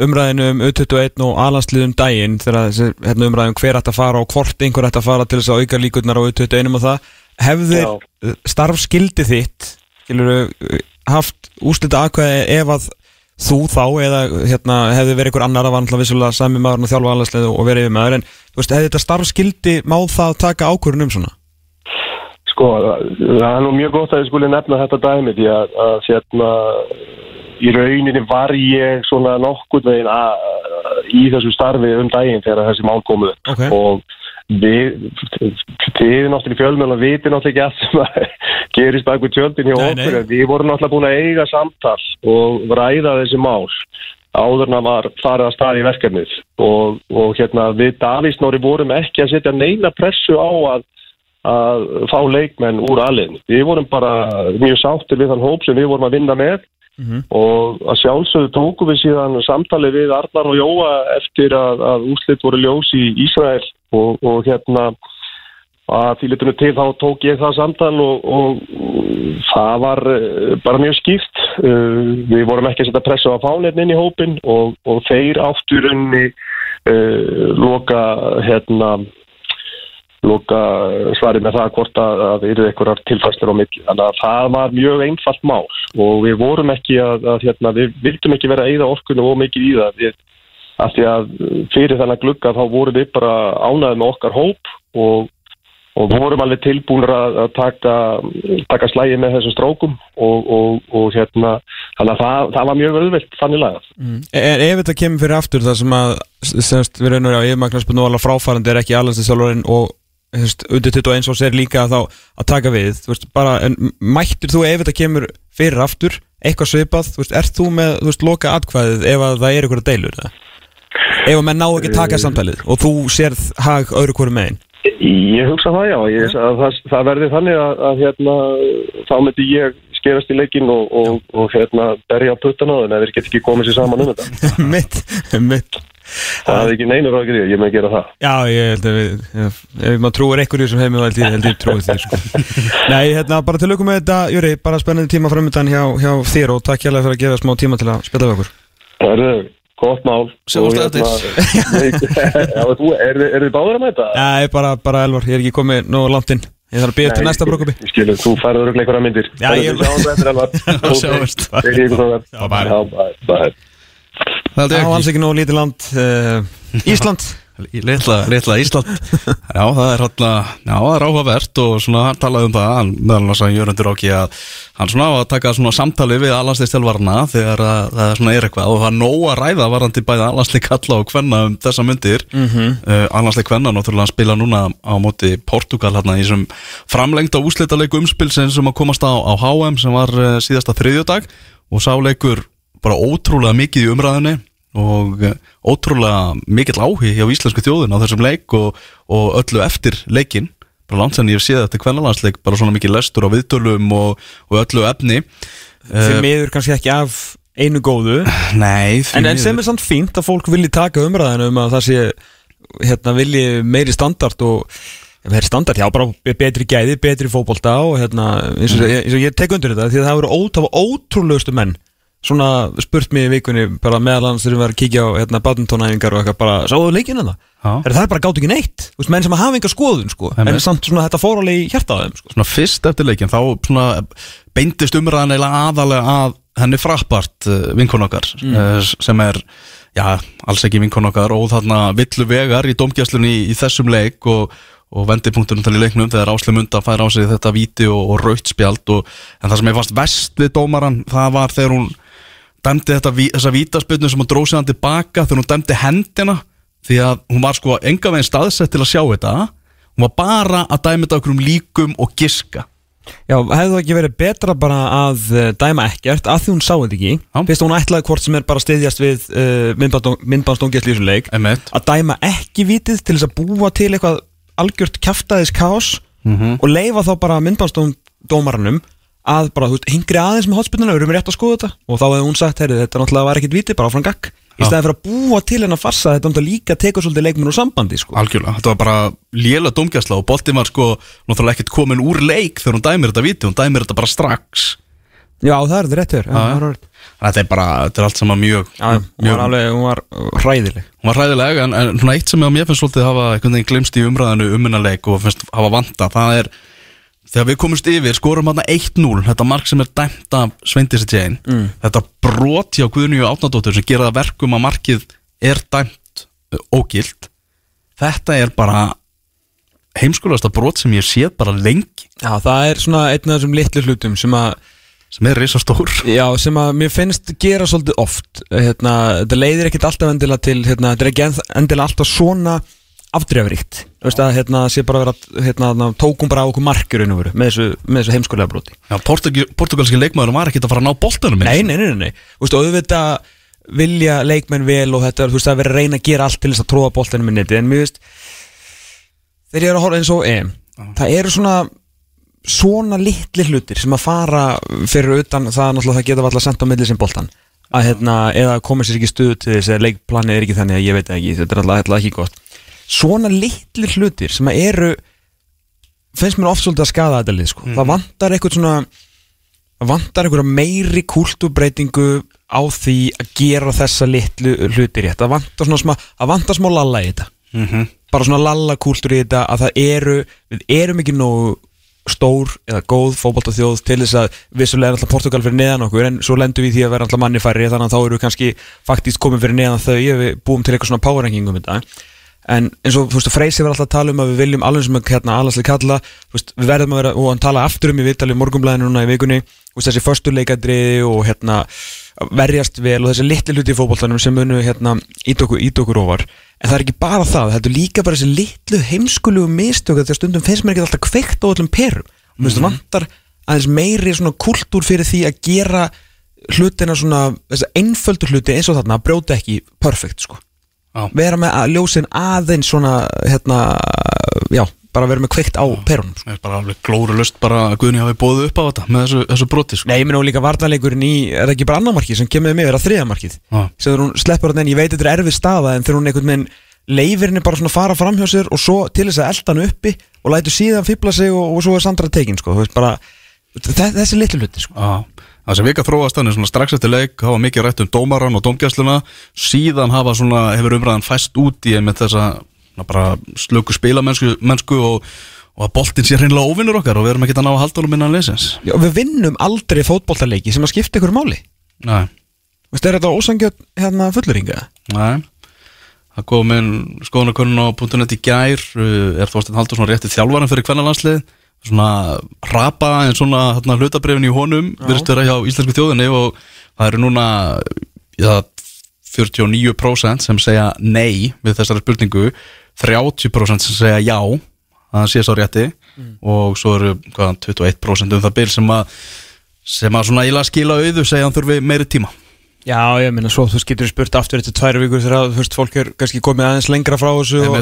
umræðinu um U21 og aðlandsliðum daginn þegar þessi hérna, umræðum hver ætti að fara og hvort einhver ætti að fara til þess að auka líkurnar á U21 og það hefðir starfskildi þitt skilur, haft úslita aðkvæði ef að þú þá eða hérna, hefði verið einhver annar að náttúrulega vissulega sami maður og þjálfa aðlandslið og verið yfir maður en veist, hefði þetta starfskildi má það taka ákvörðun um svona? Sko, það er nú mjög gott að ég skuli nefna þetta dæmi því að, að hérna, í rauninni var ég svona nokkurn veginn að, í þessu starfi um daginn þegar þessi mál komuð Ok. og við, þið náttúrulega fjölmjöla viti náttúrulega ekki allt sem gerist bak við tjöldin hjá Nei, okkur nei. við vorum náttúrulega búin að eiga samtal og ræða þessi mál áðurna var farið að staði í verkefnið og, og hérna við Davís Nóri vorum ekki að setja neina pressu á að að fá leikmenn úr alveg. Við vorum bara mjög sáttir við þann hóp sem við vorum að vinna með og að sjálfsögðu tókum við síðan samtali við Arnar og Jóa eftir að, að úslit voru ljós í Ísrael og, og hérna að því litunum til þá tók ég það samtal og, og það var eh, bara mjög skýrt. Uh, við vorum ekki að setja pressu á fánetin inn í hópin og, og þeir áttur unni uh, loka hérna loka svarið með það hvort að, að eru einhverjar tilfæslir á milli. Þannig að það var mjög einfalt mál og við vorum ekki að, að hérna, við vildum ekki vera að eyða orkunum og mikið í það. Við, af því að fyrir þennan glugga þá vorum við bara ánæðið með okkar hóp og, og vorum alveg tilbúinir að, að taka, taka slægi með þessum strókum og, og, og hérna, þannig að það, það var mjög öðvöld þannig lagað. En ef þetta kemur fyrir aftur það sem að semst við reynum á yfirmagnarspunni og alveg fráfærandi er ekki alhansistjálfarinn og hefst, undir 21 og sér líka þá að taka við þú veist, bara, en mættir þú ef þetta kemur fyrir aftur, eitthvað svipað þú veist, ert þú með, þú veist, loka atkvæðið ef að það er eitthvað deilur það? ef að menn ná ekki að taka samtalið og þú sérð hag öðru hverju megin Ég hugsa það já, ég, að það, það verði þannig að, að hérna, þá myndi ég skerast í leikin og, og, og hérna, berja á puttana ef þeir get ekki komið sér saman um þetta. mitt, mitt Það er ekki neinur á að gera, ég með gera það Já, ég held að við, ef, maður trúir einhverju sem heimi þá held ég, held ég trúið þér sko. Nei, hérna, bara til aukum með þetta, Júri, bara spennandi tíma framöndan hjá, hjá þér og takk hérlega fyrir að gefa smá tíma til að spila við okkur Það er gott mál Sjáumst Og hérna- Já, þú, er, er þið báður að mæta? Nei, bara, bara Elvar, ég er ekki komið nógu langt inn Ég þarf að byggja til næsta brókupi Ég skilur, þú færður örugglega einhverja myndir Já, ég- Sjáum þetta Elvar er bye. Já, bye, bye Það var alls ekki nógu lítið land uh, Ísland. Litla Ísland. Já, það er hérna er áhugavert og svona hann talaði um það hann, meðal annars að Jörgundur Áki að hann svona á að taka svona samtali við allansleistelvarna þegar að, það er svona er eitthvað og það er nóg að ræða varandi bæði allansleik kalla og kvenna um þessa myndir mm -hmm. uh, allansleik kvenna náttúrulega spila núna á móti Portugal hérna í þessum framlengda úslitaleiku umspilsin sem að komast á, á HM sem var uh, síðasta þriðjudag og sáleikur bara ótrúlega mikið í umræðinni og eh, ótrúlega mikill áhug hjá íslensku þjóðin á þessum leik og, og öllu eftir leikin bara langt sem ég séð þetta kvennalandsleik bara svona mikið lestur á viðtölum og, og öllu efni. Því miður kannski ekki af einu góðu. Nei, En, en miður. sem er samt fínt að fólk vilji taka umræðinu um að það sé hérna, vilji meiri standart og það er standart, já, bara betri gæði, betri fótbolta og hérna, eins og, eins og ég tek undir þetta því að það ótafa ótrúlegustu menn svona spurt mig í vikunni bara meðal annars þegar við varum að kíkja á hérna, badmintonæfingar og eitthvað bara, sáðu leikinn að Já. það það er bara gátt ekki neitt, Þú veist, menn sem hafa enga skoðun sko, en Einmitt. samt svona þetta fór alveg í hjarta á þeim sko. svona fyrst eftir leikin þá svona beindist umræðan eiginlega aðalega að henni frappart vinkon okkar mm. sem er já, alls ekki vinkon okkar og þarna villu vegar í domgjastlunni í, í þessum leik og, og vendipunkturinn til í leiknum þegar Ásle Munda fær á sig þetta víti og, og raut spjald og, en það sem ég fannst vest við dómaran það var þegar hún dæmdi þetta, þessa vítaspilnu sem hún dróð sig hann tilbaka þegar hún dæmdi hendina því að hún var sko enga veginn staðsett til að sjá þetta. Hún var bara að dæma þetta okkur um líkum og giska. Já, hefði það ekki verið betra bara að uh, dæma ekkert, að því hún sá þetta ekki? Já. fyrst hún ætlaði hvort sem er bara að styðjast við uh, myndbánsdóngjastli í þessum leik. Emmett að dæma ekki vitið til þess að búa til eitthvað algjört kjaftaðis kaos og leifa þá bara myndbánsdómaranum að bara, þú veist, hingri aðeins með hotspilluna, við erum rétt að skoða þetta. Og þá hefði hún sagt, heyrðu, þetta náttúrulega var ekkit viti, bara áfram gagg. Í staðið fyrir að búa til hennar farsa þetta náttúrulega líka tekur svolítið leikmenn úr sambandi sko. Algjörlega, þetta var bara lélega domgjastla og boltin var sko náttúrulega ekkert komin úr leik þegar hún dæmir þetta viti, hún dæmir þetta bara strax. Já, það er þetta rétt hér Já, já. Þetta er bara, þetta er allt saman mjög, Já, hún var mjög alveg, hún var hræðileg. Hún var hræðileg en, en svona eitt sem að mér finnst svolítið hafa glemst í umræðinu um hennar leik og finnst hafa vanta, það er þegar við komumst yfir, skorum hann 1-0 þetta mark sem er dæmt af Sveindis Jane. Mm. þetta brot hjá Guðnýju Átnadóttur sem gera það verkum að markið er dæmt ógilt þetta er bara heimskulegasta brot sem ég séð bara lengi. Já, það er svona einn af þessum litlu hlutum sem að sem er risa stór Já, sem að mér finnst gera svolítið oft hérna, þetta leiðir ekkit alltaf endilega til hérna, þetta er ekki endilega alltaf svona afdrefrikt Þú veist að hérna, sé bara vera hérna, tókum bara á okkur markir með þessu, þessu heimskulega broti. Portugalski leikmaður var ekkert að fara að ná boltanum Nei, nei, nei, nei, nei. Þú veist, auðvitað vilja leikmenn vel og þetta, veist, að vera að reyna að gera allt til þess að tróða neti, en mér veist þegar ég er að horfa eins og EM það eru svona svona litli hlutir sem að fara fyrir utan það náttúrulega það geta alltaf sendt á milli sem boltan. Að hérna, eða koma sér ekki í stuðu til þess að leikplanið er ekki þannig að ég veit ekki, þetta er alltaf ekki gott svona litli hlutir sem að eru finnst mér oft svolítið að skada þetta lið sko. það vantar eitthvað svona það vantar einhverja meiri kultúrbreytingu á því að gera þessa litlu hluti rétt það vantar svona smá, það vantar smá lalla í þetta Mhm. bara svona lalla kultúr í þetta að það eru, við erum ekki nógu stór eða góð fótboltaþjóð til þess að vissulega er alltaf Portugal fyrir neðan okkur en svo lendum við því að vera alltaf manni færri þannig að þá eru við kannski faktist komin fyrir neðan þau ef við búum til eitthvað svona power ranking um þetta en eins og, Freysi var alltaf að tala um að við viljum alveg sem að hérna alanslega kalla veist, við verðum að vera, og hann tala aftur um í viðtali morgunblæðinu núna í vikunni veist, þessi förstu leikadriði og hérna verjast vel og þessi litli hluti í fótboltanum sem munu hérna ít okkur, ít okkur ofar. En það er ekki bara það, þetta er líka bara þessi litlu heimskulugu mistök þegar stundum finnst mér ekki alltaf kveikt á öllum perum. Finnst það vantar aðeins meiri svona kultúr fyrir því að gera hlutina svona, þessi einföldu hluti eins og þarna, að brjóta ekki perfect sko Já. vera með að ljósin aðeins svona hérna, já, bara verið með kveikt á perunum sko. Bara alveg glóru lust bara að Guðni hafi bóðið upp á þetta með þessu, þessu broti sko. Nei, ég minna líka varnarleikurinn í, er það ekki bara annar sem kemur með mér að þriða markið Já. sem hún sleppur hann en ég veit þetta er erfið staða en þegar hún einhvern veginn leifir henni bara svona fara fram hjá sér og svo til þess að elda hann uppi og lætur síðan fýbla sig og, og svo er Sandra tekin sko, þessi litlu hluti sko. Það sem vika þróast þannig svona strax eftir leik hafa mikið rætt um dómaran og dómgæsluna. Síðan hafa svona, hefur umræðan fæst út í með þessa bara slöku spilamennsku mennsku og, og að boltinn sé hreinlega óvinnur okkar og við erum ekki að ná að halda honum innan leysins Já, við vinnum aldrei fótboltaleiki sem að skipta ykkur máli. Nei, Veist, er þetta ósangjöld hérna fulleringa? nei. Það kom inn skoðanakonun á .net í gær. Er Þorstein Haldursson rétti þjálfaran fyrir kvennarlandslið svona rapa en svona hérna, hlutabrefin í honum virðist vera hjá íslensku þjóðinni og það eru núna já, 49% sem segja nei við þessari spurningu 30% sem segja já að það sé svo rétti og svo eru hvað, 21% um það bil sem að sem að svona íla skila auðu segja að hann þurfi meiri tíma. Já, ég meina svo, þú getur spurt aftur eftir tvær vikur þegar, þú veist, fólk er kannski komið aðeins lengra frá þessu og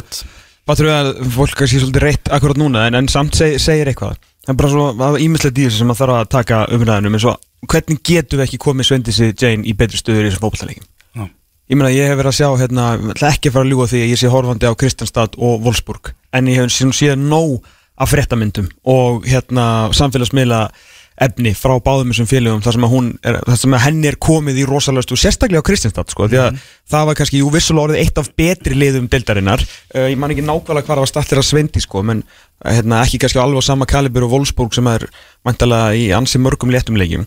Bara trúið að fólk kannski svolítið reitt akkurat núna en, en samt seg, segir eitthvað það er bara svo ímyndslegt í þessu sem að þarf að taka umræðinu en svo, hvernig getum við ekki komið Svendisi Jane í betri stöður í þessum fótballtalegjum Já. Ég meina, ég hef verið að sjá, hérna, ekki að fara að ljúga því að ég sé horfandi á Kristjanstad og Wolfsburg en ég hef síðan síðan nóg af fréttamyndum og hérna samfélagsmiðla efni frá báðum þessum félögum þar sem er, sem að henni er komið í rosalega og sérstaklega á Kristjanstad sko, því að það var kannski, jú vissulega orðið eitt af betri liðum deildarinnar, uh, ég man ekki nákvæmlega hvað það var startir að svendi sko, menn hérna, ekki kannski alveg á sama kalibur og Wolfsburg sem er vantalega í ansi mörgum léttum leikjum.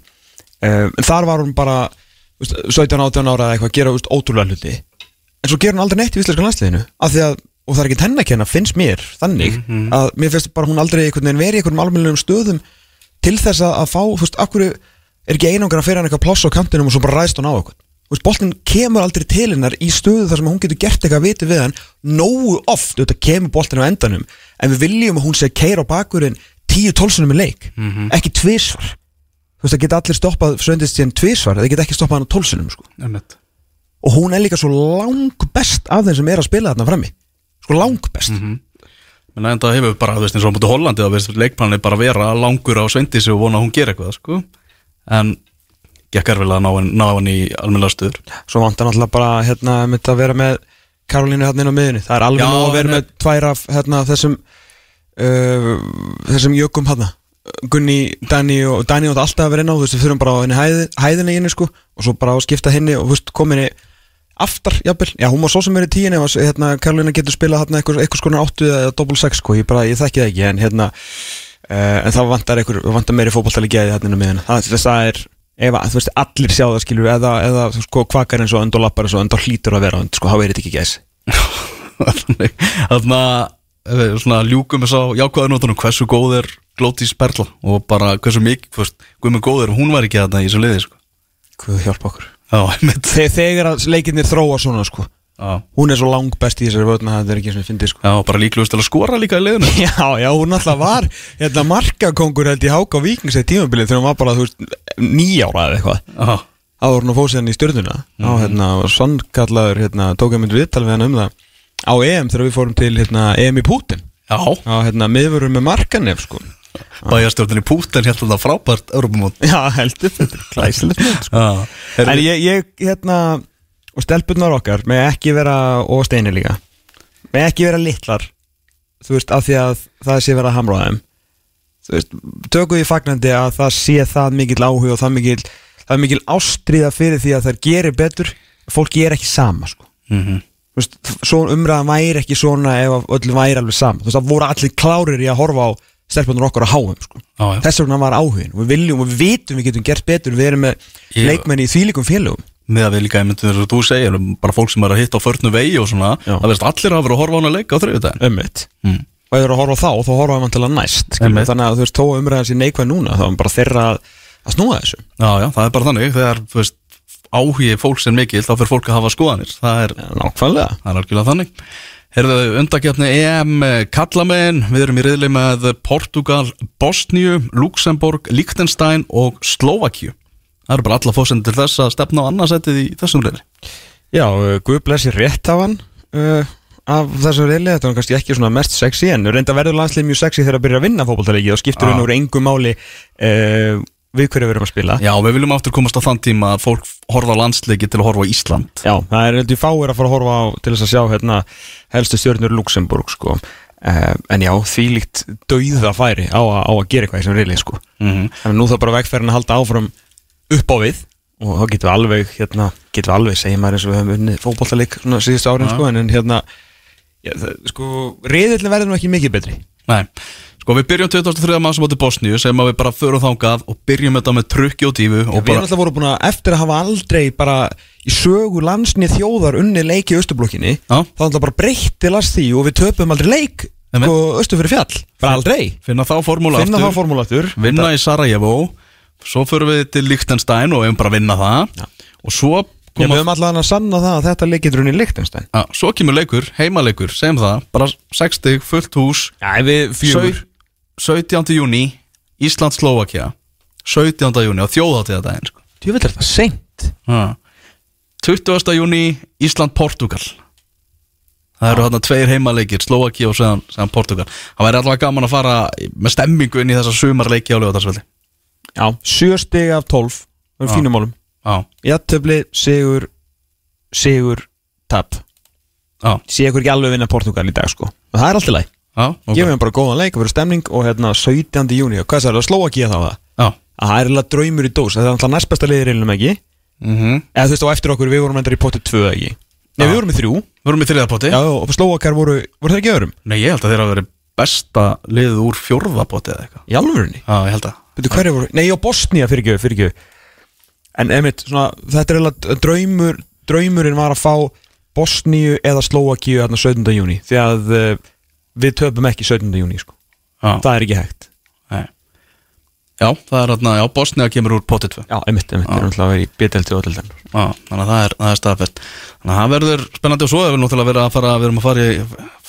Uh, en þar var hún bara þú veist, 17-18 ára eitthvað að gera veist, ótrúlega hluti. En svo gerur hún aldrei neitt í íslenska landsliðinu af því að, og það er ekki henni að kenna, finnst mér þannig, að mér finnst bara hún aldrei verið í einhverjum almennilegum stöðum til þess að, að fá, þú veist, akkur er ekki einangra að fyrir hann eitthvað pláss á kantinum og svo bara ræðst hún á eitthvað? Þú veist, boltin kemur aldrei til hennar í stöðu þar sem hún getur gert eitthvað viti við hann nógu oft, þetta kemur boltin á endanum en við viljum að hún sé keira á bakurinn 10-12 sinum í leik ekki tvisvar. Þú veist, það geta allir stoppað svendist síðan tvisvar, það geta ekki stoppað hann á 12 sinum sko. Einmitt. og hún er líka svo lang best af þeim sem er að spila þarna frammi. Sko lang best. Menn en það hefur bara, þú veist, eins og mútu Hollandi þá veist leikplanið bara vera langur á sveindísi og vona að hún gera eitthvað, sko. En gekk erfilega að ná, ná hann í almennilega stuður svo vantar náttúrulega bara hérna, mitt að vera með Karolínu hérna inn á miðunni það er alveg Já, að vera með tvær af hérna, þessum uh, þessum jökum hérna. Gunni, Dani og Dani átt alltaf að vera inn á þú veist, við þurfum bara á henni hæð, hæðinni í henni sko, og svo bara á skipta henni og þú veist, kominni aftar, jafnvel, já hún var svo sem er í tíinni og hérna, Karolína getur spilað hérna eitthvað, eitthvað skonar áttu eða double sex sko, ég bara, ég þekki það ekki en hérna, uh, en það vantar eitthvað, vantar meiri fótballtali geði hérna á miðunni það, það er, ef þú veist, allir sjá það skilur, eða, eða sko, kvakar eins og önd og lappar eins og önd og hlýtur að vera önd, sko, þá er þetta ekki gæs. Þannig að svona ljúkum þess að jákvæðanóttunum hversu góð er Glótís Perla og bara hversu mikið, í Þegar leikinnir þróa svona, sko. Já, Hún er svo lang best í þessari völdna það er ekki við fyndið, sko. Já bara líklegust til að skora líka í liðinu. Já, já, hún alltaf var hérna, markakongur held í Háka Víkings eða tímabilið þegar hún var bara, þú veist, nýjára eða eitthvað. Áður hún að fóð sér hann í stjörnuna. Á hérna, svannkallaður hérna, tók ég mynd viðtal við hann um það á EM þegar við fórum til hérna, EM í Pútin á hérna, miðvörum með markanef sko. bæjarstjórnin í Púten hérna þetta frábært Europamót já, heldur, þetta er glæsilegt mynd, sko. En ég, ég, hérna og stelpunnar okkar, með ekki vera og steini líka, með ekki vera litlar, þú veist, af því að það sé vera að hamra á þeim. Þú veist, tökum við fagnandi að það sé það mikill áhug og það mikill það mikill ástriða fyrir því að þær gerir betur, fólki er ekki sama sko. Mhm. Þú veist, svo umræðan væri ekki svona ef að öllum væri alveg saman þú veist, það voru allir klárir í að horfa á stelpunar okkar á háum sko. Já. þess vegna var áhugin við viljum og við vitum við getum gert betur við erum með Ég- leikmenn í þvílíkum félögum með að við líka einmitt þess að þú segir bara fólk sem er að hitta á förnu vegi og svona Já. það veist allir hafa verið að horfa á hana leika á þriðudaginn ömmit mm. og ef þú eru að horfa á þá þá horfa við til að næst. Einmitt. þannig að þú veist að umræðan sér neikvæð núna þá er bara þeirra að, að snúa þessu Já, já, það er bara þannig þegar þú veist, áhugi fólks er mikil þá fyrir fólk að hafa skoðanir. Það er, nákvæmlega. það er algjörlega þannig. Herðu, undakefni EM Kallamein, við erum í riðli með Portugal, Bosníu, Luxemburg, Liechtenstein og Slovakíu Það eru bara alla fósend til þess að stefna á annarsettið í þessum riðli. Já, uh, Guð blessi rétt á hann uh, af þessum reyli Þetta var kannski ekki svona mest sexy En reynda verður landslið mjög sexy þegar að byrja að vinna fótboltaleiki Og skiptur henn úr engu máli uh, Við hverju við erum að spila Já, við viljum aftur komast á þann tíma að fólk horfa á landsleiki til að horfa á Ísland Já, það er heldur fáir að fara að horfa á til þess að sjá hérna helstu stjórnur Luxemburg sko. uh, en já, því líkt dauða færi á, á að gera eitthvað þessum reyli sko. Mhm. þannig að nú þarf bara vegferðin að halda áfram upp á við og þá getum við alveg hérna, getum við alveg, segjum maður eins og við höfum unnið fótboltaleik svona síðustu árin sko, en, en hérna já, það, sko, reyðillin verður nú ekki mikið betri Nei, sko við byrjum 2003. maður sem átti Bosníu sem að við bara förum þangað og byrjum þetta með trukki og tífu og Við erum bara, alltaf voru búin að eftir að hafa aldrei bara í sögu landsnið þjóðar unni leik í Östublokkinni Já. þá alltaf bara breytti last því og við töpum aldrei leik Nei, sko, Östu fyrir fjall, bara aldrei. Finna þá formúla finna þá aftur, formúlatur vinna í Sarajevo. Svo förum við til Liechtenstein og við bara að vinna það. Já. og svo Já, koma við höfum allavega að sanna það að þetta leik getur unni Lichtenstein Já, svo kemur leikur, heimaleikur, segjum það. Bara 60, fullt hús. Já, við Sau- 17. júni Ísland-Slovakia 17. júni á þjóðháttíðadaginn sko. Djúvill er þetta seint Ha. 20. júni Ísland-Portugal Það eru þarna tveir heimaleikir Slovakia og séðan, séðan Portugal Það væri allavega gaman að fara með stemmingu inn í þessa sumarleiki á lögadagsveldi Já, sjö stig af 12 Það er fínum málum Já, Jættöfli, sigur, sigur, tap já, Sé ykkur ekki alveg vinna Portugal í dag sko Og það er alltaf leið já ok. Gefum við bara góðan leik, það verður stemning og hérna 17. júni, og hvað er það, Slovakia þá það? Já, að það er eiginlega draumur í dós. Það er alltaf næst besta liðir einum ekki? Mhm. Eða þú veist á eftir okkur við vorum endar í potti 2 ekki? Nei, við vorum í þrjú. Við vorum í þriðapotti Já, og Slovakar voru, voru þeir ekki öðrum? Nei, ég held að þeir hafa verið besta liðið úr fjórðapotti eða eitthvað. Í alvörunni? Já, ég held að. Veitu hverju voru, nei, á Bosnia fyrir ekki, En einmitt, svona, þetta er eiginlega draumur Draumurinn var að fá Bosníu eða hérna 17. júni Því að uh, við töpum ekki 17. júni sko. Það er ekki hægt Nei. Já, það er hérna, já, Bosnia kemur úr potti 2 Já, einmitt, einmitt, erum alltaf að vera í betelti og ölleldan Já, þannig að það er, það er staðfest Þannig að það verður spennandi og svo er við náttúrulega verið að fara, við erum að fara í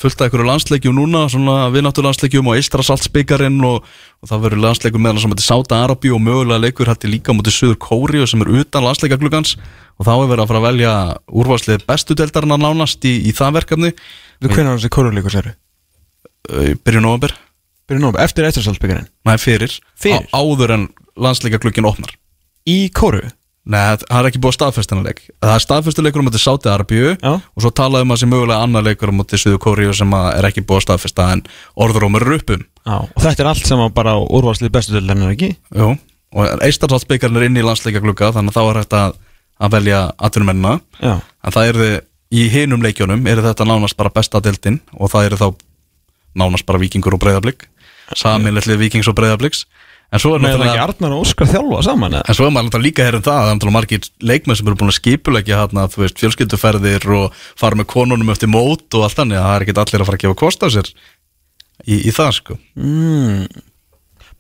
fullt af einhverju landsleikjum núna, svona vinnáttu landsleikjum og Eistrasaltsbyggarinn og, og það verður landsleikum meðan sem þetta Sáta Arabí og mögulega leikur hætti líka mútið Suður Kóri sem er utan landsleikaglugans og þá er verið að fara að velja úrvarslið bestu deildarinn að nánast í, í það verkefni hvernig var þessi kóruleikur séru? Byrjun november, Byrjum nóg, eftir Eistrasalsbyggarinn næ fyrir, Fyrir? Áður en landsleikaglugin opnar Í kóru? Nei, það er ekki búið staðfestinarleik Það er staðfestileikur um þetta Sáti Arabíu Já. og svo talaðum að sé mögulega annar leikur um þetta Suðu Kóriu sem að er ekki búið að staðfesta en orðurómur eru uppum Já, og þetta er allt saman bara úrvarslið bestu deildarinn er ekki? Jú, og Eistarsaltsbyggarinn er inn í landsleikaglugga þannig að þá er hægt að, að velja atvinnumennina en það er í hinum leikjunum er þetta nánast bara besta deildin og það eru þá nánast bara vikingur og breyðablík saminletlið vikings og breyðablíks en svo er það ekki náttúrulega Arnar og Óskar þjálfa saman? En svo er maður náttúrulega líka herrum það að það er náttúrulega margir leikmenn sem eru búin að skipulegja hérna, þú veist, fjölskylduferðir og fara með konunum eftir mót og allt þannig að það er ekki allir að fara að gefa kost á sér í, í það sko Mm.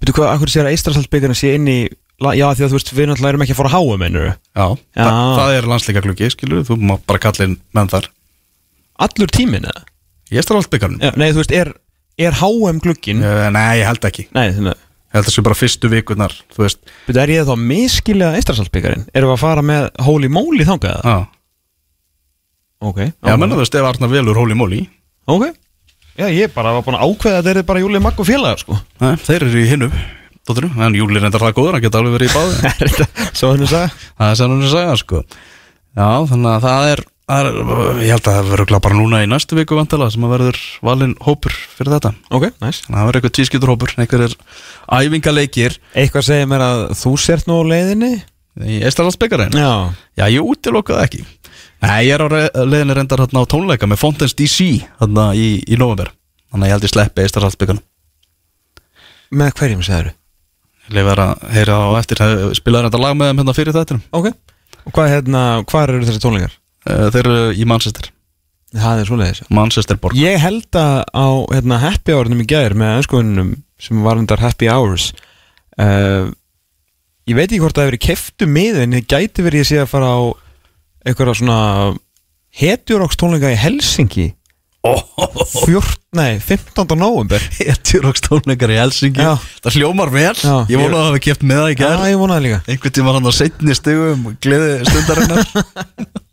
Veitu hvað, akkur sér að Eistrasalsbyggarinn sé inn í Já, því að þú veist, við náttúrulega erum ekki að fóra að háa mennur Já, Já. Það, það er landsleika gluggi, skilur, þú má bara kalla inn menn þar Allur tíminn eða? Byggarinn Já, Nei, þú veist, er, er HM glugginn? Uh, Nei, ég held ekki. Nei, þannig að Ég held að það sé bara fyrstu vikurnar, þú veist. Veitu, er ég þá miskilja Eistrasalsbyggarinn? Erum við að fara með Holy Moly þangað? Já, Ok já menna þú veist, ef Arnar velur Holy Moly. Ok. Já, ég bara var búin að ákveða að þetta er bara Júlið Magg og félagar, sko. Nei, þeir eru í hinnu Dóttiru, en Júli er enda það góður, hann geta alveg verið í báði Er svo henni sagði? Það er sem hún er segja sko. Já, þannig að það er, er Ég held að það verður bara núna í næstu viku vantala sem að verður valinn hópur fyrir þetta. Ok, næs Þannig að það verður eitthvað tvískiptur hópur Einhverjir æfingaleikir. Eitthvað segir mér að þú sért nú leiðinni? Í Eistarlandsbyggarinn Já. Já, ég útilokaði ekki. Nei, ég er á leiðinni reyndar hérna á tónleika með Fontaine's DC hérna í, í november Þannig að ég held ég sleppi Eistarlandsbyggarinn Með hverjum segir Ég leif að heyra á eftir. Spilaði þetta lag með þeim hérna fyrir þetta Ok. Og hvað, hérna, hvað eru þessi tónleikar? Þeir eru í Manchester. Það er svoleiðis Manchester borg. Ég held að á hérna, happy hournum í gæðir með önskuðunum sem var undar happy hours uh, Ég veit ekki hvort það hefur verið keftu miðin en það gæti verið ég sé að fara á einhverja svona hetjuróks tónleika í Helsingi oh, Fjort, nei, 15. november Hetjuróks tónleikar í Helsingi Já. Það hljómar vel. Já, Ég vona ég- að það hafi keft með það í Já, gær ég vonaði líka. Einhvern tíma hann á setni stegum Gleði stundarinnar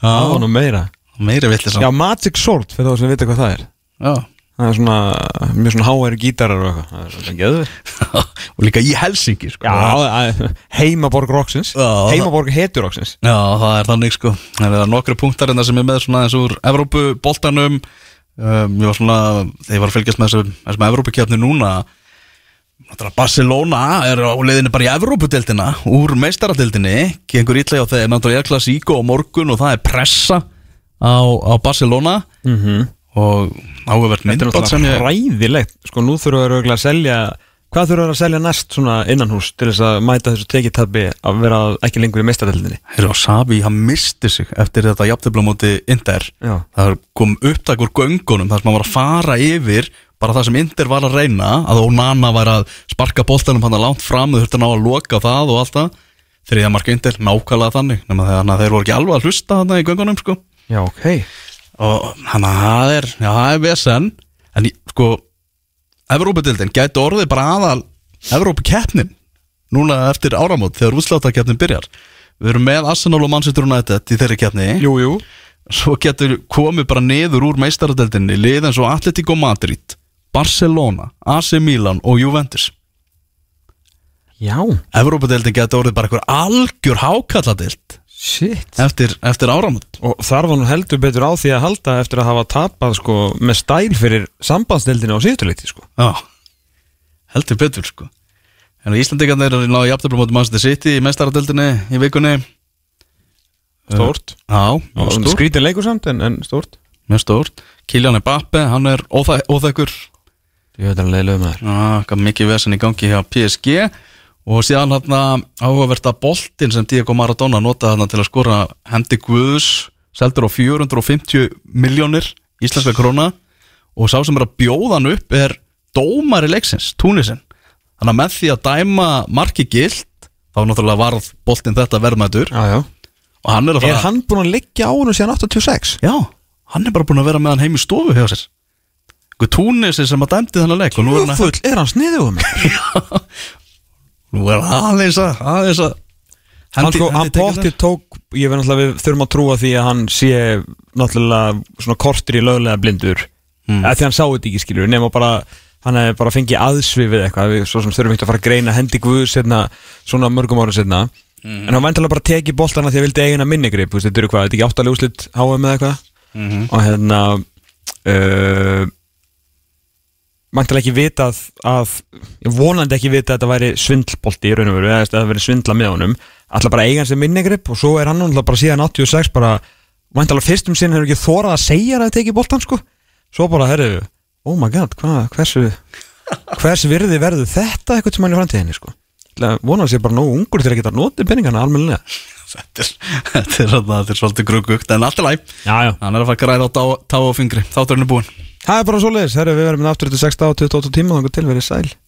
Það var nú meira. Meiri villis Já, Magic Sword, fyrir þá sem vita hvað það er. Já. Það er svona, mjög svona háæri gítarar og eitthvað. Það er svona geður og líka í Helsingi sko. Já, heimaborg Roxins. Heimaborg hetur Roxins Já, það er þannig sko. Það er nokkru punktar en það sem er með svona eins úr Evrópu boltanum um, Ég var svona, þegar ég var að fylgjast með þessum, Evrópukefni núna Barcelona er á leiðinni bara í Evrópudeldina úr meistaradeldinni gengur ítlega á þeir náttúrulega Klasíko á morgun og það er pressa á, á Barcelona Mhm. og áhugavert Þetta er myndbátt sem ég ræðilegt Sko nú þeir örugglega að selja Hvað þurfa þeir að selja næst svona innanhús til þess að mæta þessu tekitabbi að vera ekki lengur í meistaradeldinni Heyrðu, og Savi, hann misti sig eftir þetta jafntefla á móti Inder Já. það kom upptak úr göngunum þar sem hann var að fara yfir bara það sem Inder var að reyna að Onana var að sparka boltanum hann að langt fram þau þurfti að ná að loka það og allt það. Þriðja marka Inder, nákvæmlega þannig nema þegar þeir voru ekki alveg að hlusta þarna í göngunum sko. Já, ok. Og hann Evrópudildin gæti orðið bara aðal Evrópukeppnin núna eftir áramót þegar útsláttarkeppnin byrjar. Við erum með Arsenal og Manchester United í þeirri keppni. Jú, jú. Svo getur komið bara niður úr meistaradeldinni lið eins og Atletico Madrid Barcelona, AC Milan og Juventus. Já, Evrópadeildin getur orðið bara einhver algjör hákalladeild shit eftir, eftir áramót. Og þar var nú heldur betur á því að halda eftir að hafa tapað sko með stæl fyrir sambandsdeldinu á síðutuleiti sko. Já, heldur betur sko. En Íslandingarnir er náðu jafntöflum átum Manchester City í meistaradeildinni í vikunni. Stórt. Já, stórt. Skrítin leikur samt en, en stórt. Mjög stórt. Kylian Mbappe, hann er óþæ, óþekkur Ég veit hann leiðilega með þér Já, mikið vesen í gangi hjá PSG og síðan hann áhugavert að boltinn sem Diego Maradona notaði hann til að skora hendi Guðs seldur á 450 miljónir íslenska króna. Og sá sem er að bjóða hann upp er dómari leiksins, Túnisinn þannig að með því að dæma marki gilt þá náttúrulega varð boltinn þetta verðmætur. Já, já. Og hann er að Er fara hann búinn að liggja á hennu síðan 86? Já, hann er bara búin að vera með hann heim í stofu hjá sér. Guð Túnisi sem að dæmdi þennan leik og nú er hann að Full, er hann sniðið um mig? Nú er aðeins að aðeins að Hann, sko, hann þar. tók Ég verð náttúrulega, við þurfum að trúa því að hann sé náttúrulega svona kortur í löglega blindur mm. Því hann sá þetta ekki skilur Nefn bara, hann hefði bara fengið aðsvifið eitthvað Við svo sem þurfum ekki að fara að greina hendi guð setna, svona mörgum ára setna En hann væntalega bara tekið boltana því að vildi eigin að minni grip Þetta eru hvað, þetta er ekki áttalega úslit HM eða eitthvað Mhm. Og hérna uh, Væntalega ekki vitað að vonandi ekki vitað að þetta væri svindlbolti í raun og veru Eða að það væri svindla með honum. Alltaf bara eiga hann sem minni grip Og svo er hann alltaf bara síðan 86 bara Væntalega fyrstum sinn hefur ekki þórað að segja að það teki boltan sko. Svo bara, herru, oh my god, hvað, hversu Hvers virði verður þetta eitthvað sem hann í framtíðinni sko? Vonandi sé bara nógu ungur til að geta notið peningana almennilega. Þetta er, þetta er, þetta er svolítið gruggugt En allt er læg, hann er að fara að græða á tá, tá og fingri. Þátturinn er búinn Það er bara svoleiðis, herru, við verðum aftur til 6 á 28 tíma. Þannig til verið sæl